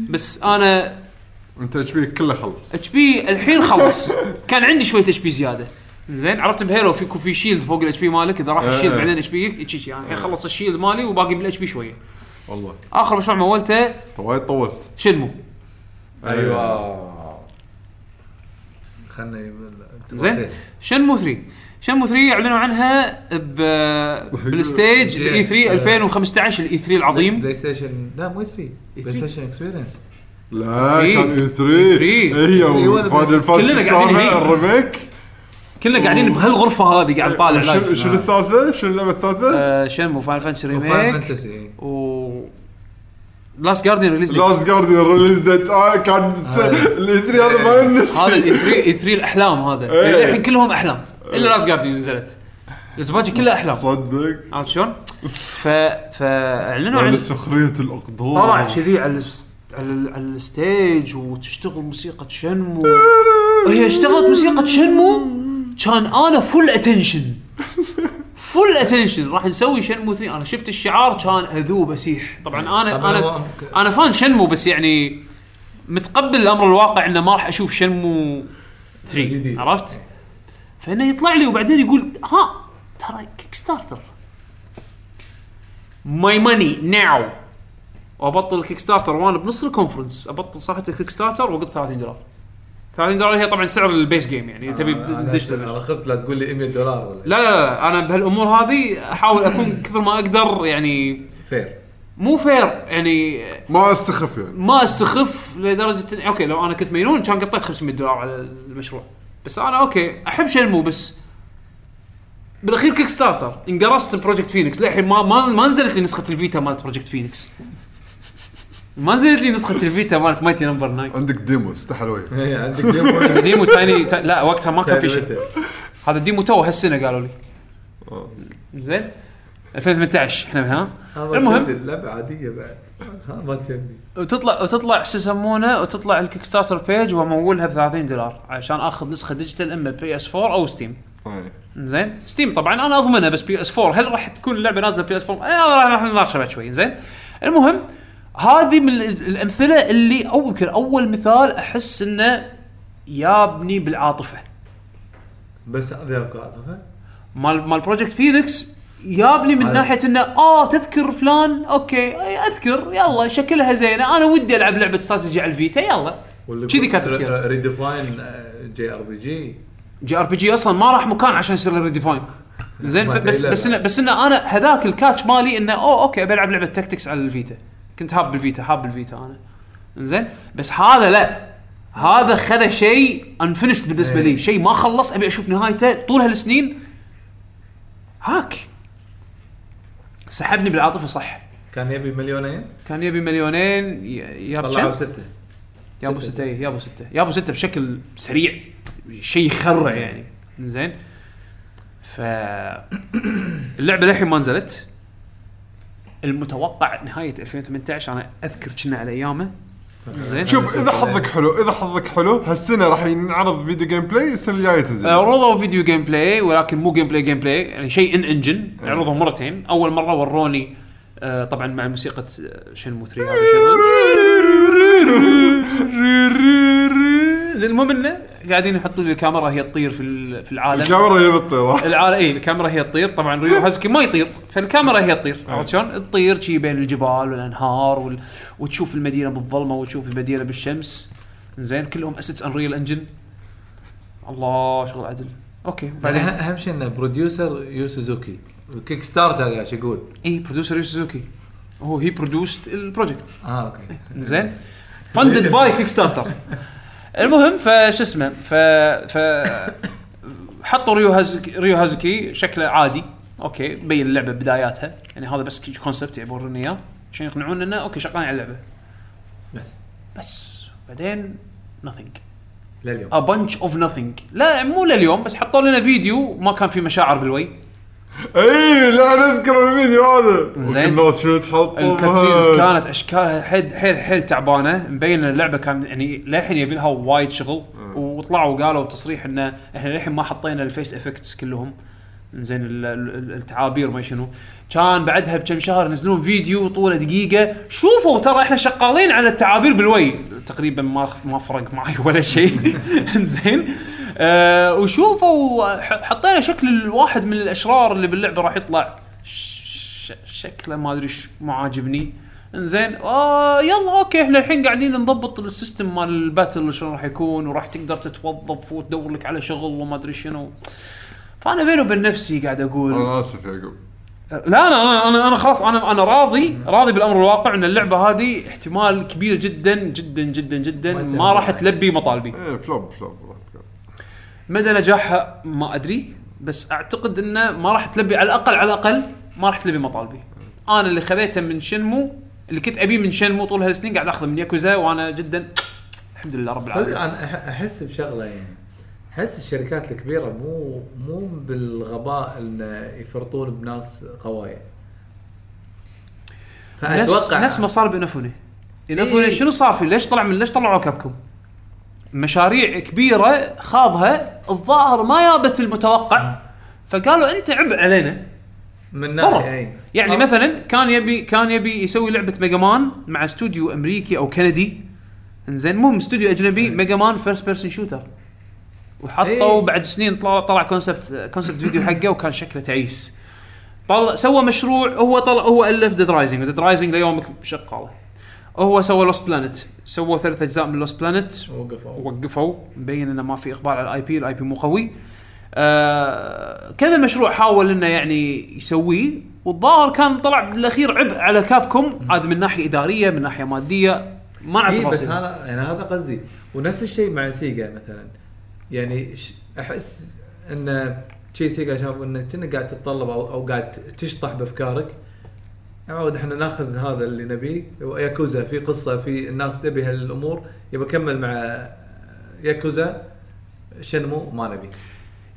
بس أنا أنت HP كله خلص. إتش بي الحين خلص. كان عندي شوية HP زيادة. زين؟ عرفت ب Halo في في shield فوق ال HP مالك؟ إذا راح إيه. ال shield بعدين HP يجيك يعني الحين خلص ال shield مالي وباقي بال HP شوية. والله. آخر مشروع مولته وايد طولت. Shenmue. أيوه. خلنا يب- زين. Shenmue 3 Shenmue 3 اعلنوا عنها ب بال stage ال E X. 3 2015 ال E3 العظيم PlayStation لا مو 3 PlayStation Experience لا إيه. كان E3 إيه. هي أيوة، Final Fantasy السابع. ال remake كلنا قاعدين بهالغرفة هذه قاعد نطالع شنو شنو الثالثة؟ شنو اللعبة الثالثة؟ Shenmue Final Fantasy Final remake Fantasy و Last Guardian release Last Guardian release date آه كان ال E3 هذا ما ينسى هذا ال E3 E3 الأحلام هذا. إيه. يعني الحين كلهم أحلام. إلا Last Guardian نزلت. الاسبوج كلها أحلام. صدق. عرفت شلون؟ ف فأعلنوا عن سخرية الاقدار طلع كذي على على على ال stage وتشتغل موسيقى Shenmue وهي اشتغلت موسيقى Shenmue كان أنا full attention full attention راح نسوي Shenmue 3 أنا شفت الشعار كان اذوب اسيح طبعا أنا طبعاً أنا هو- أنا fan Shenmue بس يعني متقبل الأمر الواقع إنه ما راح أشوف Shenmue 3 جديد. عرفت؟ فإنه يطلع لي وبعدين يقول ها ترى Kickstarter my money now وأبطل ال Kickstarter وأنا بنص ال conference أبطل صفحة ال Kickstarter وقلت 30 دولار. 30 دولار هي طبعا سعر ال base game يعني تبي أنا digital أنا خفت لا تقول لي 100 دولار ولا؟ لا لا لا أنا بهالأمور هذه أحاول أكون [coughs] كثر ما أقدر يعني fair مو fair يعني. ما أستخف يعني. ما أستخف لدرجة إن- okay لو أنا كنت مجنون كان قطيت 500 دولار على المشروع. بس أنا okay أحب Shenmue بس بالأخير Kickstarter انقرصت Project Phoenix للحين ما ما ما نزلت لي نسخه ال Vita مالت Project Phoenix ما نزلت لي نسخة ال Vita مالت Mighty Number 9 عندك demo وجهك. إيه، عندك demo. [laughs] demo tiny تا... لا وقتها ما كان في شيء. هذا ال demo تو هالسنة قالوا لي. زين. 2018 إحنا ها؟ المهم المهم. اللعبه عاديه بعد. ها ما تجني وتطلع وتطلع شو يسمونه؟ وتطلع ال Kickstarter page وامولها ب 30 دولار عشان آخذ نسخة digital إما PS 4 أو Steam إيه. زين. Steam طبعا أنا اضمنها بس PS 4 هل راح تكون اللعبة نازلة PS 4 آه راح نناقشها بعد شوي. زين. المهم هذه من ال- الأمثلة اللي أو يمكن أول مثال أحس إنه يابني بالعاطفة. بس هذه عاطفة؟ مال مال Project Phoenix يابني من ناحية إنه آه تذكر فلان؟ okay أي أذكر يلا شكلها زينة أنا ودي ألعب لعبة استراتيجي على ال Vita يلا. كذي كانت. redefine جي ار بي جي جي ار بي جي أصلا ما راح مكان عشان يصير له ريديفاين [laughs] زين بس. بس انه بس إنه أنا هذاك ال catch مالي إنه اوه okay بلعب لعبة tactics على ال Vita. كنت hype بال Vita hype بال Vita أنا. زين بس هذا لا. هذا خذ شيء انفنشد بالنسبة لي. شيء ما خلص أبي أشوف نهايته طول هالسنين. هاك. سحبني بالعاطفة صح. كان يبي مليونين؟ كان يبي مليونين ي- ياب طلعوا؟ ستة. يابو ستة. ستة إيه، يابو ستة. يابو ستة بشكل سريع. شيء يخرع يعني. زين ف [clears throat] اللعبة للحين ما نزلت. المتوقع نهاية 2018 أنا أذكر كنا على أيامه. زين. شوف إذا حظك حلو إذا حظك حلو هالسنة راح ينعرض فيديو gameplay السنة الجاية تنزل. عرضوا فيديو gameplay ولكن مو gameplay gameplay يعني شيء in engine عرضوا مرتين. أول مرة وروني آه طبعا مع موسيقى Shenmue 3 هذا [laughs] زين المهم إنه قاعدين يحطون الكاميرا هي تطير في ال- في العالم. الكاميرا هي الطيرة العالم اي الكاميرا هي تطير. طبعا Ryo Hazuki ما يطير فالكاميرا هي تطير عرفت شلون؟ تطير شي بين الجبال والأنهار وال... وتشوف المدينة بالظلمة وتشوف المدينة بالشمس. زين كلهم assets Unreal Engine الله شغل عدل. okay. بعدين اهم شيء إنه producer Yu Suzuki. Kickstarter يا شو يقول. اي producer Yu Suzuki. هو he produced ال project آه okay. زين. funded by Kickstarter المهم فش اسمه ف ف حطوا Ryo Hazuki Ryo Hazuki شكله عادي. okay بين اللعبة بداياتها. يعني هذا بس concept يعبرون اياه عشان يقنعون إنه okay شغالين على اللعبة. بس. بس. بعدين nothing. لليوم. A bunch of nothing. لا مو لليوم بس حطوا لنا فيديو ما كان في مشاعر بالوي. اي لا نذكر الفيديو هذا. زين. الناس شنو تحط ال cutscenes كانت اشكالها حيل حيل حيل تعبانة. مبين إن اللعبة كان يعني للحين يبي لها وايد شغل. وطلعوا قالوا تصريح إنه إحنا للحين ما حطينا ال face effects كلهم. زين ال- ال- التعابير ما شنو. كان بعدها بكم شهر ينزلون فيديو طوله دقيقة. شوفوا ترى إحنا شغالين على التعابير بالوي. تقريبا ما ما فرق معي ولا شيء. [laughs] زين. آه وشوفوا حطينا شكل الواحد من الأشرار اللي باللعبة راح يطلع. ش- شكله ما أدري إيش ما عاجبني. إنزين آه يلا okay إحنا الحين قاعدين نضبط ال system مال ال battle شلون راح يكون وراح تقدر تتوظف وتدور لك على شغل وما أدري شنو. فأنا بيني وبين نفسي قاعد أقول أنا آسف يا يعقوب. لا لا أنا أنا أنا خلاص أنا أنا راضي راضي بالأمر الواقع إن اللعبة هذه احتمال كبير جدا جدا جدا جدا ما ما راح. تلبي مطالبي. إيه فلوب فلوب. مدى نجاحها ما أدري بس أعتقد انه ما راح تلبي على الأقل على الأقل ما راح تلبي مطالبي أنا اللي خذيته من شنمو اللي كنت أبيه من شنمو طول هالسنين قاعد أخذه من ياكوزا وأنا جدا الحمد لله رب صدق العالمين أنا أح- أحس بشغلة يعني أحس الشركات الكبيرة مو مو بالغباء إن يفرطون بناس قوايا نفس فاتوقع نفس ما صار ب Inafune Inafune إيه. شنو صار فيه؟ ليش طلع من ليش طلعوا Capcom؟ مشاريع كبيرة خاضها الظاهر ما جابت المتوقع. فقالوا أنت عبء علينا. من ناحية أي. يعني آه. مثلا كان يبي كان يبي يسوي لعبة Mega Man مع استوديو أمريكي أو كندي. إنزين مو استوديو أجنبي Mega Man first person shooter وحطوا. بعد سنين طلع طلع concept concept video حقه وكان شكله تعيس. طلع سوى مشروع هو طلع هو ألف Dead Rising Dead Rising ليومك شغاله هو سوى Lost Planet سووا ثلاث أجزاء من Lost Planet وقفوا. وقفوا. مبين إنه ما في إقبال على ال IP ال IP مو قوي. آه كذا مشروع حاول إنه يعني يسويه. والظاهر كان طلع بالأخير عبء على Capcom عاد من ناحية إدارية من ناحية مادية ما نعرف اي بس. هذا يعني هذا قصدي. ونفس الشيء مع Sega مثلا. يعني أحس إن شي Sega شافوا انك كأنك قاعد تتطلب أو, أو قاعد تشطح بأفكارك. عود إحنا ناخذ هذا اللي نبيه ياكوزا في قصة في الناس تبي هالأمور يبى أكمل مع Yakuza. Shenmue؟ ما نبي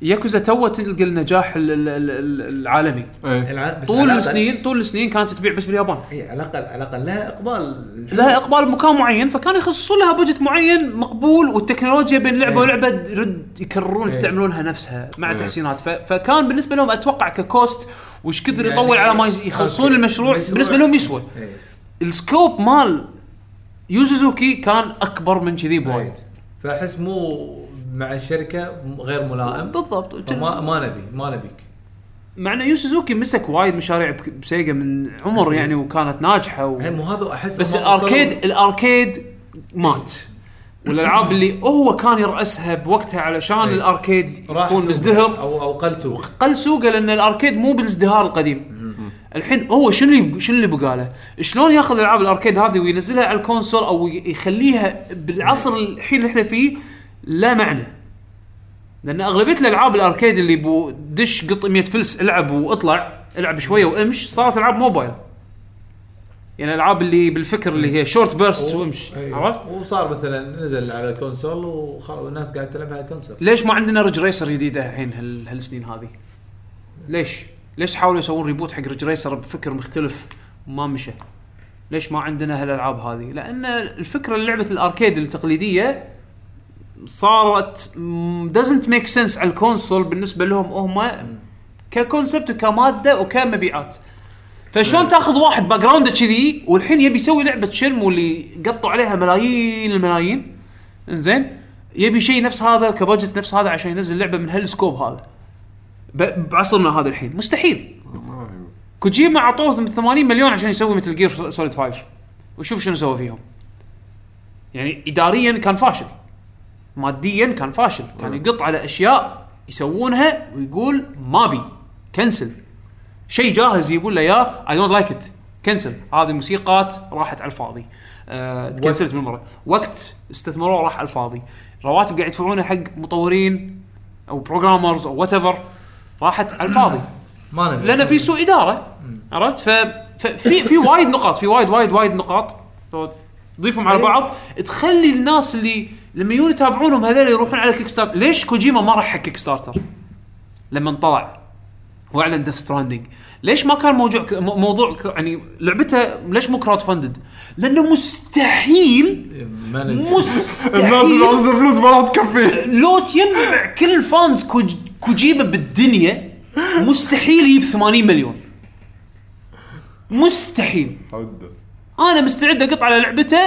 ياكوزا تو تلقى النجاح ال- ال- ال- ال- العالمي. إيه. الع- بس طول على الأقل- السنين طول السنين كانت تبيع بس باليابان. اي على الاقل على الأقل لها إقبال. لها إقبال بمكان معين فكانوا يخصصون لها budget معين مقبول والتكنولوجيا بين لعبة إيه. ولعبة يرد يكررون إيه. يستعملونها نفسها مع إيه. تحسينات. ف... فكان بالنسبة لهم أتوقع ك cost وش كثر يعني يطول على ما يز- يخلصون okay. المشروع؟ مشروع- بالنسبة لهم يسوى. إيه. ال scope مال Yu Suzuki كان أكبر من كذي بوايد. فأحس مو مع الشركة غير ملائم. بالضبط. فما ما نبي ما نبيك. مع إن Yu Suzuki مسك وايد مشاريع ب Sega من عمر يعني وكانت ناجحة و... مو هذا احس بس ال arcade ال arcade مات. والألعاب اللي هو كان يرأسها بوقتها علشان أي. ال arcade يكون مزدهر. أو أو قل سوق قل سوقه لأن ال arcade مو بالازدهار القديم. الحين هو شنو اللي شنو اللي بقاله؟ شلون ياخذ العاب ال arcade هذه وينزلها على ال console أو يخليها بالعصر الحين اللي إحنا فيه لا معنى. لأن أغلبية الألعاب ال arcade اللي بو دش قط 100 فلس العب وأطلع العب شوية وأمش صارت ألعاب موبايل. يعني الألعاب اللي بالفكر اللي هي short burst وامش أيوه. عرفت؟ وصار مثلا نزل على ال console والناس قاعدة تلعبها على ال console ليش ما عندنا Ridge Racer جديدة الحين هال- هالسنين هذه؟ ليش؟ ليش حاولوا يسوون reboot حق Ridge Racer بفكر مختلف وما مشى؟ ليش ما عندنا هالألعاب هذه؟ لأن الفكرة لعبه ال arcade التقليدية صارت doesn't make sense على ال console بالنسبة لهم هم ك concept وكمادة وكمبيعات فشلون تاخذ واحد background كذي والحين يبي يسوي لعبة Shenmue اللي قطوا عليها ملايين الملايين؟ إنزين. يبي شيء نفس هذا ك budget نفس هذا عشان ينزل لعبة من هال scope هذا. بعصرنا هذا الحين. مستحيل. كوجيما أعطوه 80 مليون عشان يسوي Metal Gear Solid 5 وشوف شنو سوى فيهم. يعني اداريا كان فاشل. ماديا كان فاشل. كان يقط على أشياء يسوونها ويقول ما بي cancel. شيء جاهز يقول له يا I don't like it cancel هذه موسيقات راحت على الفاضي. آه كنسلت بالمرة وقت استثمروه راح على الفاضي. رواتب قاعد يدفعونها حق مطورين أو programmers أو whatever راحت على الفاضي. [clears throat] ما نبي. لأن في سوء إدارة. عرفت؟ ف... ففي في وايد نقاط في وايد وايد وايد نقاط. تضيفهم على بعض. تخلي الناس اللي لما يجون يتابعونهم هذول يروحون على Kickstarter ليش كوجيما ما راح حق Kickstarter لما طلع وأعلن Death Stranding ليش ما كان موضوع مو- موضوع ك- يعني لعبته ليش مو crowd funded لأنه مستحيل [laughs] مستحيل. اللي عندها فلوس ما راح تكفي. لو تجمع كل fans كوج... كوجيما بالدنيا مستحيل يجيب 80 مليون. مستحيل. أنا مستعد أقط على لعبته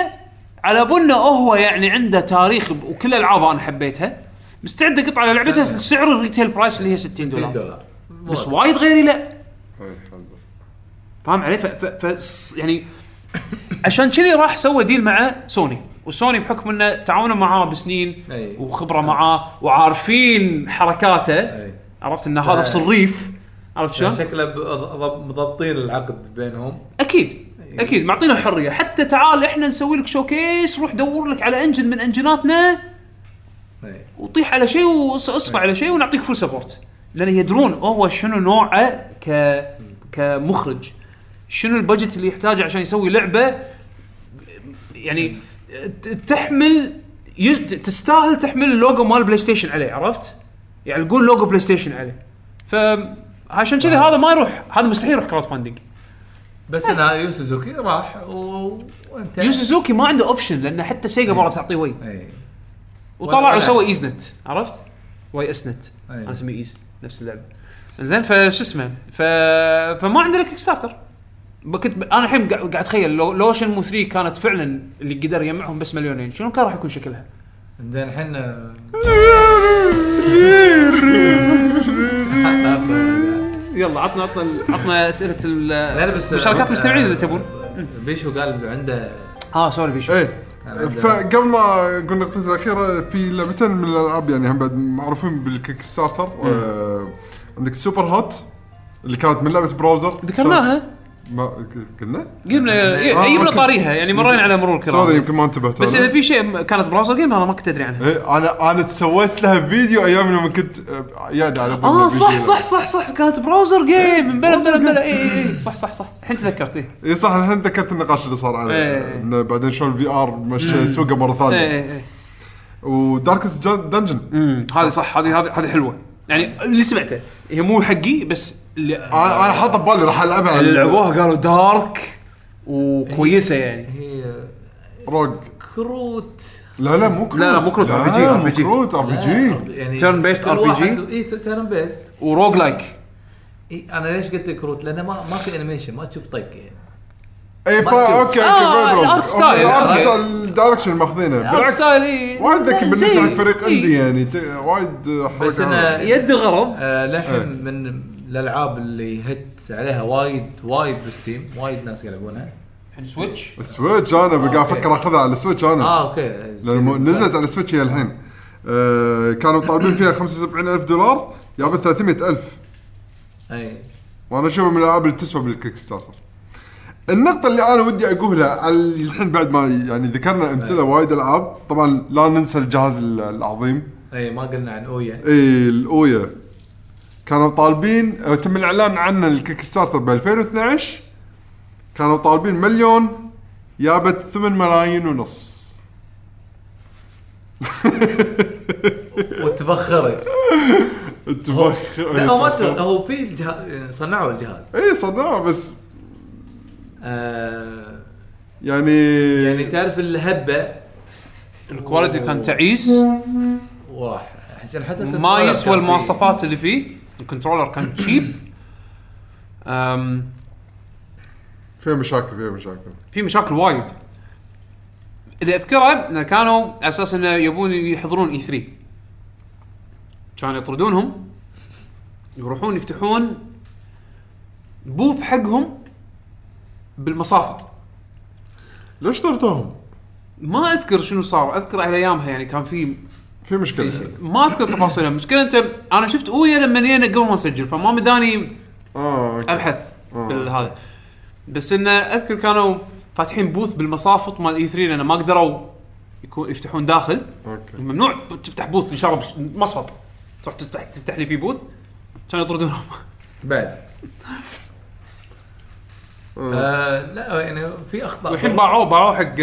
على بنا هو يعني عنده تاريخ وكل العابه أنا حبيتها. مستعد أقط على لعبته سعر. ال retail price اللي هي 60 60 دولار دولار. بس وايد غيري لا. فاهم علي ف, ف, ف يعني عشان كذي راح سوى deal مع Sony و Sony بحكم إنه تعاونوا معاه بسنين أي. وخبرة معاه وعارفين حركاته. أي. عرفت إن هذا أي. صريف. عرفت شلون؟ شكله مضبطين العقد بينهم. أكيد. أكيد. معطينا حرية. حتى تعال إحنا نسوي لك showcase روح دور لك على engine من انجناتنا أي. وطيح على شيء واصفى على شيء ونعطيك full support لأن يدرون هو شنو نوعه ك كمخرج. شنو ال budget اللي يحتاجه عشان يسوي لعبة؟ يعني تحمل يز... تستاهل تحمل اللوجو مال PlayStation عليه عرفت؟ يعني نقول logo PlayStation عليه. ف عشان كذي هذا ما يروح. هذا مستحيل يروح crowdfunding بس أنا يو سوزوكي راح. وانت يو سوزوكي ما عنده option لأن حتى سيجا مره تعطيه وي اي وطلع وسوى Ys Net عرفت؟ YS Net. أنا أسميه Ys نفس اللعبة. زين فشو اسمه؟ ف... فما عندنا Kickstarter كنت ب... أنا الحين قاعد أتخيل لو لو Shenmue 3 كانت فعلا اللي قدر يجمعهم بس مليونين شنو كان راح يكون شكلها؟ زين الحين [laughs] يلا عطنا عطنا عطنا أسئلة لا لا بس مشاركات مستمعين إذا تبون. بيشو قال عنده آه sorry بيشو. إيه. فقبل ما قلنا نقطتي الأخيرة في لعبتين من الألعاب يعني هم بعد معروفين بال Kickstarter آه عندك Superhot اللي كانت من لعبة browser. ذكرناها؟ ما قلنا؟ قلنا آه، يجيبنا okay. طاريها يعني مرينا على مرور sorry الكرام يمكن ما انتبهت بس. إذا في شيء كانت browser game أنا ما كنت أدري عنها. إيه أنا أنا سويت لها فيديو أيام لما كنت آه، يادي على آه صح. صح صح صح كانت browser game بلا بلا بلا. اي اي صح صح صح. الحين تذكرت اي اي صح الحين ذكرت النقاش اللي صار عليه. إيه. بعدين شلون ال VR مشى سوقه مرة ثانية. اي اي و Darkest Dungeon هذه صح هذه هذه هذه حلوة. يعني اللي سمعته. هي مو حقي بس اللي أنا أنا حاطه ببالي راح ألعبها. اللي لعبوها قالوا dark وكويسة يعني. هي rogue. كروت. لا لا مو كروت. لا، لا، مو كروت، RPG لا، مو RPG. كروت RPG يعني Turn based كل RPG. واحد- اي turn based و roguelike اي أنا ليش قلت كروت؟ لأنه ما ما في animation ما تشوف طق يعني. اي فا. okay آه، okay ال art style. ال art. style ال direction ماخذينه بالعكس style وايد ذكي بالنسبة. حق فريق. عندي يعني ت- وايد حركة بس أنا- يد الغرض آه إيه. للحين من الألعاب اللي hit عليها وايد وايد ب Steam وايد ناس يلعبونها Switch ال Switch أنا بقى okay. أفكر أخذها على ال Switch أنا آه okay لأن نزلت على ال Switch هي الحين آه كانوا طالبين فيها 75000 دولار جابت 300000 أي وأنا أشوفها من الألعاب اللي تسوى بال Kickstarter النقطة اللي أنا ودي أقولها على الحين بعد ما يعني ذكرنا أمثلة وايد ألعاب طبعا لا ننسى الجهاز ال- العظيم. أي ما قلنا عن Ouya. أي ال Ouya. كانوا طالبين آه، تم الإعلان عنه ال Kickstarter ب 2012 كانوا طالبين مليون جابت 8 ملايين ونص. [laughs] وتبخرت. [laughs] تبخ لا هو ما ت- هو في الجهاز صنعوا الجهاز. اي صنعوا بس آه يعني يعني تعرف الهبة؟ ال quality كان تعيس. وراح عشان حتى ما ال controller يسوى كان فيه- المواصفات اللي فيه. ال controller كان cheap فيها مشاكل فيها مشاكل. في مشاكل وايد. اللي أذكره إنه كانوا على أساس إنه يبون يحضرون E3 كانوا يطردونهم يروحون يفتحون booth حقهم. بالمصافط ليش طردوهم؟ ما أذكر شنو صار أذكر على أيامها يعني كان في في مشكلة شيء. ما أذكر تفاصيلها المشكلة أنت أنا شفت Ouya لما جينا قبل ما نسجل فما مداني آه okay. أبحث آه. بالهذا. بس انه أذكر كانوا فاتحين booth بالمصافط مال E3 لأن ما قدروا يكون يفتحون داخل. okay. ممنوع تفتح booth بشرب مصفط. تروح تفتح تفتح لي فيه booth كانوا يطردونهم. بعد. [laughs] آه. لا يعني في أخطاء. والحين باعوه باعوه حق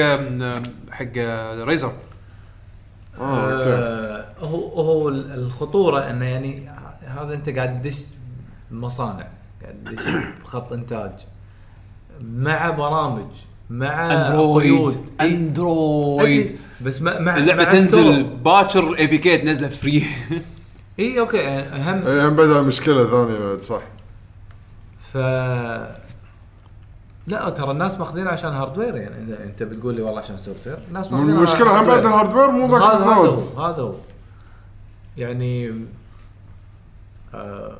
حق آه، Razer آه okay. آه هو هو الخطورة إنه يعني هذا أنت قاعد تدش مصانع قاعد تدش [coughs] بخط إنتاج مع برامج مع Android Android. بس مع مع اللعبة مع تنزل. باكر ال APK تنزله free اي okay أهم. اي هم بعدها مشكلة ثانية بعد صح. ف لا ترى الناس ماخذين عشان hardware يعني. إذا أنت بتقول لي والله عشان software الناس ماخذين المشكلة هم بعد ال hardware مو ذاك هذا هو هذا هو. يعني آه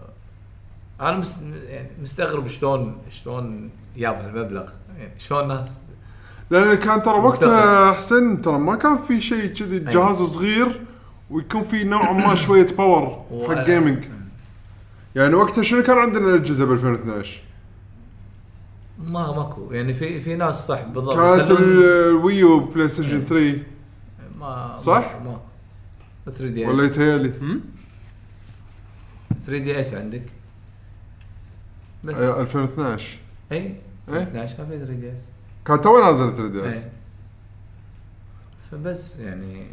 أنا مست يعني مستغرب شلون شلون جاب هالمبلغ يعني شلون ناس لأن كان ترى. وقتها حسين ترى ما كان في شيء كذي جهاز صغير ويكون في نوعا ما شوية power حق gaming يعني وقتها شنو كان عندنا الأجهزة ب 2012 ما ماكو. يعني في في ناس صح بالضبط. كانت ال Wii U PlayStation 3 ما صح؟ ماكو. 3D ولا S يتهيألي 3DS عندك. بس. أي، 2012 اي إيه؟ 12 كان في 3 دي إس. كان تو نازل 3DS. إيه. فبس يعني.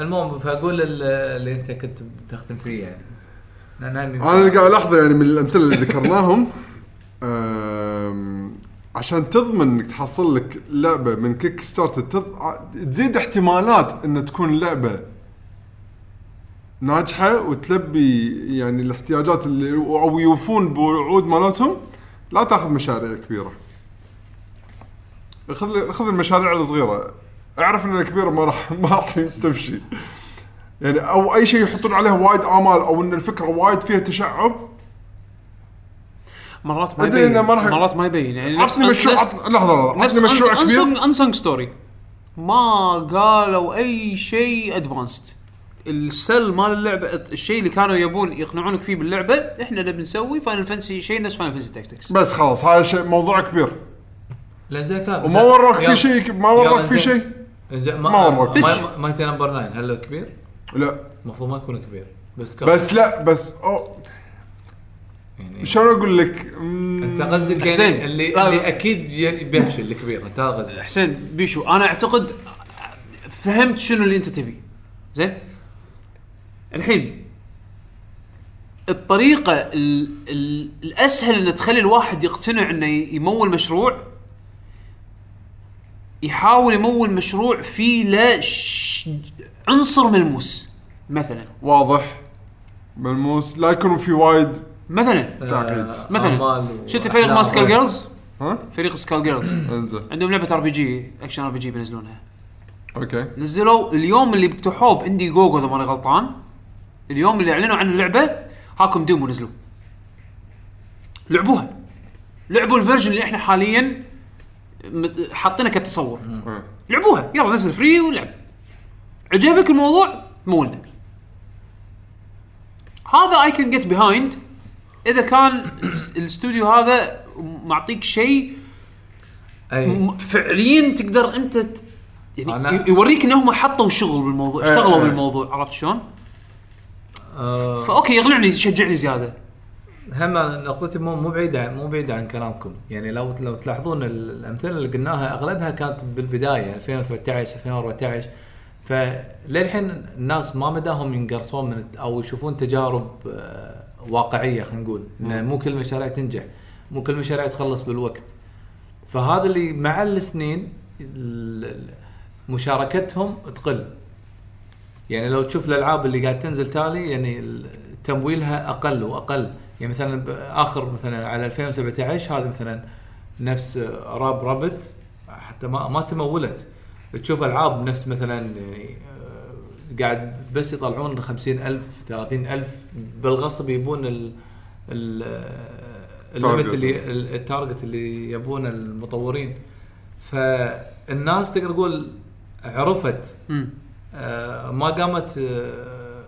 المهم فأقول ال- اللي أنت كنت تختم فيه يعني. أنا اللي قاعد الاحظه يعني من الأمثلة اللي ذكرناهم. [laughs] عشان تضمن إنك تحصل لك لعبة من Kickstarter تض... تزيد احتمالات إن تكون اللعبه ناجحة وتلبي يعني الاحتياجات اللي أو يوفون بوعود مالتهم لا تأخذ مشاريع كبيرة. خذ خذ المشاريع الصغيرة. اعرف إن الكبيرة ما راح [laughs] ما راح تمشي. يعني أو أي شيء يحطون عليه وايد آمال أو إن الفكرة وايد فيها تشعب مرات ما يبين. ما راح- مرات ما يبين. يعني نفس عطني مشروع نفس- عط- لحظة لحظة. نفس عطني مشروع كبير. Unsung Story ما قالوا أي شيء advanced ال sell مال اللعبه الشيء اللي كانوا يبون يقنعونك فيه باللعبة إحنا نبي نسوي Final Fantasy شيء نفس Final Fantasy Tactics بس خلاص هذا شيء موضوع كبير. لا زي كان وما وراك في. شيء ما وراك في زين. شيء؟ زين ما ما وراك. ما Mighty Number 9 هل هو كبير؟ لا. المفروض ما يكون كبير. بس كان بس لا بس أو يعني شلون أقول لك؟ أنت قصدك حسين. يعني اللي لا، اللي لا. أكيد ي- بيفشل الكبير أنت هذا قصدك. حسين بيشو أنا أعتقد فهمت شنو اللي أنت تبي. زين؟ الحين الطريقة ال ال الأسهل ان تخلي الواحد يقتنع إنه يمول مشروع يحاول يمول مشروع فيه ش- عنصر ملموس مثلا. واضح. ملموس. لا يكون في وايد مثلا. تعقيد. مثلا. و- شفت فريق أحلام. مال Skullgirls ها؟ فريق Skullgirls انزين. عندهم لعبة ار بي جي اكشن ار بي جي بينزلونها. okay. نزلوا اليوم اللي فتحوه ب Indiegogo إذا ماني غلطان. اليوم اللي أعلنوا عن اللعبة هاكم demo نزلوا لعبوها. لعبوا ال version اللي إحنا حاليا مت- حاطينه كتصور. إيه. لعبوها. يلا نزل free ولعب. عجبك الموضوع؟ مولنا هذا I can get behind إذا كان الاستوديو هذا معطيك شيء م- فعليا تقدر أنت ت- يعني أنا- ي- يوريك انهم حطوا شغل بالموضوع اشتغلوا. بالموضوع عرفت شلون؟ آه. فأوكي يقنعني يشجعني زيادة. هم نقطتي مو مو بعيده مو بعيده عن كلامكم. يعني لو لو تلاحظون ال- الأمثلة اللي قلناها أغلبها كانت بالبداية 2013 2014 فللحين الناس ما مداهم ينقرصون من أو يشوفون تجارب آه، واقعية خلينا نقول إن مو كل المشاريع تنجح مو كل المشاريع تخلص بالوقت. فهذا اللي مع السنين ال- ال- مشاركتهم تقل. يعني لو تشوف الألعاب اللي قاعد تنزل تالي يعني تمويلها أقل وأقل. يعني مثلا آخر مثلا على 2017 هذا مثلا نفس راب رابت حتى ما ما تمولت. تشوف ألعاب نفس مثلا يعني قاعد بس يطلعون 50000 30000 بالغصب يبون ال ال ال limit. اللي ال- ال target اللي يبونه المطورين. فالناس تقدر تقول عرفت. آه، ما قامت آه،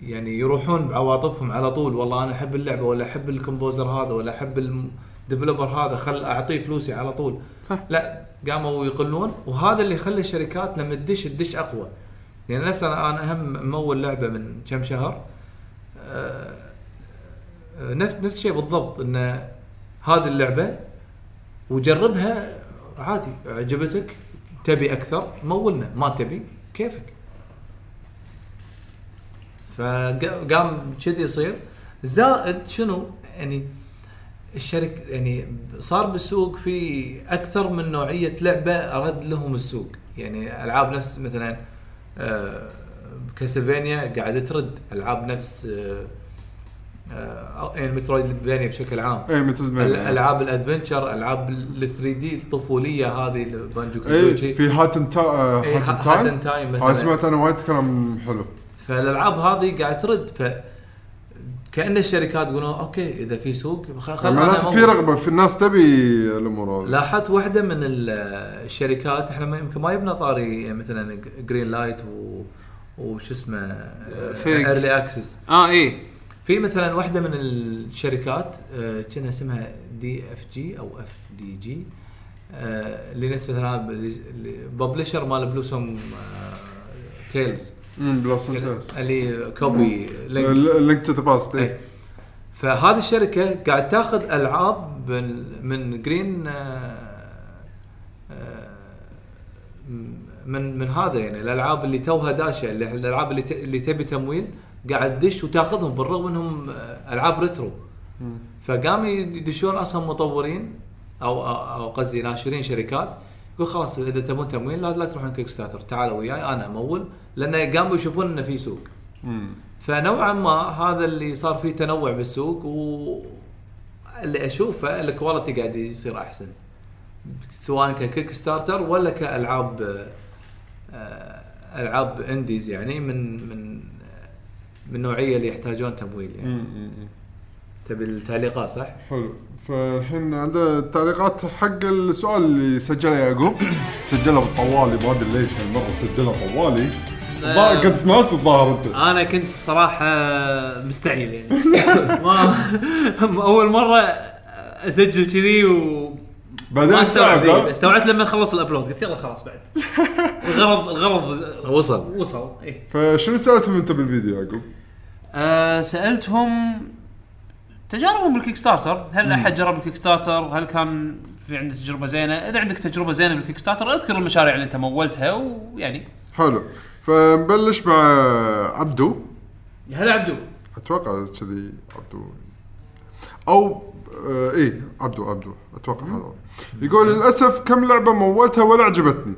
يعني يروحون بعواطفهم على طول. والله أنا أحب اللعبة ولا أحب ال composer هذا ولا أحب ال developer هذا خل أعطيه فلوسي على طول. صح. لا قاموا يقلون. وهذا اللي يخلي الشركات لما تدش تدش أقوى. يعني نفس أنا أنا هم مول لعبة من كم شهر. آه، آه، نفس نفس الشيء بالضبط إن هذه اللعبة وجربها عادي عجبتك تبي أكثر مولنا ما تبي كيفك؟ فقام كذي يصير. زائد شنو؟ يعني الشركة يعني صار بالسوق في أكثر من نوعية لعبة أرد لهم السوق. يعني ألعاب نفس مثلا Castlevania قاعدة ترد ألعاب نفس آه، آه، يعني Metroidvania بشكل عام. اي ما الالعاب ال adventure ألعاب ال 3D الطفولية هذه بانجو اي Kazooie في Hat in Ti- إيه، Hat in Hat in Time Time مثلا. سمعت أنا وايد كلام حلو. فالألعاب هذه قاعد ترد ف كأن الشركات يقولون okay إذا في سوق أنا معناته في. رغبة في الناس تبي الأمور هذه لاحظت واحدة من ال- الشركات إحنا ما يمكن ما يبنى طاري يعني مثلا Greenlight و وش اسمه فيك. Early Access آه إيه في مثلا واحدة من الشركات آه، كأنها اسمها DFG أو FDG آه، اللي نفس مثلا publisher مال Blossom Tales اللي copy Link. Link to the Past إيه. فهذه الشركة قاعد تاخذ ألعاب من من Green آه، آه، من من هذا يعني الألعاب اللي توها داشة اللي- الألعاب اللي اللي تبي تمويل قاعد تدش وتاخذهم بالرغم انهم آه، ألعاب retro فقام يدشون أصلا مطورين أو أو قصدي ناشرين شركات يقول خلاص إذا تبون تمويل لا, لا تروحون Kickstarter تعالوا وياي أنا امول لأن قاموا يشوفون إنه في سوق. فنوعا ما هذا اللي صار فيه تنوع بالسوق و اللي أشوفه ال quality قاعد يصير أحسن. سواء ك Kickstarter ولا كألعاب آه، ألعاب indies يعني من من من النوعيه اللي يحتاجون تمويل يعني. تبي التعليقات صح؟ حلو. فالحين عندنا تعليقات حق السؤال اللي سجله يعقوب. [coughs] سجله بالطوالي ما أدري ليش هالمرة سجله طوالي. الظاهر كنت ناس الظاهر أنت. أنا كنت الصراحة مستعجل يعني. ما [laughs] أول مرة أسجل كذي و بعدين ما استوعب استوعبت،؟ إيه، استوعبت لما خلص ال upload. قلت يلا خلاص بعد. الغرض الغرض وصل. وصل إيه. فشنو سألتهم أنت بالفيديو يعقوب؟ أه سألتهم تجاربهم بال Kickstarter هل أحد جرب ال Kickstarter هل كان في عنده تجربة زينة؟ إذا عندك تجربة زينة بال Kickstarter أذكر المشاريع اللي أنت مولتها ويعني. حلو. فنبلش مع عبدو. هلا عبدو. أتوقع كذي عبدو. أو آه إيه عبدو عبدو. أتوقع هذا. يقول للأسف كم لعبة مولتها ولا عجبتني.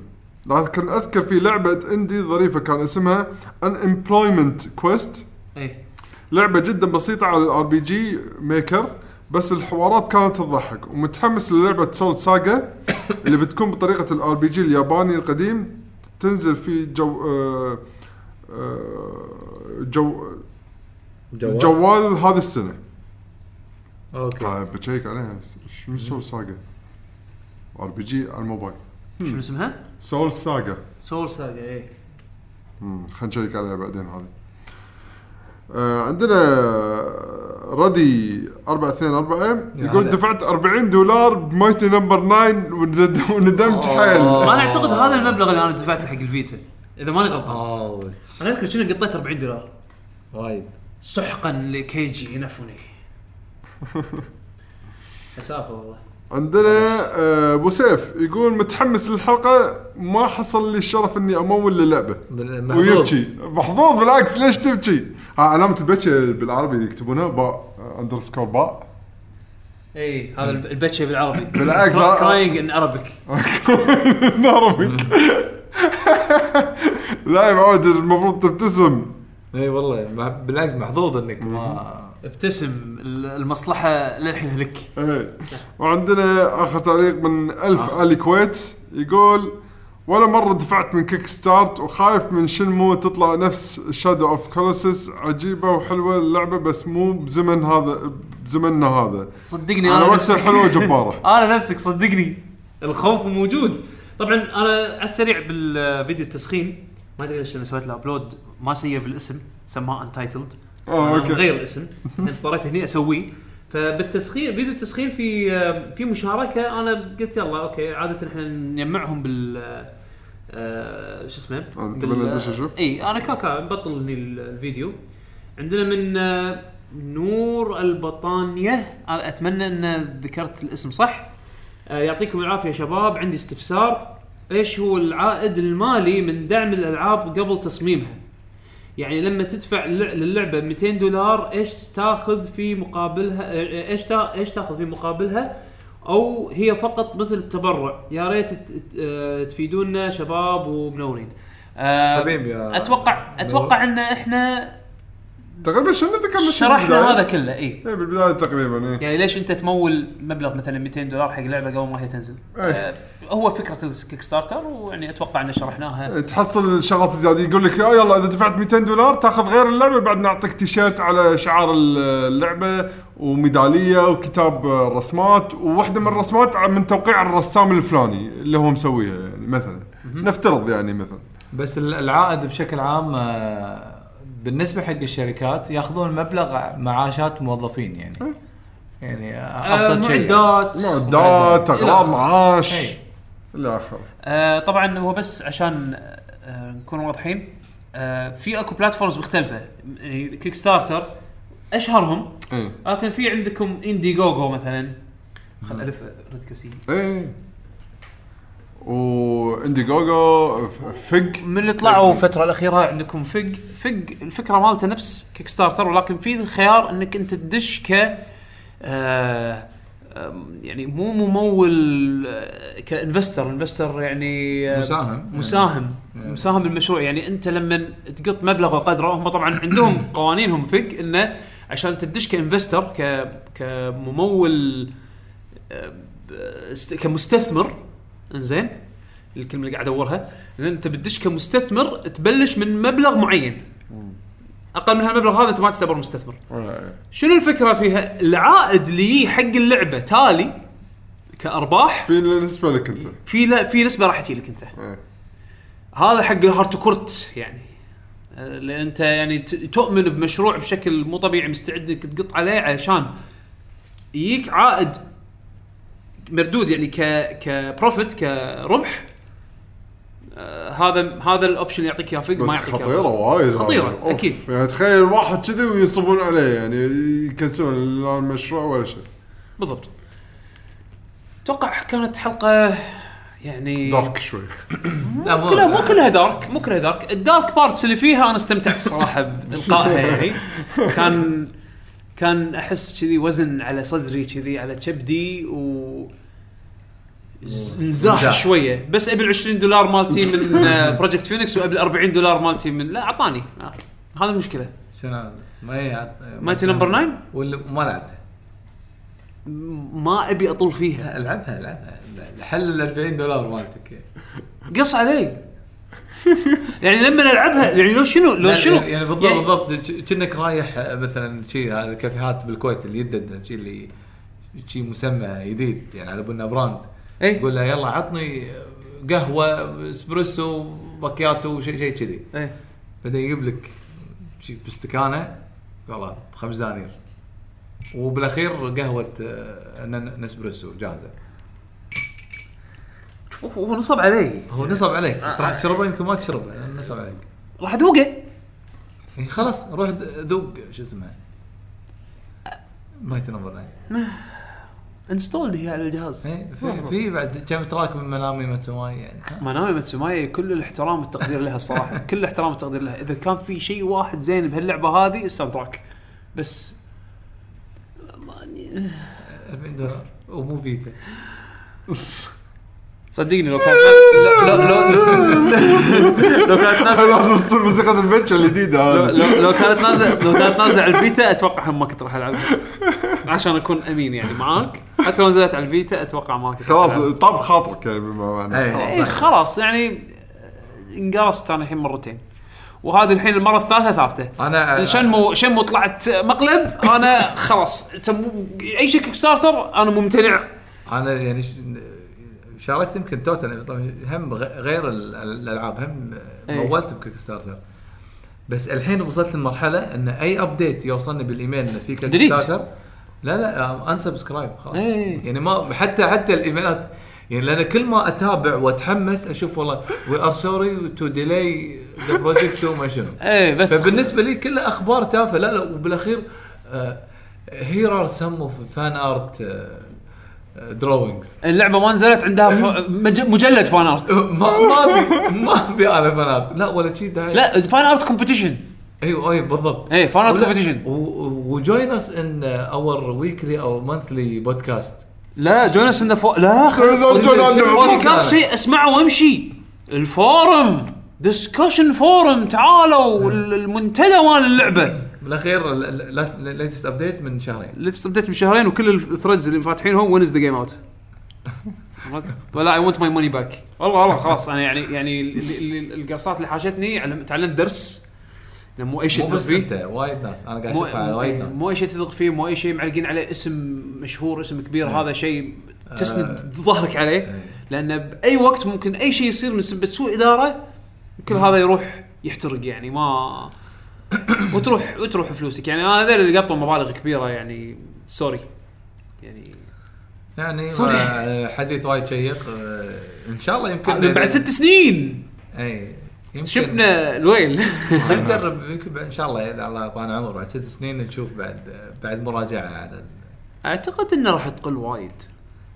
لكن أذكر في لعبة indie ظريفة كان اسمها Unemployment Quest إيه. لعبة جدا بسيطة على ال RPG Maker بس الحوارات كانت تضحك. ومتحمس للعبة Soul Saga [coughs] اللي بتكون بطريقة ال RPG الياباني القديم. تنزل في جو آه آه جو جوال؟ جوال هذه السنة. okay. آه بتشيك عليها. شنو Soul Saga RPG على الموبايل. شنو اسمها؟ Soul Saga Soul Saga إيه. خلينا نشيك عليها بعدين هذه. عندنا ردي 424 يقول. دفعت 40 دولار ب Mighty Number 9 وند- وندمت حيل. أنا أعتقد هذا المبلغ اللي أنا دفعته حق الفيتا إذا ماني غلطان. اوه أنا أذكر كنا قطيت 40 دولار. وايد. سحقا لكيجي ينفني حسافه [laughs] والله. عندنا آه، أبو سيف يقول متحمس للحلقة ما حصل لي الشرف إني امول للعبه. ويبكي. محظوظ بالعكس ليش تبكي؟ ها علامه البكي بالعربي يكتبونها باء اندرسكور باء إي هذا الب- البتشي بالعربي. [coughs] بالعكس، كراينج ان ارابيك نعرفك لا يا معود المفروض تبتسم. إي والله بالعكس محظوظ إنك ما ابتسم ال- المصلحة للحين لك إيه. وعندنا آخر تعليق من ألف علي كويت يقول ولا مرة دفعت من كيك ستارت وخايف من شنمو تطلع نفس شادو اوف كولوسس عجيبة وحلوة اللعبة بس مو بزمن هذا بزمننا هذا. صدقني أنا وقتها نفسك. حلوة وجبارة. [laughs] أنا نفسك صدقني. الخوف موجود. طبعا أنا على السريع بالفيديو التسخين ما أدري ليش لما سويت له upload ما سيف الاسم سماه untitled okay. غير الاسم. اضطريت هني أسويه. فبالتسخين فيديو التسخين في في مشاركة. أنا قلت يلا okay عادة إحنا نجمعهم بال آه، شو اسمه؟ آه، تبي ندش نشوف؟ إي أنا كاكا بطل هني ال- الفيديو. عندنا من آه، نور البطانية. أنا أتمنى إن ذكرت الاسم صح. آه، يعطيكم العافية شباب. عندي استفسار. إيش هو العائد المالي من دعم الألعاب قبل تصميمها؟ يعني لما تدفع للعبة 200 دولار إيش تاخذ في مقابلها؟ إيش تا- إيش تاخذ في مقابلها؟ أو هي فقط مثل التبرع. يا ريت آه، تفيدونا شباب ومنورين. آه، حبيبي أتوقع أتوقع إن إحنا تقريبا شنو ذكرنا شرحنا؟ هذا كله اي إيه بالبداية تقريبا إيه يعني ليش أنت تمول مبلغ مثلا 200 دولار حق لعبة قبل ما هي تنزل؟ أي. آه، هو فكرة ال Kickstarter ويعني أتوقع ان شرحناها إيه، تحصل شغلات زياده يقول لك يا يلا إذا دفعت 200 دولار تأخذ غير اللعبة بعد نعطيك تيشيرت على شعار اللعبة وميدالية وكتاب رسمات وواحدة من الرسمات من توقيع الرسام الفلاني اللي هو مسويها يعني مثلا نفترض يعني مثلا بس ال- العائد بشكل عام آه، بالنسبة حق الشركات ياخذون مبلغ معاشات موظفين يعني. يعني آه، أبسط شيء يعني. معدات. معدات أغراض معاش. إيه. إلى آخره. آه طبعا هو بس عشان آه نكون واضحين. آه في أكو بلاتفورمز مختلفة. يعني كيك ستارتر أشهرهم. إيه. لكن في عندكم اندي جوجو مثلا. خل ألف ريد كوسي إيه. و Indiegogo Fig من اللي طلعوا الفترة الأخيرة عندكم Fig Fig الفكرة مالته نفس Kickstarter ولكن في الخيار إنك أنت تدش ك آه يعني مو ممول آه، ك investor. investor يعني آه، مساهم. مساهم. يعني. مساهم بالمشروع يعني أنت لما تقط مبلغ وقدره هم طبعا عندهم [coughs] قوانينهم Fig انه عشان تدش ك investor كممول آه، كمستثمر انزين الكلمة اللي قاعد أدورها. زين أنت بتدش كمستثمر تبلش من مبلغ معين. أقل من هالمبلغ هذا أنت ما تعتبر مستثمر. شنو الفكرة فيها؟ العائد اللي يجي حق اللعبة تالي كأرباح في نسبة لك أنت. في لا في نسبة راح تجي لك أنت. إيه. هذا حق ال hardcore يعني. لأن أنت يعني تؤمن بمشروع بشكل مو طبيعي مستعد إنك تقط عليه علشان يجيك عائد مردود يعني ك ك profit كربح آه هذا هذا ال option يعطيك إياه فوق ما بس يعطيك إياه خطيرة. وايد. خطيرة، أوف. أكيد. يعني تخيل واحد كذي وينصبون عليه يعني يكنسلون لا المشروع ولا شيء بالضبط أتوقع كانت حلقة يعني dark شوي لا مو كلها مو كلها dark مو كلها dark ال dark parts اللي فيها أنا استمتعت الصراحه بإلقائها يعني [laughs] كان كان أحس كذي وزن على صدري كذي على كبدي و انزاح. شوية. بس ابي ال 20 دولار مالتي من Project Phoenix وابي ال 40 دولار مالتي من لا أعطاني. آه. هذا المشكلة. شنو؟ ما هي Mighty No. 9 ولا ما لعبتها ما أبي أطول فيها. العبها العبها حق ال 40 دولار مالتك. قص علي. [laughs] يعني لما العبها يعني لو شنو لو شنو؟ يعني يعني بالضبط بالضبط. ك- كأنك رايح مثلا شيء هذا الكافيهات بالكويت اللي يدد شيء اللي شيء مسمى جديد يعني على بالنا براند. اي يقول له يلا عطني قهوة اسبريسو باكياتو شيء شيء كذي. اي بعدين يجيب لك شيء باستكانه والله بخمس دنانير. وبالأخير قهوة آه، نسبريسو جاهزة. هو نصب علي هو نصب عليك. بس راح تشربه يمكن ما تشربه لأن نصب عليك. راح ذوقه يعني خلاص روح ذوق شو اسمه Mighty No. 9 installed هي على الجهاز. إيه، في في بعد كم track من منامي ماتسوماي يعني؟ منامي ماتسوماي كل الاحترام والتقدير لها الصراحه [laughs] كل الاحترام والتقدير لها. إذا كان في شيء واحد زين بهاللعبة هذه ال soundtrack بس 40 دولار. ومو فيتا. [laughs] صدقني لو كانت لو لو لو, لو كانت نازله لازم تصير موسيقى البنش الجديده لو, هذه. لو, لو كانت نازلة لو كانت نازلة على الفيتا أتوقع هم ما كنت راح العبها عشان أكون أمين يعني معاك. حتى لو نزلت على الفيتا أتوقع ما كنت راح خلاص. طاب خاطرك يعني بما معناه إيه. خلاص. اي خلاص يعني آه، انقرصت أنا الحين مرتين. وهذه الحين المرة الثالثة ثابتة. أنا شنمو شنمو طلعت مقلب؟ أنا خلاص تم- أي شيء Kickstarter أنا ممتنع. أنا يعني شاركت يمكن total طبعا هم غير ال- الألعاب هم إيه. مولت ب Kickstarter بس الحين وصلت لمرحلة إن أي update يوصلني بالإيميل انه في Kickstarter لا لا unsubscribe خلاص إيه. يعني ما حتى حتى الإيميلات يعني لأن كل ما أتابع وأتحمس أشوف والله we are sorry to delay the project وما شنو إيه بس فبالنسبة لي كلها أخبار تافهة لا لا وبالأخير آه، here are some fan art drawings اللعبة ما نزلت عندها ف... مج... مجلد fan art [laughs] ما ما ابي ما ابي أنا fan art لا ولا شيء داعي لا fan art competition أيوه أيوه بالضبط. إيه fan art و- و join us in our weekly أو monthly podcast لا join us انه فو... لا بودكاست شيء اسمعه وامشي. ال forum discussion forum تعالوا. ال- المنتدى مال اللعبة. بالأخير ال latest update من شهرين. last update من شهرين وكل ال threads اللي فاتحينهم when is the game out ولا I want my money back والله والله خلاص أنا يعني يعني ال- ال- ال- القرصات اللي حاشتني علم- تعلمت درس. مو أي شيء تثق فيه. انت وايد ناس. أنا قاعد مو اشوفها على وايد ناس. مو أي شيء تثق فيه مو أي شيء معلقين عليه اسم مشهور اسم كبير هذا شيء تسند ظهرك عليه. لأنه بأي وقت ممكن أي شيء يصير من سبه سوء إدارة كل هذا يروح يحترق يعني ما [coughs] وتروح وتروح فلوسك. يعني هذول اللي قطوا مبالغ كبيرة يعني sorry. يعني يعني sorry. آه، حديث وايد شيق. آه، إن شاء الله يمكن من بعد ست سنين. إي يمكن. شفنا الويل. [laughs] نجرب يمكن بعد- إن شاء الله إذا الله يعطانا عمر بعد ست سنين نشوف بعد بعد مراجعة على ال- أعتقد إنه راح تقل وايد.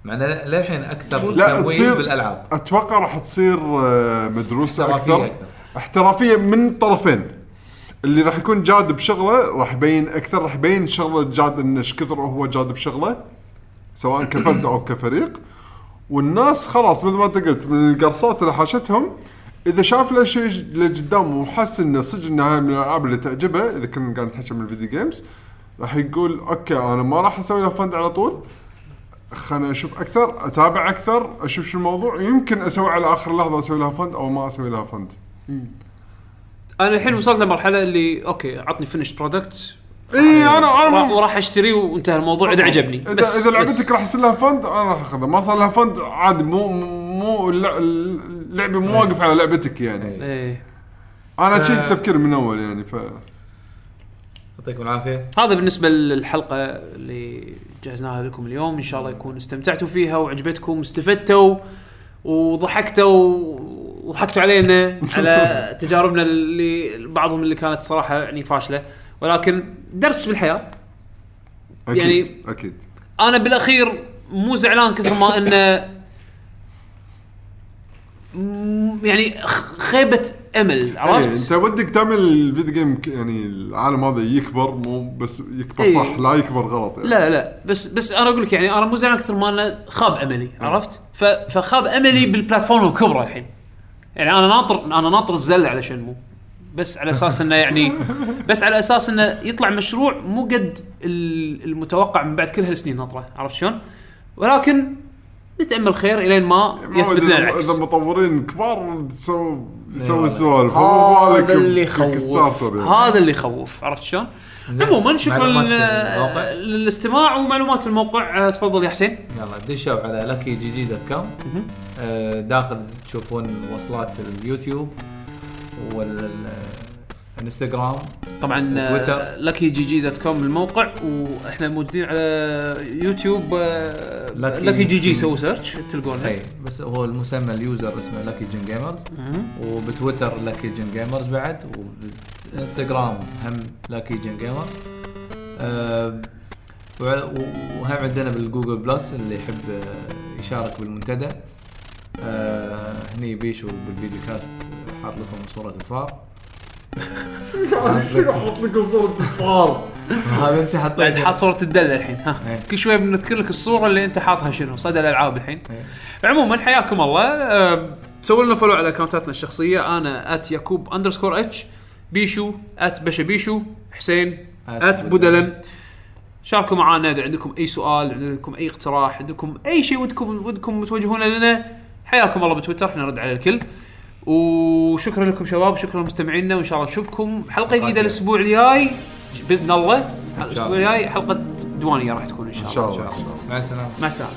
مع إنه للحين أكثر لا تمويل تصير بالألعاب. أتوقع راح تصير آه، مدروسة احترافية أكثر. أكثر. احترافية من الطرفين اللي راح يكون جاد بشغله راح يبين أكثر راح يبين شغلة جاد انه إيش كثر هو جاد بشغله سواء كفرد أو كفريق. والناس خلاص مثل ما أنت قلت من القرصات اللي حاشتهم إذا شاف له شيء لقدام وحس إنه صدق انها من الألعاب اللي تعجبه إذا كنا قاعد نتحكى من ال video games راح يقول okay أنا ما راح أسوي له fund على طول خلنا أشوف أكثر أتابع أكثر أشوف شو الموضوع يمكن أسوي على آخر لحظة أسوي لها fund أو ما أسوي لها fund أنا الحين وصلت لمرحلة اللي okay عطني finished product اي أنا أنا وراح- اشتريه وانتهى الموضوع إذا عجبني. اذا بس إذا لعبتك. راح يصير لها fund أنا راح أخذها. ما صار لها fund عادي مو مو اللع- اللعبة مو واقف على لعبتك يعني. إيه. أنا ف- شيء تفكير من أول يعني ف يعطيكم العافية. هذا بالنسبة للحلقة اللي جهزناها لكم اليوم. إن شاء الله يكون استمتعتوا فيها وعجبتكم واستفدتوا وضحكتوا وضحكتوا علينا [laughs] على تجاربنا اللي بعضهم اللي كانت صراحة يعني فاشلة ولكن درس بالحياة أكيد يعني- أكيد أنا بالأخير مو زعلان كثر ما إنه يعني خيبة أمل إيه عرفت؟ أنت ودك تعمل الفيديو جيم يعني العالم هذا يكبر مو بس يكبر إيه. صح لا يكبر غلط يعني لا لا بس بس أنا أقول لك يعني أنا مو زعلان كثر ما إنه خاب أملي عرفت؟ ف- فخاب أملي بالبلاتفورم الكبرى الحين. يعني أنا ناطر أنا ناطر الزله على شنمو بس على أساس إنه يعني بس على أساس إنه يطلع مشروع مو قد ال- المتوقع من بعد كل هالسنين ناطره عرفت شلون؟ ولكن نتأمل خير إلين ما يثبت لنا اذا العكس. إذا مطورين كبار تسوي يسوي والله. سوالف هذا اللي يخوف. هذا اللي يخوف عرفت شلون؟ عموما شكرا معلومات لل- الموقع؟ للاستماع ومعلومات الموقع آه، تفضل يا حسين يلا دشوا على لكي جي جي dot com داخل تشوفون وصلات اليوتيوب والانستغرام طبعا تويتر. لكي جي جي dot com الموقع وإحنا موجودين على يوتيوب لكي جي جي. سووا search تلقونه إي بس هو المسمى ال user اسمه لكي جن جيمرز. وبتويتر لكي جن جيمرز بعد وبالإنستغرام هم لكي جن جيمرز آه، وهم عندنا بالجوجل بلس اللي يحب آه، يشارك بالمنتدى آه، هني بيشو بال video cast حاط لكم صورة الفار أحط لكم صورة فار هذا انت بعد حطيت حاط صورة الدلة الحين. ها. إيه. كل شوي بنذكر لك الصورة اللي انت حاطها شنو. صدى الألعاب الحين. إيه. عموما حياكم الله. أه سووا لنا follow على account اتنا الشخصية. أنا at يعقوب underscore H بيشو at بشا بيشو حسين at at بودلم. بودلم شاركوا معنا إذا عندكم أي سؤال عندكم أي اقتراح عندكم أي شيء ودكم ودكم توجهونه لنا حياكم الله بتويتر. إحنا نرد على الكل. وشكرا لكم شباب شكرا لمستمعينا وإن شاء الله نشوفكم حلقة جديدة الأسبوع الجاي بإذن الله. الأسبوع. الجاي حلقة دوانية راح تكون إن شاء الله. شاء الله. مع السلامة. مع السلامة.